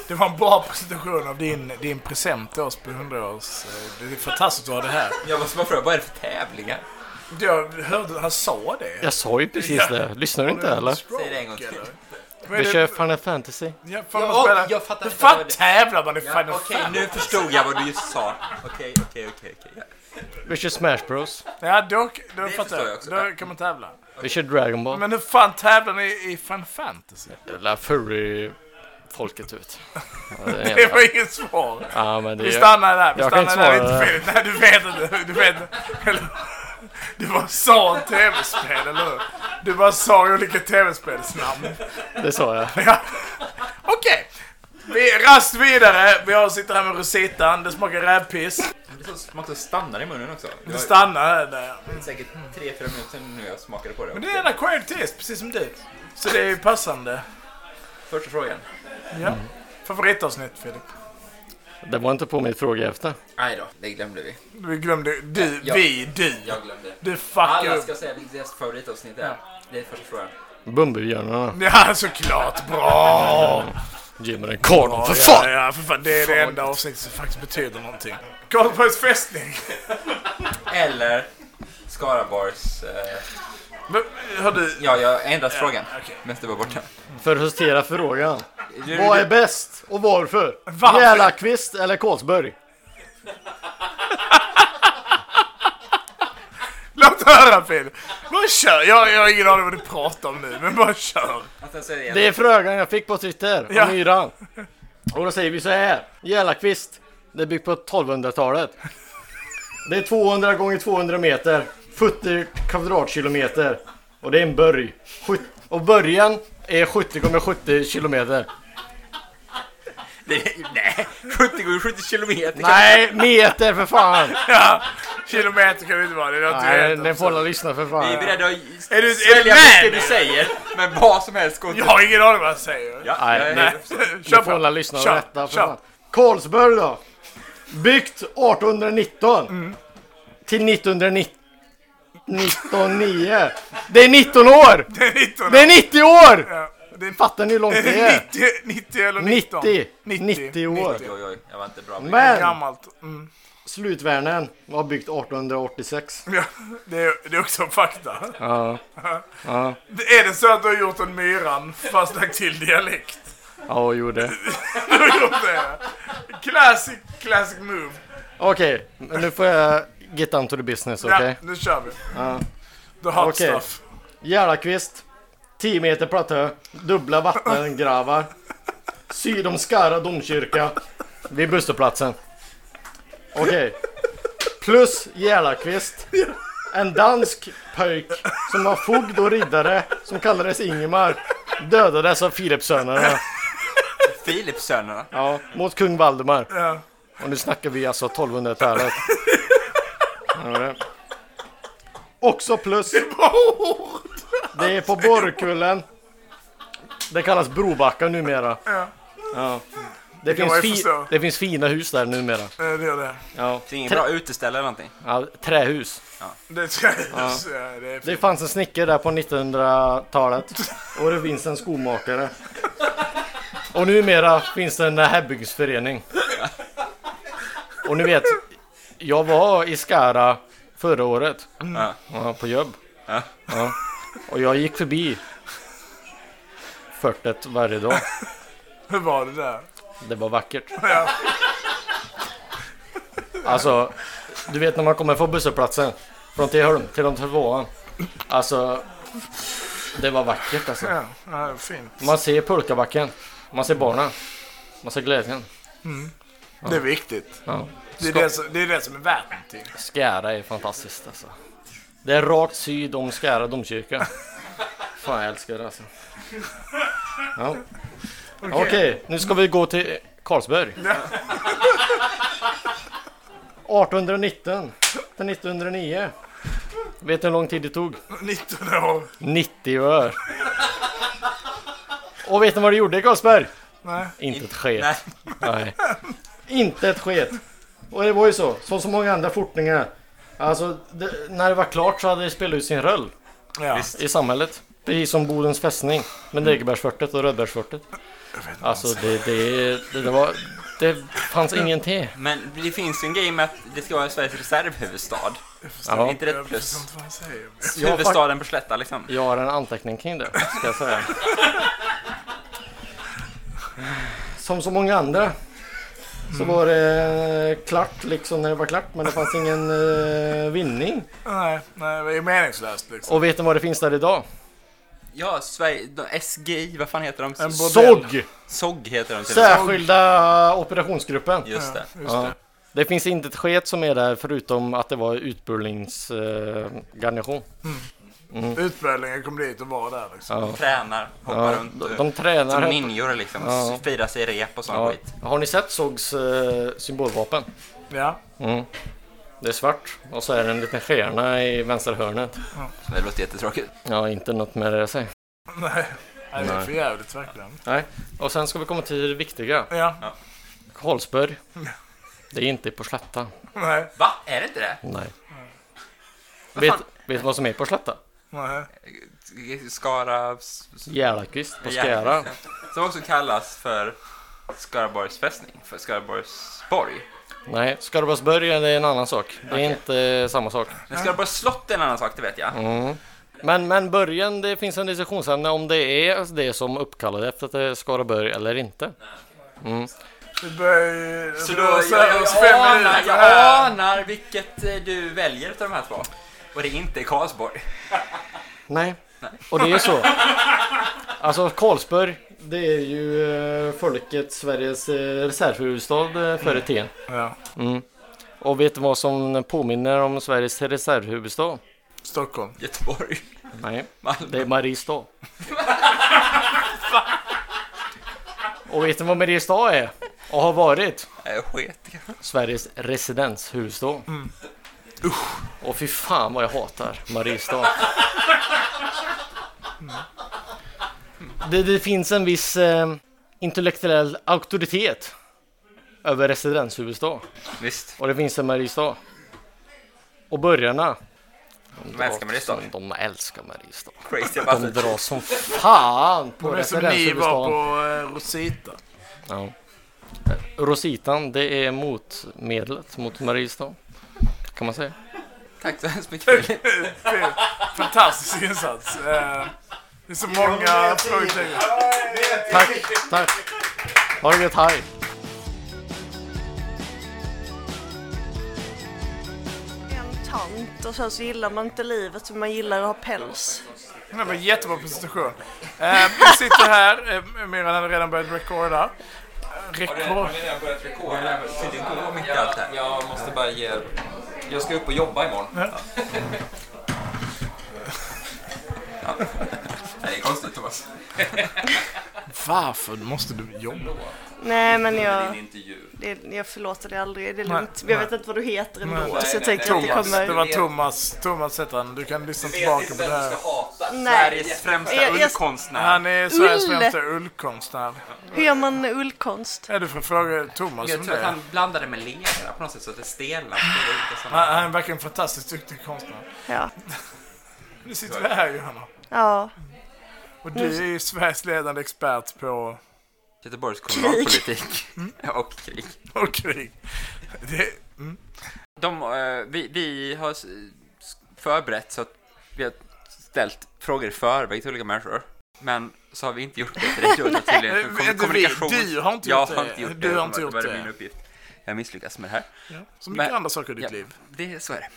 Det var en bra presentation av din, din present till oss på 100-års... eh, Det är fantastiskt att ha det här. Jag måste bara fråga, vad är det för tävlingar? Jag hörde han sa det. Jag sa ju precis Ja. det. Lyssnar du inte eller? Säg det en gång till. Vi det- kör Final Fantasy. Ja, fan, Ja, man spelar... jag fattar Hur inte fan det- tävlar man i Ja, Final Okej, Fantasy? nu förstod jag vad du just sa. Okej, okej, okej, okej. Vi kör Smash Bros. Ja, då, då Det fattar jag jag. också. Då kan man tävla. Vi kör Dragon Ball. Men hur fan tävlar ni i Final Fantasy? Jävla furry-folket ut. Ja, det är Det var inget svar. Ja, men det vi stannar där. Vi Jag kan stannar inte där. svara Inte fel. Nej, du vet inte. Du vet eller, Du bara sa en tv-spel, eller hur? Du bara sa olika tv-spelsnamn. Det sa jag. Ja. Okej. Vi rast vidare. Vi har sitter här med Rositan. Det smakar rävpiss. Det smakar stannar i munnen också. Det stannar där. Det är säkert 3-4 minuter sedan nu jag smakade på det. Men det är en acquired taste, precis som du. Så det är ju passande. Första frågan. Ja. Favoritavsnitt, Filip? Det var inte på min fråga efter. Nej då, det glömde vi. Vi glömde... Du, Jag- vi, du. Jag glömde. Du fuckar Alla ska säga vilket deras favoritavsnitt är. Det är första frågan. Bumbibjörnarna. Ja, såklart. Bra! Ge mig den kardan, för Ja, fan! Ja, för fan. Det är det enda avsnittet som faktiskt betyder någonting. Karlsborgs fästning. Eller Skaraborgs... Eh... Men, har du... Ja, jag ändrat Ja, frågan. okej. Men det var borta. För att justera frågan. Du- Vad du- är bäst och varför? Varför? Järlakvist eller Karlsberg? Låt höra Filip. Bara kör. Jag, jag har ingen aning vad du pratar om nu, men bara kör. Det är frågan jag fick på Twitter Ja. myran. Och då säger vi så här. Järlakvist. Det är byggt på 1200-talet. Det är 200 gånger 200 meter. 70 kvadratkilometer. Och det är en börj. Sjut- Och början är 70 gånger 70 kilometer. Det, nej, 70 gånger 70 kilometer. Nej, meter för fan! Ja, kilometer kan det inte vara. Det Nej, den får alla lyssna för fan. Vi är beredda att Är du, svälja nu? du säger, men vad som helst går Jag har ingen aning vad jag säger. Ja, Nej, Nej. Kör får alla lyssna och rätta för fan. Karlsberg då? Byggt 1819 Mm. till 1990 1909. Det är 19 år! Det är 19 Det är 90 år! Ja, det är Fattar ni hur långt det är? 90, 90 eller 19? 90. 90 år. Oj, oj, oj, jag var inte bra Men Gammalt. Mm. Slutvärnen var byggt 1886. Ja, det, är, det är också fakta. Ja. Ja, Det- Är det så att du har gjort en myran fast lagt till dialekt? ja gjorde. Du har gjort det? Classic, classic move. Okej, men nu får jag get down to the business, okej? Ja, nu kör vi. Ja. The hot Okej. stuff. Järlakvist 10 meter platå, dubbla vattengravar. Syd om Skara domkyrka vid busshållplatsen. Okej. Plus Järlakvist. En dansk pöjk som var fogd och riddare som kallades Ingemar dödades av Filipsönerna. Filipsönerna. Ja, mot kung Valdemar. Ja. Och nu snackar vi alltså 1200-talet. Ja. Också plus. Det är på Borgkullen. Det kallas Brobacka numera. Ja. Ja. Det finns fi- det finns fina hus där numera. Det gör det. Ja. Det är ingen Trä- bra uteställe eller någonting. Ja, trähus. Det ska Ja. ja. det är Det fanns en snickare där på 1900-talet. Och det finns en skomakare. Och numera finns det en härbygdsförening. Och ni vet, jag var i Skara förra året. Ja. Ja, på jobb. Ja. Ja. Och jag gick förbi Förtet varje dag. Hur var det där? Det var vackert. Ja. Alltså, du vet när man kommer från busshållplatsen från Tidaholm till de tvåan. Alltså, det var vackert alltså. Ja, ja, fint. Man ser pulkabacken, man ser barnen, man ser glädjen. Mm. Det är viktigt. Ja. Det, är det, som, det är det som är värt någonting. Skara är fantastiskt alltså. Det är rakt syd om Skara domkyrka. Fan jag älskar det alltså. Ja. Okej, nu ska vi gå till Karlsberg. 1819 till 1909. Vet du hur lång tid det tog? 19 år. 90 år. Och vet ni vad det gjorde Karlsberg? Nej. Inte ett sket. Nej. Inte ett sket. Och det var ju så, som så många andra fortningar. Alltså, det, när det var klart så hade det spelat ut sin roll. Ja. I samhället. Precis som Bodens fästning. Med Degebergsfortet och Rödbergsfortet. Alltså det, det, det, det var... Det fanns ingenting. Men det finns ju en grej med att det ska vara Sveriges reservhuvudstad. Ja. Är inte det ett plus? Jag Huvudstaden på Slätta liksom. Jag har en anteckning kring det, ska jag säga. Som så många andra. Så var det klart liksom när det var klart men det fanns ingen eh, vinning. Nej, nej, det är meningslöst liksom. Och vet ni vad det finns där idag? Ja, Sverige, de, SGI, vad fan heter de? En SOG! SOG heter de till och med. Särskilda operationsgruppen. Just det. just Ja. det. Det finns inte ett sket som är där förutom att det var utbildningsgarnison. Eh, garnison. Mm. Utbildningen kom dit och var där liksom. Ja. Tränar, hoppar Ja, runt. de- de tränar Som ninjor liksom. Ja. Firar sig i rep och sån Ja. skit. Har ni sett SOGs eh, symbolvapen? Ja. Mm. Det är svart och så är det en liten stjärna i vänstra hörnet. Det låter jättetråkigt. Ja, inte något med det att säga. Nej, nej det är för jävligt verkligen. Nej, och sen ska vi komma till det viktiga. Ja. Karlsberg. Det är inte på Slätta. Nej. Va? Är det inte det? Nej. Vet, vet du vad som är på Slätta? Nej. Skara... Järlakvist på Skara. Som också kallas för Skaraborgs fästning, för Skaraborgsborg. Nej, Skaraborgsberg är en annan sak. Det är Okej. inte samma sak. Men Skaraborgs slott är en annan sak, det vet jag. Mm. Men, men början, det finns en diskussionsämne om det är det som uppkallade efter att det är Skaraborg eller inte. Mm. Det börjar Så då, jag, jag, jag, anar, jag anar vilket eh, du väljer av de här två. Och det är inte Karlsborg. Nej, och det är så. Alltså Karlsborg, det är ju eh, folket Sveriges eh, reservhuvudstad eh, förr i tiden. Ja. Mm. Och vet du vad som påminner om Sveriges reservhuvudstad? Stockholm. Göteborg. Nej, Malmö. det är Mariestad. Och vet ni vad Mariestad är? Och har varit? Jag sket Sveriges residenshuvudstad. Mm. Och fy fan vad jag hatar Mariestad. Det, det finns en viss eh, intellektuell auktoritet över residenshuvudstad. Visst. Och det finns en Mariestad. Och borgarna. De älskar Mariestad. De älskar Mariestad. Crazy De drar som fan på De är som ni residenshuvudstaden. var på eh, Rosita. Ja. Rositan, det är motmedlet mot Mariestad. Kan man säga. Tack så hemskt mycket. Fantastisk insats. Eh, Det är så många frågetecken. Tack, tack. Ha det gött, hej. En tant och sen så gillar man inte livet så man gillar att ha päls. Det var jättebra presentation. Eh, vi sitter här, eh, Myran hade redan börjat recorda. Rekord. redan börjat recorda. Det går mycket allt här. Jag måste bara ge... Jag ska upp och jobba imorgon. Ja. Ja. Nej, det är konstigt Thomas. Varför måste du jobba? Nej men jag... Det, jag förlåter dig aldrig, det är Nej, lugnt. Jag vet nej. inte vad du heter ändå Nej, så jag nej, tänker att det Thomas, kommer... det var Thomas, Thomas heter han. Du kan lyssna tillbaka på det här. Nej. Sveriges främsta Jag- jag- ullkonstnär. Han är Sveriges Ull! främsta ullkonstnär. Hur gör man ullkonst? Ja, du får fråga Thomas Jag om tror att det. han blandade med lera på något sätt så att det stelnar. Han, han är verkligen en fantastiskt duktig konstnär. Ja. Nu sitter vi här Johanna. Ja. Och du är ju Sveriges ledande expert på... Göteborgs kommunalpolitik. och krig. Och krig. Det, mm. De, eh, vi, vi har förberett så att vi har ställt frågor i förväg till olika människor. Men så har vi inte gjort det dig. Du har tydligen kom- inte vi. Du har inte jag gjort har det. inte gjort Du det. har inte gjort det. var det. min uppgift. Jag misslyckas med det här. Ja, som mycket Men- andra saker i ditt ja, liv. Det, så är det.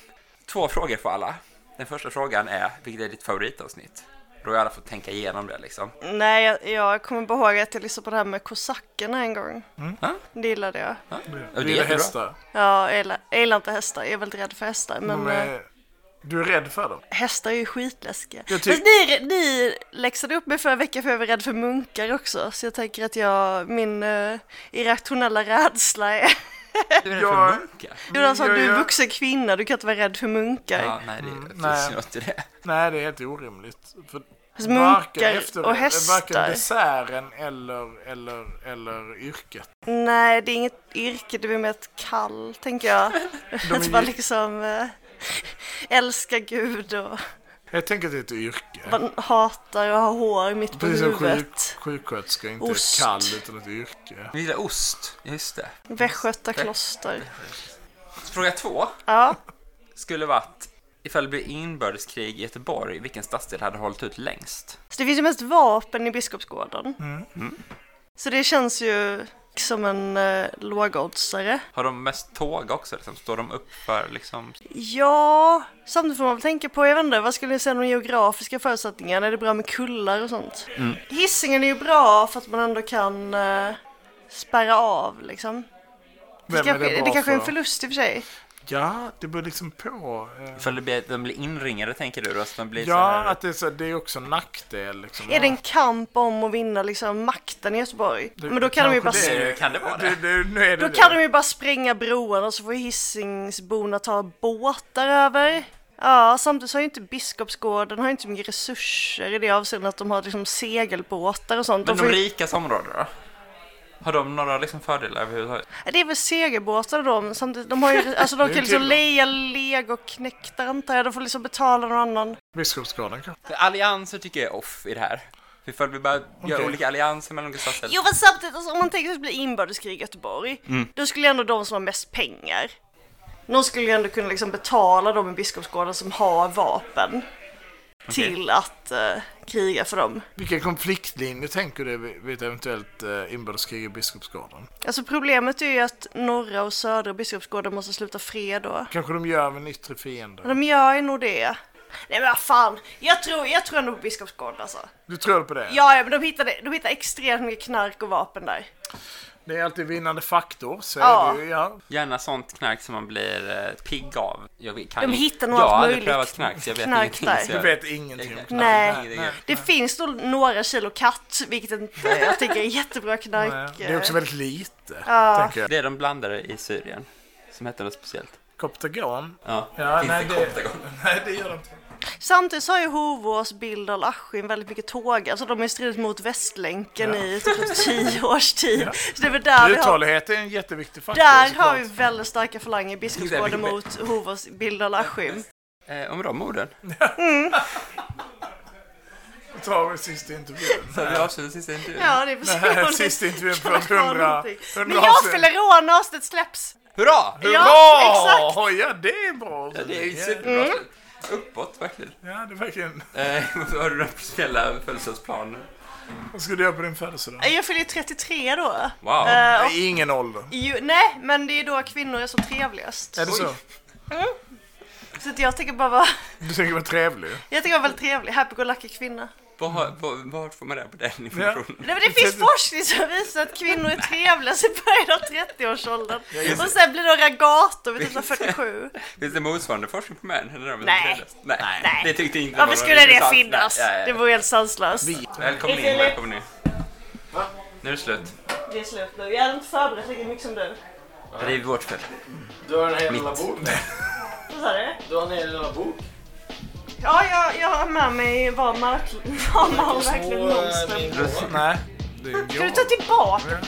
Två frågor för alla. Den första frågan är, vilket är ditt favoritavsnitt? Då har alla fått tänka igenom det liksom. Nej, jag, jag kommer bara ihåg att jag lyssnade på det här med kosackerna en gång. Mm. Det gillade jag. Ja, Du gillar hästar. Ja, jag gillar, jag gillar inte hästar. Jag är väldigt rädd för hästar. Men De eh, är, du är rädd för dem? hästar är ju skitläskiga. Jag ty- ni, ni läxade upp mig förra veckan för jag var rädd för munkar också. Så jag tänker att jag, min uh, irrationella rädsla är, Du är rädd för munkar? Jonas, Jag- du är vuxen kvinna, du kan inte vara rädd för munkar. Ja, nej, det Mm, finns nej. ju något i det. Nej, det är helt orimligt. För Fast munkar varken efter, och hästar. Varken desserten eller, eller, eller yrket. Nej, det är inget yrke, det är mer ett kall, tänker jag. Att man liksom äh, älskar Gud och Jag tänker att det är ett yrke. man hatar att ha hår mitt på Precis som sjuk, huvudet. sjuksköterska inte Ost. är ett kall utan ett yrke. Vi gillar ost, just det. Västgöta kloster. Fråga två Ja. skulle varit ifall det blir inbördeskrig i Göteborg, vilken stadsdel hade hållit ut längst? Så det finns ju mest vapen i Biskopsgården. Mm. Så det känns ju som en uh, lågoddsare. Har de mest tåg också? Liksom? Står de upp för liksom... Ja, samtidigt får man väl tänka på, jag vet inte, vad skulle ni säga om de geografiska förutsättningarna? Är det bra med kullar och sånt? Mm. Hisingen är ju bra för att man ändå kan uh, spärra av liksom. Det, kanske, det det, kanske är en för? förlust i och för sig. Ja, det beror liksom på. eh, Ifall det blir, de blir inringade, tänker du då? Så de blir så Ja, här... att det är, så, det är också en nackdel. Liksom. Är det en kamp om att vinna liksom makten i Göteborg? Det- Men då kan de ju bara... Det, kan det vara det? det, det, Då det. kan de ju bara spränga broarna och så får Hisingsborna ta båtar över. Ja, samtidigt så har ju inte Biskopsgården har ju inte så mycket resurser i det avseendet att de har liksom segelbåtar och sånt. Men De de får ju- rikas områden då? Har de några liksom fördelar överhuvudtaget? Det är väl segelbåtar då, men samtidigt, de har ju, alltså de kan liksom leja legoknektar antar jag, de får liksom betala någon annan. Biskopsgården kanske. Allianser tycker jag är off i det här. Ifall vi bara gör Okej. olika allianser mellan olika stadsdelar. Jo men samtidigt, alltså, om man tänker sig att det blir inbördeskrig i Göteborg, Mm. då skulle ju ändå de som har mest pengar, de skulle ju ändå kunna liksom betala de i Biskopsgården som har vapen till att eh, kriga för dem. Vilka konfliktlinjer tänker du vid ett eventuellt uh, inbördeskrig i Biskopsgården? Alltså problemet är ju att norra och södra Biskopsgården måste sluta fred då. Kanske de gör med en yttre fiende? De gör ju nog det. Nej men vad fan, jag tror, jag tror ändå på Biskopsgården alltså. Du tror på det? Ja, ja men de hittade, de hittade extremt mycket knark och vapen där. Det är alltid vinnande faktor, så Ja. är det ju. Ja. Gärna sånt knark som man blir eh, pigg av. Jag kan De hittar nog Jag allt har aldrig möjligt prövat knark så jag vet knark ingenting. där. så jag- Du vet ingenting om knark? Nej, Nej. det finns då några kilo katt, vilket inte jag tycker är jättebra knark. Nej, Det är också väldigt lite, Ja. tänker jag. Det är de blandade i Syrien. Som hette något speciellt. Koptagon? Ja. Ja, Finns nej, det det, Koptagon? nej, det gör det inte. Samtidigt så har ju Hovås, Billdal, Askim väldigt mycket tåg. Alltså de har ju stridit mot Västlänken i typ tio års tid. Så det är väl där. Uthållighet är en jätteviktig faktor. Där såklart. har vi väldigt starka falanger i Biskopsgården mot Hovås, Billdal, Askim. Eh, om de orden. Mm. Tar vi sista intervjun. Så vi avslutar sista intervjun. Ja, det är Nej, precis. sista intervjun på det vara 100 någonting? 100 Men jag fyller år när avsnittet släpps. Hurra! Ja, exakt. Ja, det är bra. Ja, det är Ja. superbra. Mm. Uppåt verkligen. Ja, det är verkligen. Eh, vad har du några speciella födelsedagsplaner? Vad ska du göra på din födelsedag? Jag fyller ju 33 då. Wow. Eh, och- ingen ålder. Jo, nej, men det är då kvinnor är så trevligast. Är det så? Mm. Så jag tänker bara vara, Du tänker vara trevlig? jag tänker vara väldigt trevlig, happy-go-lucky kvinna. Var, var, var får man det på den informationen? Nej, men det finns forskning som visar att kvinnor är trevligast i början av 30-årsåldern. Ja, just det. Och sen blir det ragator vid typ 47. Finns det motsvarande forskning på män? Eller de Nej. Nej. Nej. Det tyckte inte Varför var skulle det finnas? Nej, ja, ja. Det vore helt sanslöst. Välkommen in, välkommen in. Nu är det slut. Det är slut nu. Jag hade inte förberett lika mycket som du. Det är vårt fel. Du har en hel Mitt. lilla bok. Vad sa du? Du har en hel lilla bok. Ja, jag, jag har med mig var Mark... Var man verkligen monster. Nej. Ska du ta tillbaka?